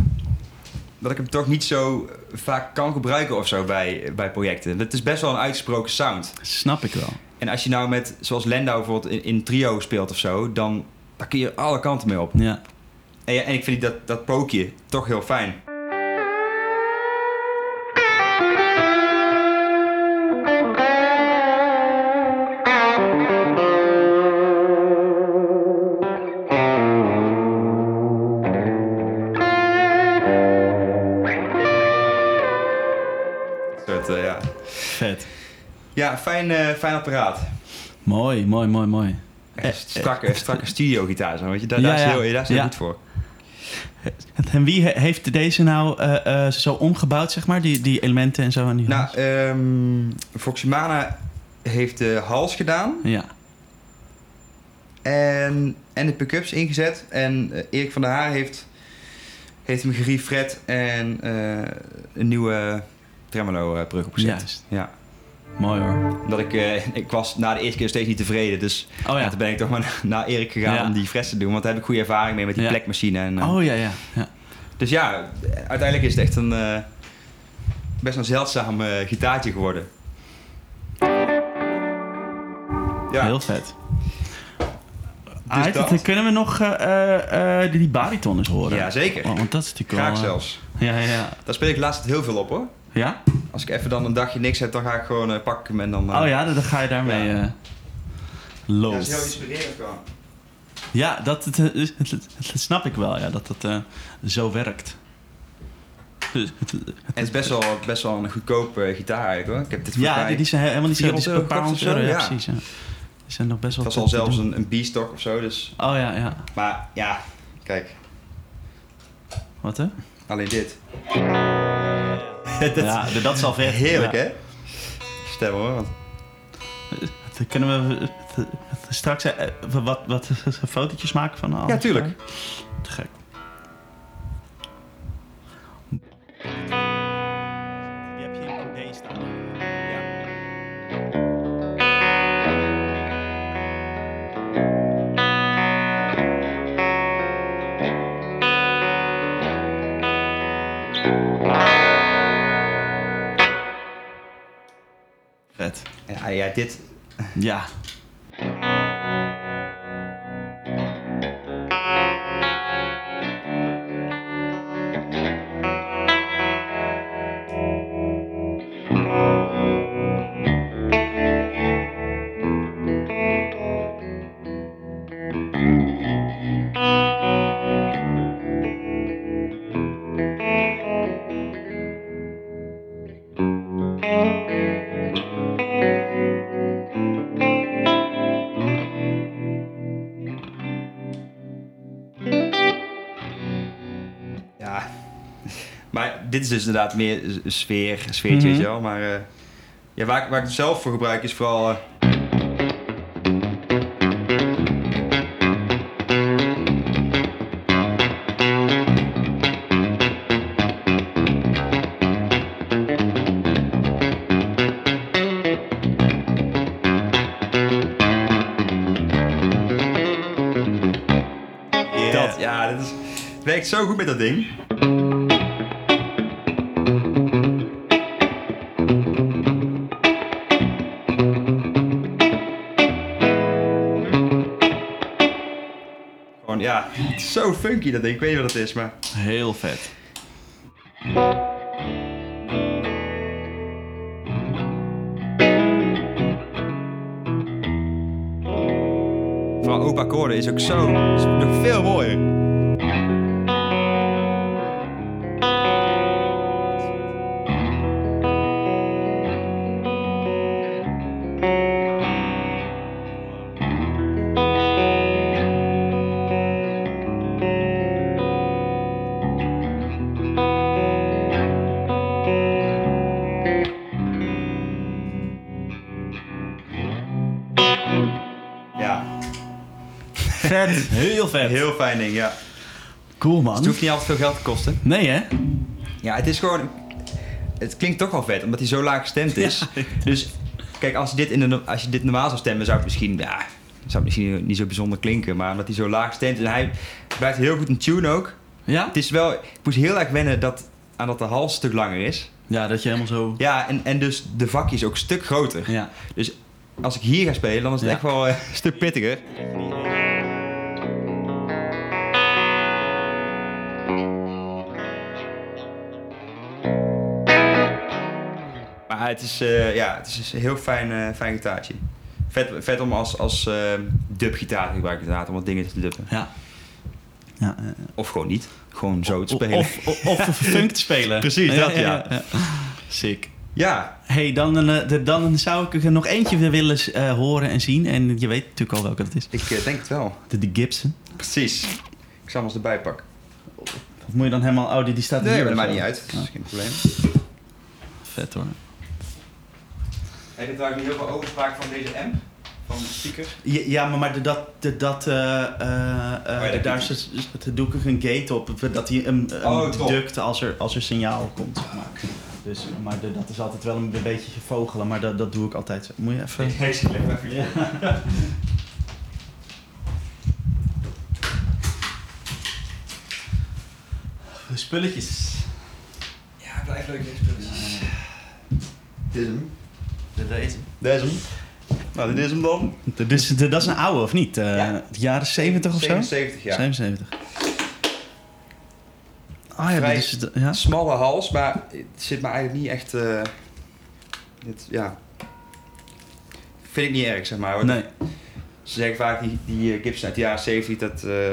Dat ik hem toch niet zo vaak kan gebruiken of zo bij, bij projecten. Het is best wel een uitgesproken sound. Snap ik wel. En als je nou met, zoals Lendau bijvoorbeeld in, in trio speelt of zo, dan daar kun je alle kanten mee op. Ja. En, ja, en ik vind dat, dat pookje toch heel fijn. Fijn, eh, fijn apparaat. Mooi, mooi, mooi, mooi. Echt strakke, strakke studiogitaar, zo, weet je. Daar, Ja, daar is heel, daar is heel goed voor. En wie he- heeft deze nou eh, eh, zo omgebouwd, zeg maar? Die, die elementen en zo aan die Nou, hals? ehm Foximana heeft de hals gedaan Ja. en, en de pick-ups ingezet. En eh, Erik van der Haar heeft, heeft hem gerefret en eh, een nieuwe tremolo-brug opgezet. Juist. Ja. Mooi hoor. Omdat ik, eh, ik was na de eerste keer steeds niet tevreden. Dus Oh ja. ja. toen ben ik toch maar naar Erik gegaan Ja. om die fres te doen. Want daar heb ik goede ervaring mee met die plekmachine. En, eh, Oh ja, ja. ja. Dus ja, uiteindelijk is het echt een eh, best een zeldzaam gitaartje geworden. Ja, Heel vet. Dat. dan kunnen we nog die, bariton eens horen? ja zeker. Oh, want dat is natuurlijk Graag wel... zelfs. Ja, ja. Daar speel ik laatst heel veel op hoor. Ja? als ik even dan een dagje niks heb, dan ga ik gewoon eh, pak ik hem en dan... eh, Oh ja, dan ga je daarmee Ja. eh ja, los. dat is heel inspirerend gewoon. Ja, dat, het, het, het- het snap ik wel, ja, dat het eh, zo werkt. En het is best wel, best wel een goedkope gitaar eigenlijk hoor. Ik heb dit Ja, die, die zijn helemaal niet zo. Die 400 zijn een ja, precies. Ja. Die zijn nog best wel Het was te- al zelfs doen. een, een B-stock of zo, dus... Oh ja, ja. Maar ja, kijk, Wat hè? alleen dit. Ja, de- dat is al vet. Heerlijk Ja. hè? Stem hoor. want- Dan Kunnen we eh, eh, straks eh, wat, wat fotootjes maken van alles? Ja, tuurlijk. Te gek. Ja, dit... Ja. Is dus inderdaad meer sfeer, sfeertje, weet je Mhm. wel. Maar eh, ja, waar, ik- waar ik het zelf voor gebruik is vooral... eh, Dat, ja, dat is, het werkt zo goed met dat ding. Funky dat ding. Ik weet niet wat het is, maar... Heel vet. Vooral open akkoorden is ook zo... is nog veel mooier. Vet. Heel vet. heel fijn ding, ja. Cool man. Het hoeft niet altijd veel geld te kosten. Nee hè? Ja, het is gewoon... Het klinkt toch wel vet, omdat hij zo laag gestemd is. Dus kijk, als, dit in de, als je dit normaal zou stemmen, zou het misschien... Ja, zou het misschien niet zo bijzonder klinken. Maar omdat hij zo laag stemt en hij blijft heel goed in tune ook. Ja? Het is wel... Ik moest heel erg wennen dat, aan dat de hals een stuk langer is. Ja, dat je helemaal zo... Ja, en, en dus de vakjes ook een stuk groter. Ja. Dus als ik hier ga spelen, dan is het Ja. echt wel eh, een stuk pittiger. Het is, eh, ja, het is een heel fijn, eh, fijn gitaartje. Vet, vet om als, als eh, dubgitaar te gebruiken inderdaad, om wat dingen te dubben. Ja. Ja, eh, Of gewoon niet. Gewoon zo te spelen. of, of, of funk te spelen. Precies, dat, ja. Sick. Ja, hey, dan, dan zou ik er nog eentje weer willen horen en zien. En je weet natuurlijk al welke dat is. ik denk het wel. De, de Gibson. Precies. Ik zal hem eens erbij pakken. Of moet je dan helemaal... Oh, die, die staat Nee, hier maar dat maakt niet uit. Dat is geen probleem. Vet hoor. Heb je trouwens niet heel veel overspraak van deze amp? Van de speaker? Ja, maar, maar de- dat, de, dat, eh, eh, eh, Oh ja, dat daar het- doe ik een gate op, dat hij een, een Oh, duct als er, als er signaal komt. Zeg maar. Dus, maar de- dat is altijd wel een beetje vogelen, maar dat, dat doe ik altijd. Moet je even... Deze leg maar even. Ja. Spulletjes. Ja, blijf leuk deze spulletjes. Dit is hem. De, deze. Dit is hem. Nou, dit is hem dan. Dus, de, dat is een oude, of niet? Eh, Ja. de jaren 70 of zo? 77 jaar. 77. Ah ja, Vrij- dit is, ja. Smalle hals, maar het zit me eigenlijk niet echt... eh, dit, ja. Vind ik niet erg, zeg maar. hoor. Nee. Ze zeggen vaak die, die eh, Gibson uit de jaren 70, dat, eh,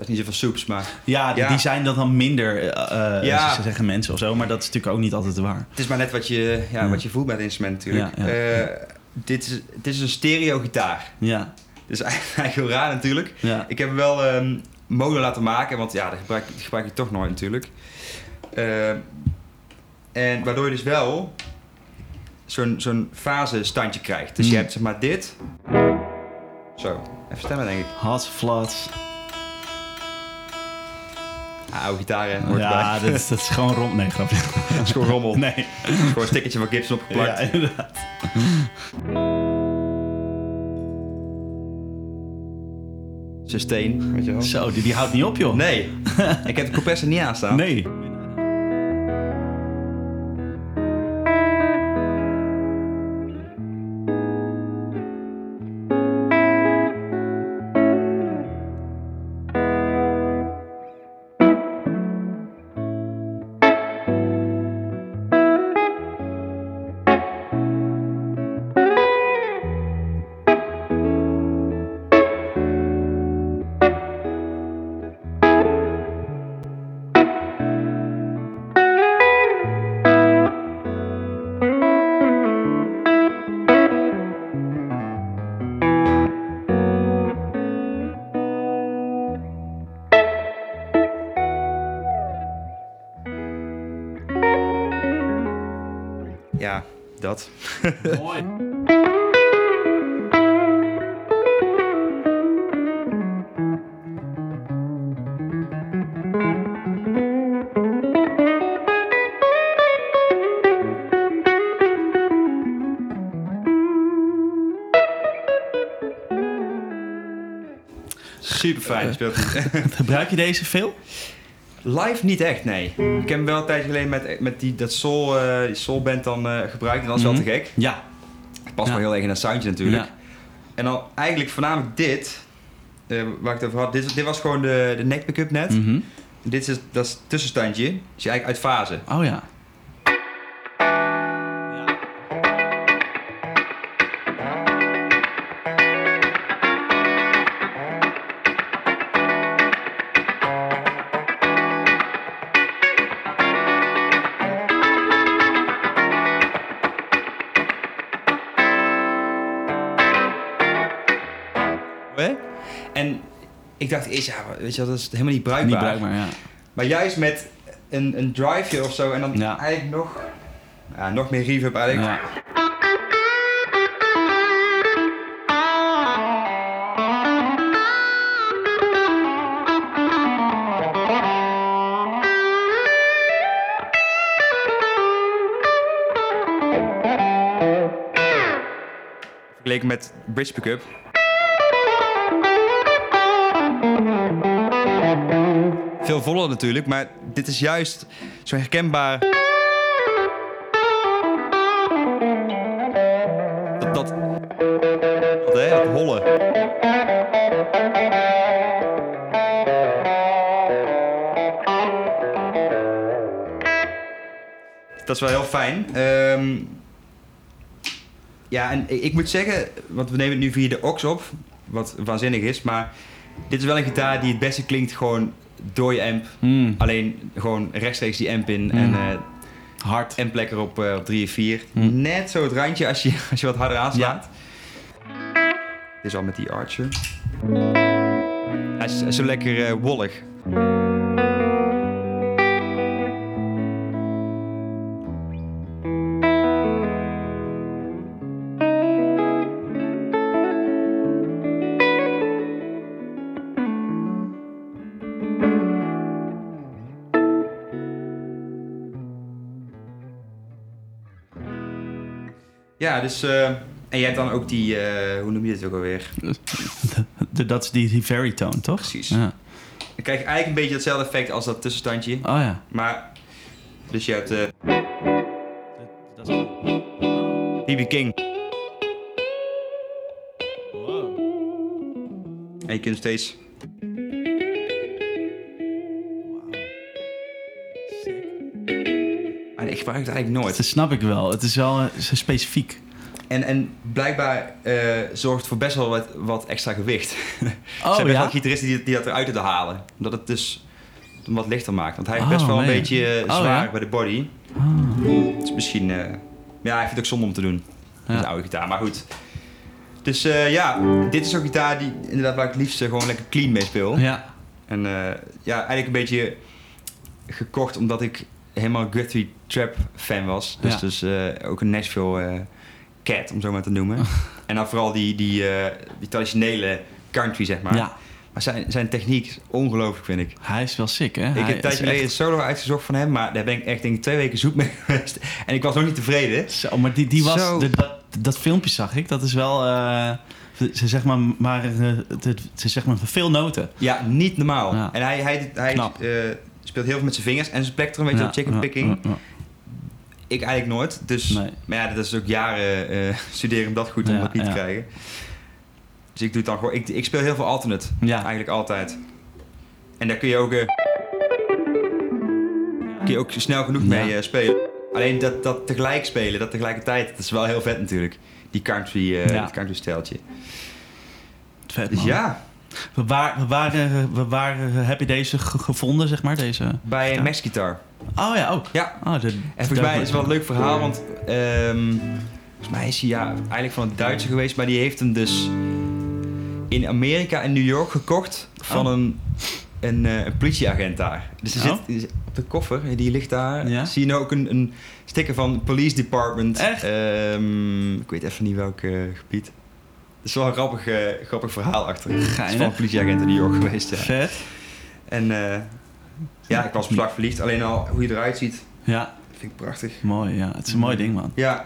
dat is niet zoveel soeps, maar Ja, die Ja. zijn dan dan minder, eh, eh, Ja. ze zeggen mensen of zo, maar dat is natuurlijk ook niet altijd waar. het is maar net wat je, ja, Ja. wat je voelt met het instrument natuurlijk. Eh, dit, is, dit is een stereo gitaar. Ja, Dat is eigenlijk heel raar natuurlijk. ja. Ik heb hem wel ehm mono laten maken, want ja, dat gebruik, dat gebruik je toch nooit natuurlijk. En waardoor je dus wel zo'n zo'n fasestandje krijgt. Dus je Mm. hebt zeg maar dit. Zo, even stemmen denk ik. Hot flats. Ah, oude gitaar hè, hoort Ja, dat is, dat is gewoon rond. Nee, grapje. Dat is gewoon rommel. Nee. Is gewoon een stickertje van Gibson opgeplakt. Ja, inderdaad. Sustain, weet je wel. Zo, die, die houdt niet op, joh. Nee, ik heb de compressor niet aanstaan. Nee. Super fijn speelt hij. Gebruik je deze veel? Live niet echt, nee. Ik heb hem wel een tijdje geleden met, met die, dat soul, eh, die soulband dan eh, gebruikt. En dat is wel Mhm. te gek. Ja. Het past Ja. wel heel erg in dat soundje natuurlijk. Ja. En dan eigenlijk voornamelijk dit, eh, waar ik het over had. Dit, dit was gewoon de, de neck pick-up net. Mhm. Dit is dat is het tussenstandje. Dus je eigenlijk uit fase. Oh ja. Eerst, ja, weet je dat is helemaal niet bruikbaar. Niet bruikbaar, ja. Maar juist met een, een driveje of zo en dan Ja. eigenlijk nog, ja, nog meer reverb eigenlijk. ja. Vergeleken met bridge pick-up. Veel voller natuurlijk, maar dit is juist zo herkenbaar. Dat, dat, dat, hè, holle. Dat is wel heel fijn. Ehm, ja, en ik moet zeggen, want we nemen het nu via de aux op, wat waanzinnig is, maar dit is wel een gitaar die het beste klinkt gewoon door je amp. Mm. Alleen gewoon rechtstreeks die amp in Mm. en eh Hard. amp lekker op, eh, op 3 en 4. Mm. Net zo het randje als je, als je wat harder aanslaat. Dit is al met die Archer. Hij is, hij is zo lekker eh, wollig. Ja, dus... eh, en je hebt dan ook die... eh, hoe noem je dit ook alweer? De- Dat is die, die veritone, toch? Precies. Ja. Dan krijg je eigenlijk een beetje hetzelfde effect als dat tussenstandje. Oh ja. Maar... Dus je hebt... eh Dat is... BB King. En je kunt steeds... En ik, gebruik het eigenlijk nooit. Dat snap ik wel. Het is wel eh, specifiek. En, en blijkbaar eh, zorgt het voor best wel wat, wat extra gewicht. Oh, zijn ja? wel gitaristen die, die dat eruit te halen. Omdat het dus wat lichter maakt. Want hij is Oh, best wel een beetje eh, Oh, zwaar ja? bij de body. Ah. Dus misschien... eh, ja, hij vindt het ook zonde om te doen. Ja. Met een oude gitaar, maar goed. Dus ja, dit is ook een gitaar die inderdaad waar ik het liefst gewoon lekker clean mee speel. Ja. En ja, eigenlijk een beetje gekocht omdat ik helemaal Guthrie Trap fan was. Dus, Ja. dus ook een Nashville cat, om zo maar te noemen. en dan vooral die, die, eh, die traditionele country, zeg maar. ja. Maar zijn, zijn techniek is ongelooflijk, vind ik. Hij is wel sick, hè? ik Hij heb een tijdje geleden echt- solo uitgezocht van hem, maar daar ben ik echt denk ik twee weken zoek mee geweest. En ik was nog niet tevreden. Zo, maar die, die was... De- dat, dat filmpje zag ik. Dat is wel... eh, ze zeg maar, maar eh, ze zeg maar veel noten. Ja, niet normaal. Ja. En hij, hij, hij speelt heel veel met zijn vingers en zijn plektrum, weet je, wel, chicken picking. Ja, ja, Ik eigenlijk nooit. Dus, Nee. Maar ja, dat is ook jaren eh, studeren om dat goed Ja, de knie ja. te krijgen. Dus ik doe het dan gewoon. Ik, ik speel heel veel alternate. Eigenlijk altijd. En daar kun je ook, eh, kun je ook snel genoeg mee eh, spelen. Alleen dat, dat tegelijk spelen, dat tegelijkertijd, dat is wel heel vet natuurlijk. Die country, country steltje. Vet, Dus ja, Waar, waar, waar heb je deze ge- gevonden, zeg maar? Deze... bij? Max Guitar. Oh ja, oh. Ja, Oh, de, En volgens mij is het wel een leuk verhaal, want ehm, volgens mij is hij ja, eigenlijk van het Duitse geweest, maar die heeft hem dus in Amerika en New York gekocht van Oh. een, een, eh, een politieagent daar. Dus er Oh. zit op de koffer, die ligt daar, Ja. zie je nou ook een, een sticker van Police Department. Echt? Ehm, ik weet even niet welk eh, gebied. Er is wel een grappig, eh, grappig verhaal achter. Geinig. van een politieagent in New York geweest, ja. Vet. En eh, ja, ik was op slag verliefd. Alleen al hoe je eruit ziet, Ja, vind ik prachtig. mooi. Ja. Het is een mooi ding, man. Ja.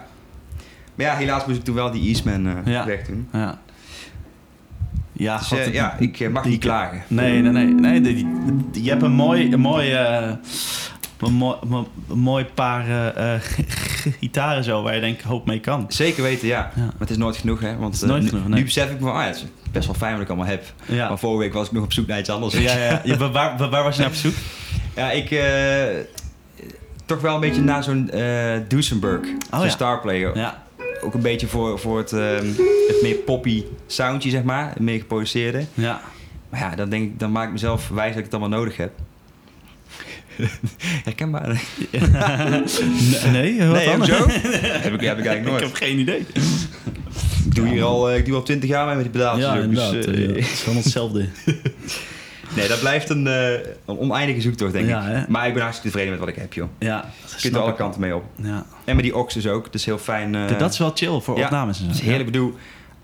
Maar ja, helaas moest ik toen wel die Eastman eh Ja. weg doen. Ja. Ja, Dus God, ja, ik mag die- niet klagen. Nee, nee, nee. nee die, die- je hebt een mooi, een mooi, een mooi, een mooi paar eh, eh, gitaren zo waar je denk ik hoop mee kan. Zeker weten, ja. Ja. Maar het is nooit genoeg, hè. Want eh, nu, genoeg, nee. nu besef ik me van, ah het is best wel fijn wat ik allemaal heb. Ja. Maar vorige week was ik nog op zoek naar iets anders. Ja, ja, ja. Waar, waar, waar was je naar op zoek? Ja, ik... toch wel een beetje naar zo'n eh Duesenberg. zo'n ja. Starplayer. Ja. Ook een beetje voor, voor het, ehm, het meer poppy soundje, zeg maar. Het meer geproduceerde. Ja. Maar ja, dan, denk ik, dan maak ik mezelf wijs dat ik het allemaal nodig heb. Herkenbaar. nee, nee, wat Nee, dan? hoezo? heb, ik, heb ik eigenlijk nooit. Ik heb geen idee. Ik doe hier al, eh, ik doe al twintig jaar mee met die pedaaltjes. Ja, ook, dus, inderdaad. eh, eh, het is gewoon hetzelfde. nee, dat blijft een, eh, een oneindige zoektocht, denk Ja, ik. hè? Maar ik ben hartstikke tevreden met wat ik heb, joh. Ja, Je kunt er alle kanten mee op. Ja. En met die ox dus ook. Dat is heel fijn. eh, dat is wel chill voor ja, opnames en zo. dat is heerlijk. Ik bedoel,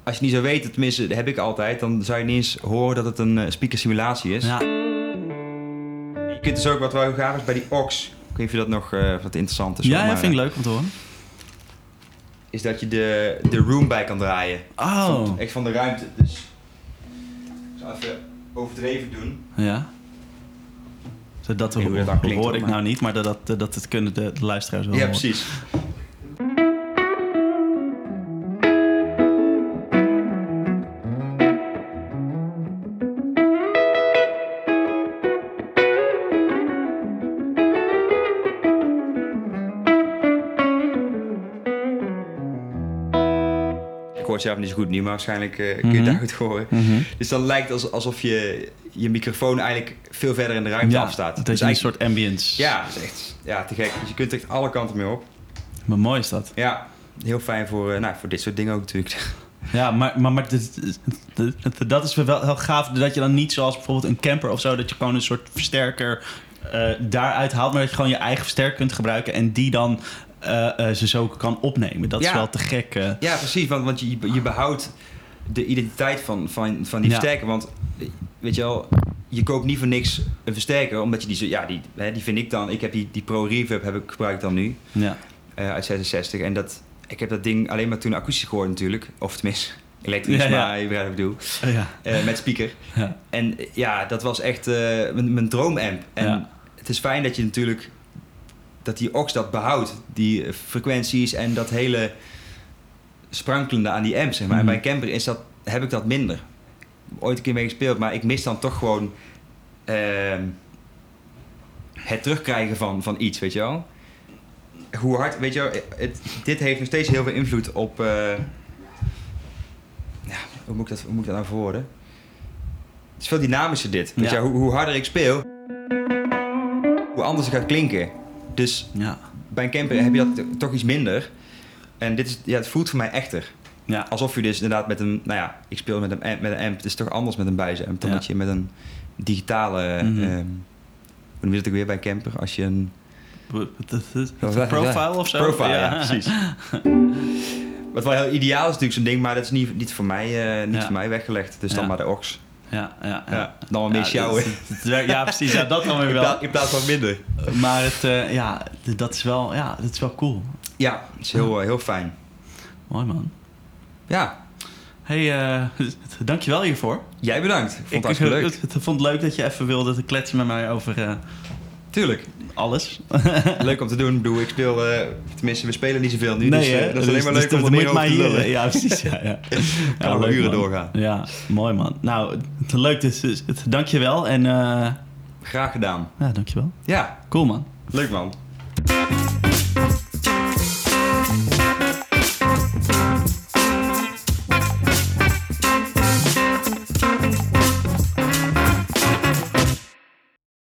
als je niet zou weten, tenminste, dat heb ik altijd, dan zou je niet eens horen dat het een speaker simulatie is. Ja. Je kunt dus ook wat wel gaaf is bij die ox. Ik weet niet of je dat nog eh, wat interessant is. Ja, maar, vind ik eh, leuk om te horen. Is dat je de, de room bij kan draaien. Oh, Van, echt van de ruimte. Dus ik zal even overdreven doen. ja. Dat niet hoe dat hoor, klinkt, hoor hoor, ik maar- nou niet, maar dat, dat, dat het kunnen de, de luisteraars wel Ja, horen. precies. Het zelf niet zo goed nu, maar waarschijnlijk eh, kun je het Mhm. daar goed horen. Mhm. Dus dan lijkt het als- alsof je je microfoon eigenlijk veel verder in de ruimte Ja, afstaat. dat Dus is een eigenlijk- soort ambience. Ja, dat is echt ja, te gek. Dus je kunt er echt alle kanten mee op. Maar mooi is dat. Ja, heel fijn voor, eh, nou, voor dit soort dingen ook natuurlijk. Ja, maar, maar, maar dit- dit- dit- dat is wel heel gaaf. Dat je dan niet zoals bijvoorbeeld een camper of zo... dat je gewoon een soort versterker eh, daaruit haalt... maar dat je gewoon je eigen versterker kunt gebruiken... en die dan ze zo kan opnemen. Dat is wel te gek. eh. Ja, precies, want, want je, je behoudt de identiteit van, van, van die versterker. Want eh, weet je wel, je koopt niet voor niks een versterker, omdat je die zo, ja, die, hè, die vind ik dan. Ik heb die, die Pro Reverb heb ik gebruikt dan nu ja. eh, uit 66 en dat, ik heb dat ding alleen maar toen akoestisch gehoord natuurlijk, of tenminste elektrisch, Ja, ja. maar je begrijpt wat ik bedoel, Oh, ja. Eh, met speaker. Ja. En eh, ja, dat was echt eh, mijn, mijn droomamp. En het is fijn dat je natuurlijk dat die ox dat behoudt, die eh, frequenties en dat hele sprankelende aan die amp, zeg maar. Mhm. En bij een camper is dat, heb ik dat minder. Ooit een keer mee gespeeld, maar ik mis dan toch gewoon ehm, het terugkrijgen van, van iets, weet je wel. hoe hard, weet je wel, het, dit heeft nog steeds heel veel invloed op. eh, ja, hoe moet, ik dat, hoe moet ik dat nou verwoorden? Het is veel dynamischer dit. Weet Ja. je, hoe, hoe harder ik speel, hoe anders het gaat klinken. Dus Ja. bij een camper heb je dat toch iets minder. En dit is, ja, het voelt voor mij echter. Ja. Alsof je dus inderdaad met een, nou ja, ik speel met een, met een amp. Het is toch anders met een buizenamp dan Ja. dat je met een digitale, Mhm. ehm, hoe noem je dat ook weer bij een camper? Als je een Profile of zo? Profile, ja, precies. Wat wel heel ideaal is natuurlijk zo'n ding, maar dat is niet, niet, voor, mij, eh, niet voor mij weggelegd. Dus dan maar de ox. Ja, ja, ja. Dan wel meer Ja, het- het precies. Ja, dat dan weer wel. in plaats van minder. Maar het, eh, ja, dat is wel, ja, dat is wel cool. Ja, het is heel, eh, heel fijn. Mooi man. Ja, hey, eh, dankjewel hiervoor. jij bedankt. Ik vond het ik hartstikke leuk. het- het vond het leuk dat je even wilde kletsen met mij over Tuurlijk. Alles. Leuk om te doen. Bedoel, ik speel... eh, tenminste, we spelen niet zoveel nu. Nee, dus eh, hè? dat is alleen Dus- maar dus leuk om er meer over te lullen. Ja, precies. Ja, ja. Kan nog leuk, uren man. doorgaan. Ja, mooi man. Nou, het- leuk. Dus, dus, dankjewel. En eh Graag gedaan. ja, dankjewel. Ja, Cool man. leuk man.